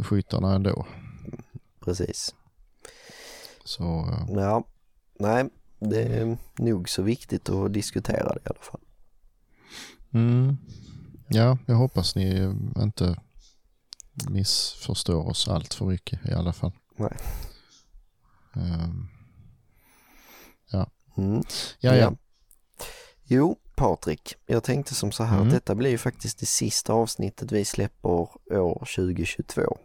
skyttarna ändå. precis. Så eh, Ja, nej, det är nog så viktigt att diskutera det i alla fall. mm, ja, jag hoppas ni inte missförstår oss allt för mycket i alla fall. Nej. Ehm, Mm. ja, ja. Jo, Patrik, jag tänkte som så här Mm. att detta blir ju faktiskt det sista avsnittet vi släpper år 2022.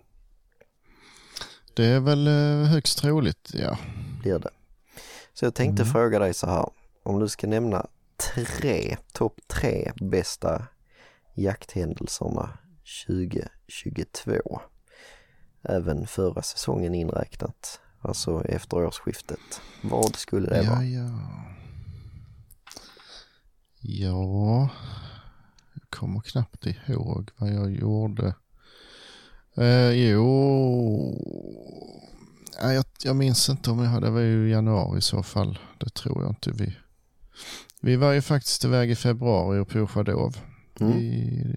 Det är väl eh, högst troligt, ja. Blir det. Så jag tänkte Mm. fråga dig så här, om du ska nämna tre, topp tre bästa jakthändelserna 2022. Även förra säsongen inräknat, alltså efter årsskiftet. Vad skulle det Ja, vara? ja. Ja, jag kommer knappt ihåg vad jag gjorde. Eh, jo, ja, jag, jag minns inte om jag hade, det var ju i januari i så fall. Det tror jag inte vi. Vi var ju faktiskt iväg i februari och på Chadov. Mm, I,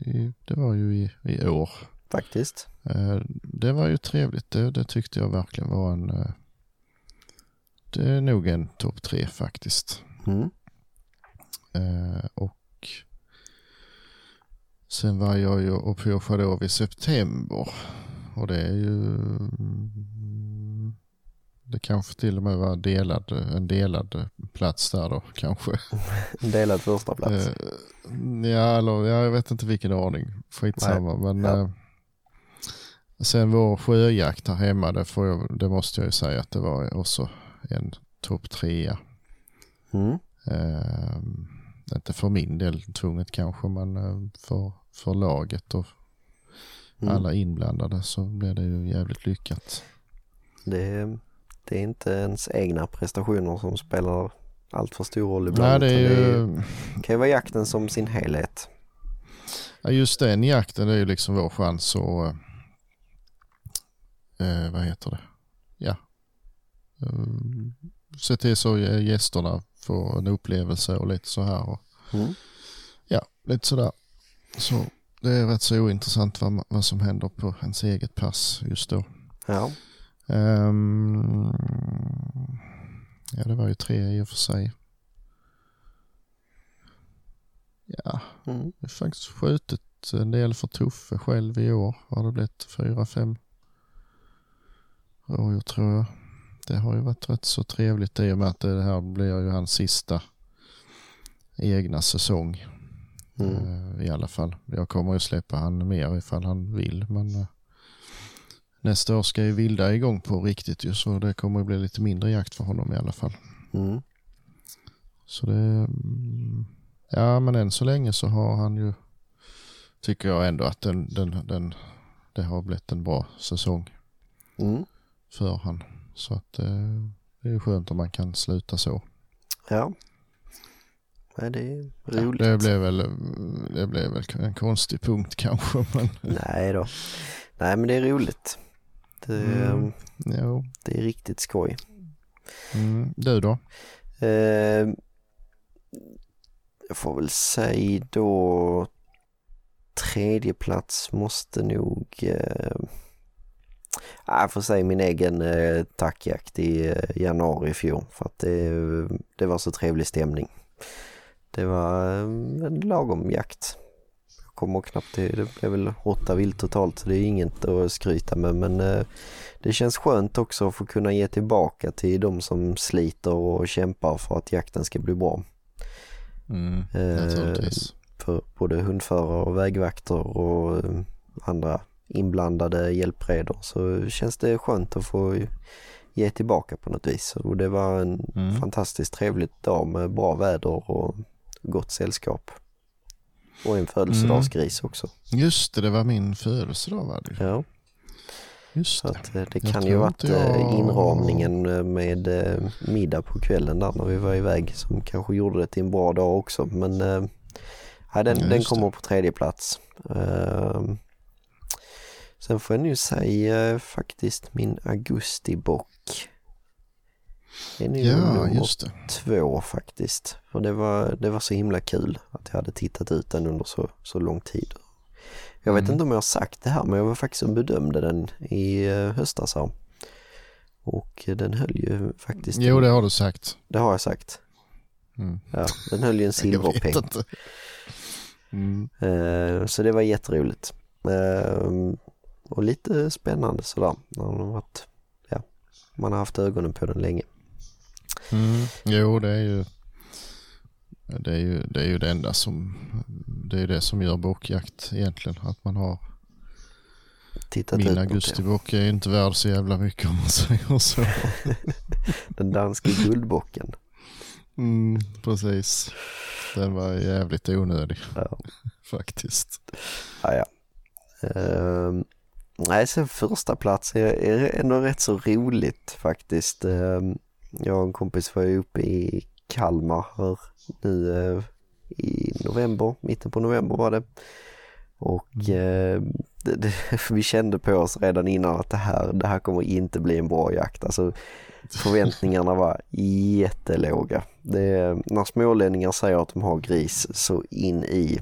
i, det var ju i, i år. faktiskt. Eh, Det var ju trevligt. Det, det tyckte jag verkligen var en... eh, Det är nog en topp tre faktiskt. Mm, Eh, och sen var jag ju och på Chadov i september. Och det är ju... mm, Det kanske till och med var delad, en delad plats där då kanske. en delad första plats. Ja, eller ja, jag vet inte vilken ordning. Skitsamma. Men Ja. Eh, sen vår sjöjakt här hemma, det, jag, det måste jag ju säga att det var också en topp trea. Mm, Eh, inte för min del tvunget kanske, men eh, för, för laget och mm. alla inblandade så blev det ju jävligt lyckat. Det, det är inte ens egna prestationer som spelar allt för stor roll ibland. Nej, det är ju... det kan ju vara jakten som sin helhet. Ja, just den jakten är ju liksom vår chans att, eh, vad heter det, ja, eh, se till så gästerna får en upplevelse och lite så här. Och, Mm. ja, lite sådär. Så det är rätt så ointressant vad, vad som händer på ens eget pass just då. Ja. Ehm, ja, det var ju tre i och för sig. Ja, Mm. jag har faktiskt skjutit en del för Tuffe själv i år. Har det blivit fyra, fem rådjur tror jag. Det har ju varit rätt så trevligt i och med att det här blir ju hans sista egna säsong. Mm. Eh, I alla fall. Jag kommer ju släppa han mer ifall han vill. Men eh, nästa år ska ju Vilda igång på riktigt ju så det kommer ju bli lite mindre jakt för honom i alla fall. Mm. Så det, mm, ja men än så länge så har han ju, tycker jag ändå att den, den, den, det har blivit en bra säsong Mm. För han. Så att eh, det är skönt om man kan sluta så. Ja. ja. Det är roligt. Det blev väl, det blev väl en konstig punkt kanske men Nej då. Nej men det är roligt. Det, Mm. jo. det är riktigt skoj. Mm. Du då? Eh, jag får väl säga då tredje plats måste nog eh, jag får säga min egen eh, tackjakt i eh, januari i fjol för att det, det var så trevlig stämning. Det var eh, en lagom jakt. Jag kommer knappt till, det blev väl åtta vilt totalt så det är inget att skryta med men eh, det känns skönt också att få kunna ge tillbaka till de som sliter och kämpar för att jakten ska bli bra. Mm. Naturligtvis. För både hundförare och vägvakter och andra inblandade hjälpredor så känns det skönt att få ge tillbaka på något vis. Och det var en Mm. fantastiskt trevlig dag med bra väder och gott sällskap. Och en födelsedagsgris också. Just det, det var min födelsedag var det. Ja, Just det. att eh, det kan ju varit jag- eh, inramningen eh, med middag på kvällen där när vi var iväg som kanske gjorde det till en bra dag också. Men ja, den, Ja, den kommer på tredje plats. Eh, sen får jag nu säga faktiskt min augustibock. Det är nu Ja, nummer just det. två faktiskt. För det var, det var så himla kul att jag hade tittat ut den under så, så lång tid. Jag vet Mm. inte om jag har sagt det här men jag var faktiskt och bedömde den i eh, höstas här. Och den höll ju faktiskt... Jo, det har du sagt. det har jag sagt. Mm. Ja, den höll ju en silverpeng. Mm. Eh, så det var jätteroligt. Eh, och lite spännande sådär. När man, har varit, ja, man har haft ögonen på den länge. Mm. Jo, det är ju det är ju det, är ju det enda som det är det som gör bockjakt egentligen. Att man har Tittat min augustibock är inte värd så jävla mycket om man säger så. Den danske guldbocken. Mm, precis. Den var jävligt onödig Ja. faktiskt. Ja, ja. Ehm, nej, sen första plats är, är ändå rätt så roligt faktiskt. Ehm, jag och en kompis var ju uppe i Kalmar här nu eh, i november, mitten på november var det. Och eh, det, det, vi kände på oss redan innan att det här, det här kommer inte bli en bra jakt. Alltså, förväntningarna var jättelåga. Det, när smålänningar säger att de har gris så in i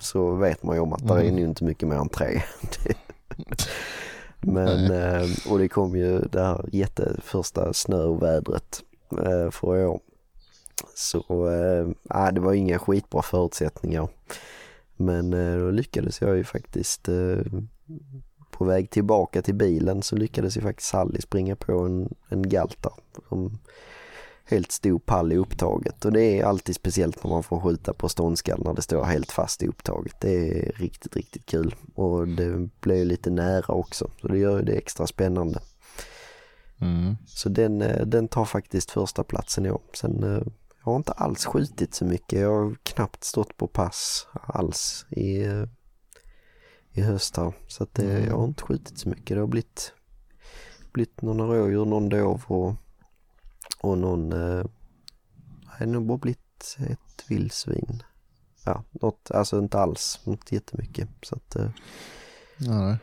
så vet man ju om att det är Mm. nu inte mycket mer än tre. Det- Men, eh, och det kom ju det här jätteförsta snöovädret eh, för i år. Så eh, nej, det var inga skitbra förutsättningar. Men eh, då lyckades jag ju faktiskt eh, på väg tillbaka till bilen så lyckades ju faktiskt Sally springa på en, en galta som helt stod pall i upptaget och det är alltid speciellt när man får skjuta på ståndskall när det står helt fast i upptaget. Det är riktigt, riktigt kul och det blir lite nära också så det gör ju det extra spännande. Mm. Så den, eh, den tar faktiskt första platsen i år. Sen eh, jag har inte alls skjutit så mycket. Jag har knappt stått på pass alls i, eh, i höst här. Så att, eh, Mm. jag har inte skjutit så mycket. Det har blivit, blivit några rådjur, någon dov och, och någon... Eh, det har nog bara blivit ett vildsvin ja, något, alltså inte alls, inte jättemycket. Så att, eh, Nej.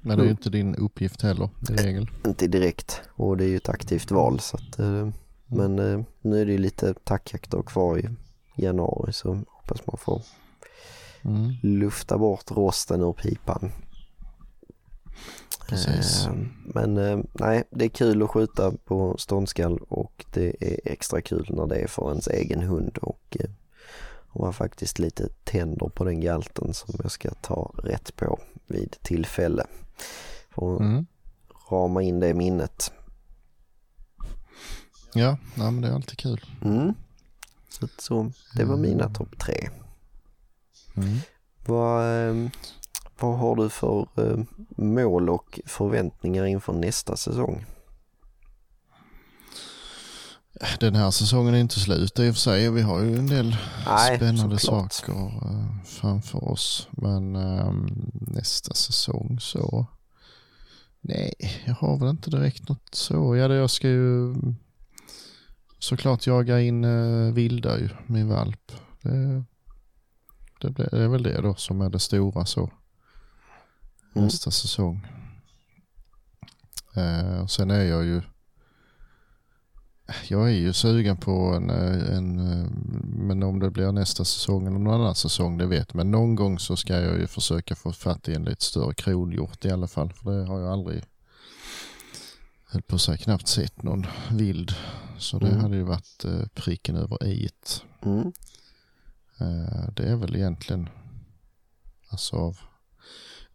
Men det är ju inte din uppgift heller i regel. inte direkt och det är ju ett aktivt val så att, eh, men eh, nu är det ju lite tackjakter kvar i januari så hoppas man får Mm. lufta bort rosten ur pipan. Precis. Eh, Men eh, nej, det är kul att skjuta på ståndskall och det är extra kul när det är för ens egen hund och eh, har faktiskt lite tänder på den galten som jag ska ta rätt på vid tillfälle. För att Mm. rama in det minnet. Ja, nej, men det är alltid kul. Mm. Så, så det var mina topp tre. Mm. Vad, eh, vad har du för eh, mål och förväntningar inför nästa säsong? Den här säsongen är inte slut i och för sig. Vi har ju en del Nej, spännande såklart. saker eh, framför oss. Men ehm, nästa säsong så... Nej, jag har väl inte direkt något så. Ja, jag ska ju såklart jaga in uh, Vilda ju, min valp. Det, det, det är väl det då som är det stora så. Mm. Nästa säsong. Eh, och sen är jag ju jag är ju sugen på en, eh, en, eh, men om det blir nästa säsong eller någon annan säsong det vet Men någon gång så ska jag ju försöka få fatt i en lite större kronhjort i alla fall. För det har jag aldrig, höll på att säga, knappt sett någon vild. Så det Mm. hade ju varit eh, pricken över i. Mm. Det är väl egentligen, alltså av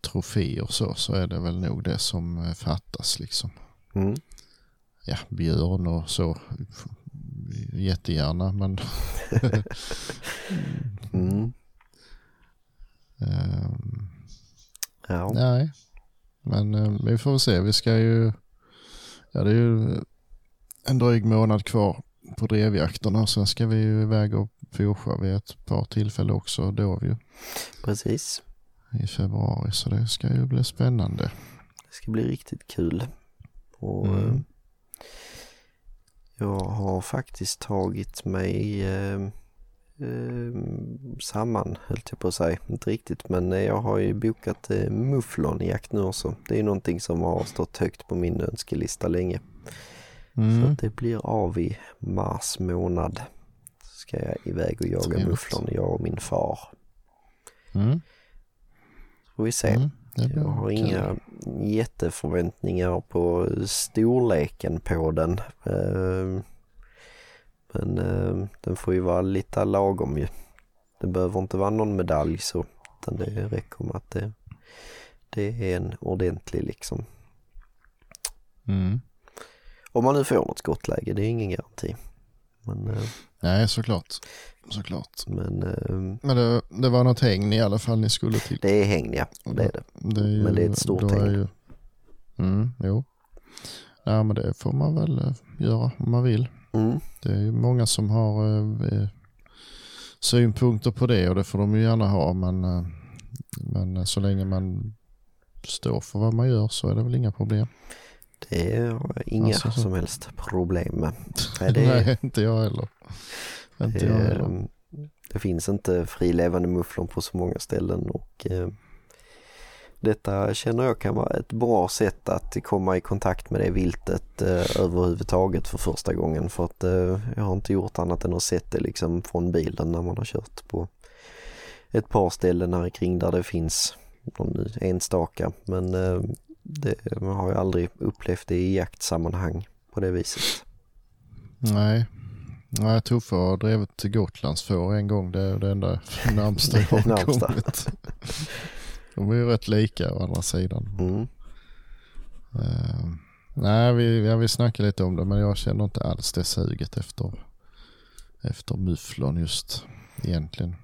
troféer så, så är det väl nog det som eh, fattas liksom. Mm. ja, björn och så. Jättegärna men Mm. ehm, Ja. nej. Men eh, vi får se. Vi ska ju, ja det är ju en dryg månad kvar på drevjakterna. Sen ska vi ju iväg och fårscha vid ett par tillfällen också då ju precis. I februari. Så det ska ju bli spännande. Det ska bli riktigt kul. Och Mm. eh, jag har faktiskt tagit mig eh, eh, samman, höll jag på att säga. Inte riktigt, men eh, jag har ju bokat eh, mufflonjakt nu också. Det är någonting som har stått högt på min önskelista länge. Så Mm. att det blir av i mars månad. Så ska jag iväg och jaga Trevligt. mufflon, jag och min far. Mm. Får vi se. Mm. Jag har kul. inga jätteförväntningar på storleken på den. Eh, Men eh, den får ju vara lite lagom ju. Det behöver inte vara någon medalj så. Utan det räcker med att det, det är en ordentlig liksom. Mm. Om man nu får något skottläge, det är ingen garanti. Men, eh, Nej, såklart. Såklart. men eh, Men det, det var något häng i alla fall ni skulle till. det är häng ja, det är det. Det är ju, Men det är ett stort då häng. Ju, mm, jo. Ja men det får man väl eh, göra om man vill. Mm, Det är ju många som har eh, eh, synpunkter på det och det får de ju gärna ha. Men, eh, men eh, så länge man står för vad man gör så är det väl inga problem. det har jag inga Alltså, så- som helst problem med. Nej, det, Nej, inte jag heller. Inte jag heller. Eh, Det finns inte frilevande mufflon på så många ställen och eh, detta känner jag kan vara ett bra sätt att komma i kontakt med det viltet eh, överhuvudtaget för första gången för att eh, jag har inte gjort annat än att sett det liksom från bilen när man har kört på ett par ställen här kring där det finns någon enstaka men eh, det har jag aldrig upplevt det i jaktsammanhang på det viset. Nej. Nej, Tuffe har drivit till Gotlandsfår en gång. Det är det enda närmsta jag har kommit. De är ju rätt lika å andra sidan. Mm. Eh, nej, vi, ja, vi snackade lite om det men jag känner inte alls det suget efter, efter mufflon just egentligen.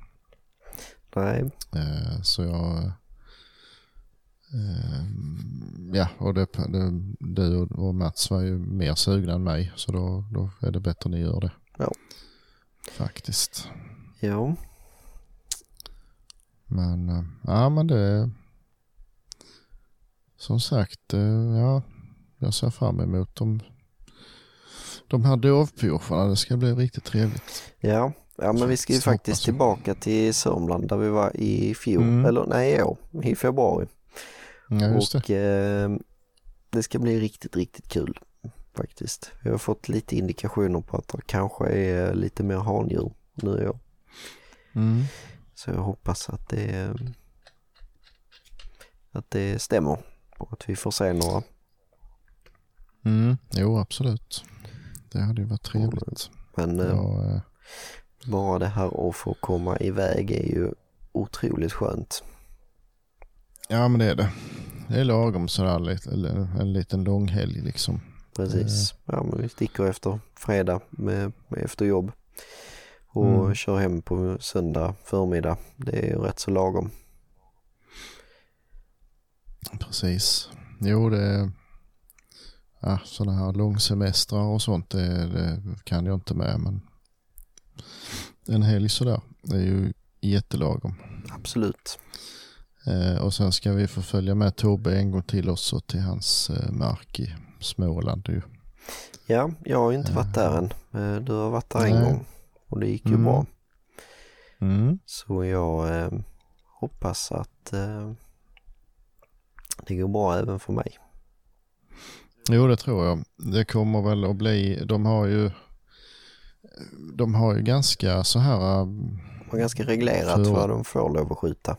Nej, Eh, så jag... Eh, ja, och det, det, du och Mats var ju mer sugna än mig så då, då är det bättre ni gör det. Ja. Faktiskt. ja. Men eh, ja, men det som sagt, eh, ja, jag ser fram emot de, de här dovpyrsarna. Det ska bli riktigt trevligt. Ja, Ja men vi ska ju faktiskt tillbaka till Sörmland där vi var i fjol, Mm. eller nej i år, i februari. Ja, just det. och eh, det ska bli riktigt, riktigt kul faktiskt. Vi har fått lite indikationer på att det kanske är lite mer handjur nu i år. Mm. Så jag hoppas att det, att det stämmer och att vi får se några. Mm. Jo, absolut. Det hade ju varit trevligt. Men Ja, eh, bara det här att få komma iväg är ju otroligt skönt. ja, men det är det. Det är lagom sådär, en liten långhelg liksom. Precis. Ja, men vi sticker efter fredag med, med efter jobb och Mm. kör hem på söndag förmiddag. Det är ju rätt så lagom. Precis. Jo, det är ja, sådana här långsemestrar och sånt det, det kan jag inte med. Men en helg sådär, det är ju jättelagom. Absolut. Eh, och sen ska vi få följa med Tobbe en gång till också till hans eh, mark i Småland. Ju. Ja, jag har ju inte varit där än. Eh, Du har varit där en Nej. gång och det gick ju Mm. bra. Mm. Så jag eh, hoppas att eh, det går bra även för mig. Jo, det tror jag. Det kommer väl att bli, de har ju de har ju ganska så här eh, Det var ganska reglerat För- vad de får lov att skjuta.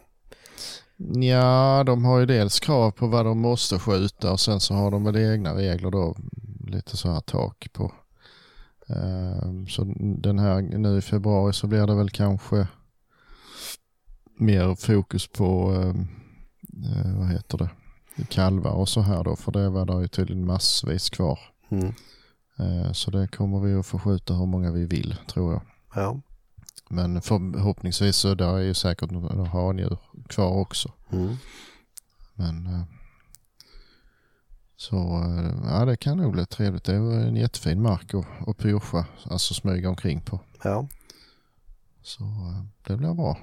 Ja, de har ju dels krav på vad de måste skjuta och sen så har de väl egna regler då. Lite så här tak på. Eh, Så den här nu i februari så blir det väl kanske mer fokus på, eh, eh, vad heter det, kalvar och så här då. För det var det ju tydligen massvis kvar. Mm. Eh, Så det kommer vi att få skjuta hur många vi vill tror jag. Ja. Men förhoppningsvis så där är ju säkert några handjur kvar också. Mm. Men eh, så eh, ja, det kan nog bli trevligt. Det är en jättefin mark att, att pyrscha, alltså smyga omkring på. ja, Så eh, det blir bra.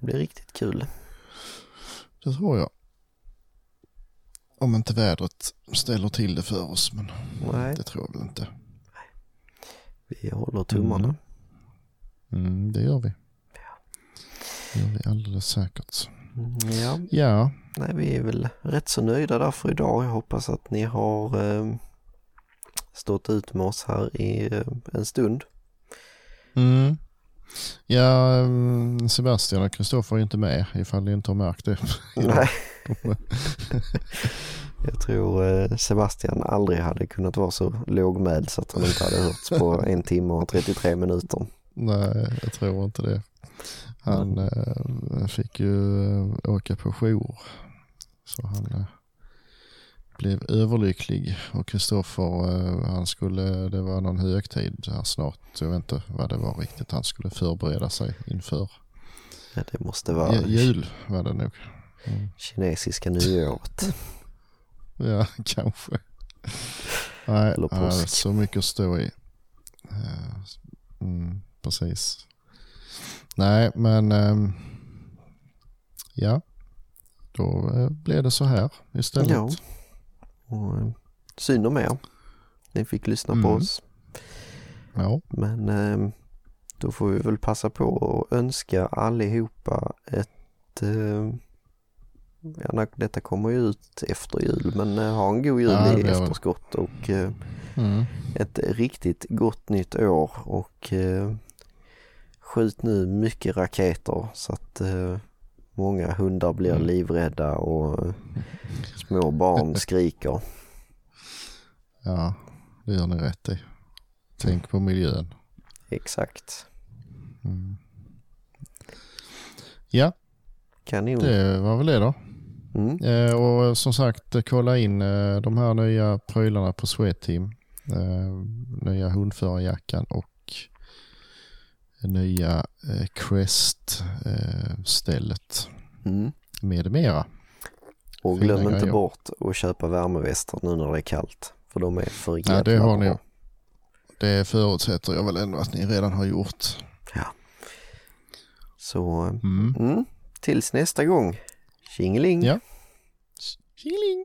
det blir riktigt kul. Det tror jag. Om inte vädret ställer till det för oss, men Nej, det tror jag väl inte. vi håller tummarna. Mm. Mm, det gör vi. Det gör vi alldeles säkert. Mm, Ja, Ja, nej, vi är väl rätt så nöjda där för idag. Jag hoppas att ni har eh, stått ut med oss här i eh, en stund. mm. ja mm, Sebastian och Kristoffer är inte med ifall ni inte har märkt det. Nej. Jag tror eh, Sebastian aldrig hade kunnat vara så lågmäld så att han inte hade hörts på en timme och 33 minuter. Nej, jag tror inte det. Han eh, fick ju eh, åka på jour. Så han eh, blev överlycklig. Och Kristoffer, han skulle, det var någon högtid här snart. Jag vet inte vad det var riktigt han skulle förbereda sig inför. Ja, det måste vara Ju- Jul var det nog. kinesiska nyåret. Ja, kanske. Nej, så mycket att stå i. Mm, precis. Nej, men ehm, ja, då eh, blev det så här istället. Ja. Och, eh, synd om er. Ni fick lyssna på Mm. oss. Ja, Men eh, då får vi väl passa på att önska allihopa ett eh, Ja, detta kommer ju ut efter jul men eh, ha en god jul Ja, i efterskott och mm. ett riktigt gott nytt år och skjut nu mycket raketer så att eh, många hundar blir Mm. livrädda och eh, små barn skriker. ja, det gör ni rätt i. Tänk på miljön. Exakt. Mm. Ja, Kanon. det var väl det då. Mm. Eh, och som sagt, eh, kolla in eh, de här nya prylarna på Sweateam. Eh, nya hundförarjackan och nya eh, Crest-stället Mm. med mera. Och Fina glöm inte grejer. bort att köpa värmevästar nu när det är kallt. För de är för jävla Ja, det har ni. Det förutsätter jag väl ändå att ni redan har gjort. Så Mm. mm, tills nästa gång. Tjingeling! Ja. Tjingeling!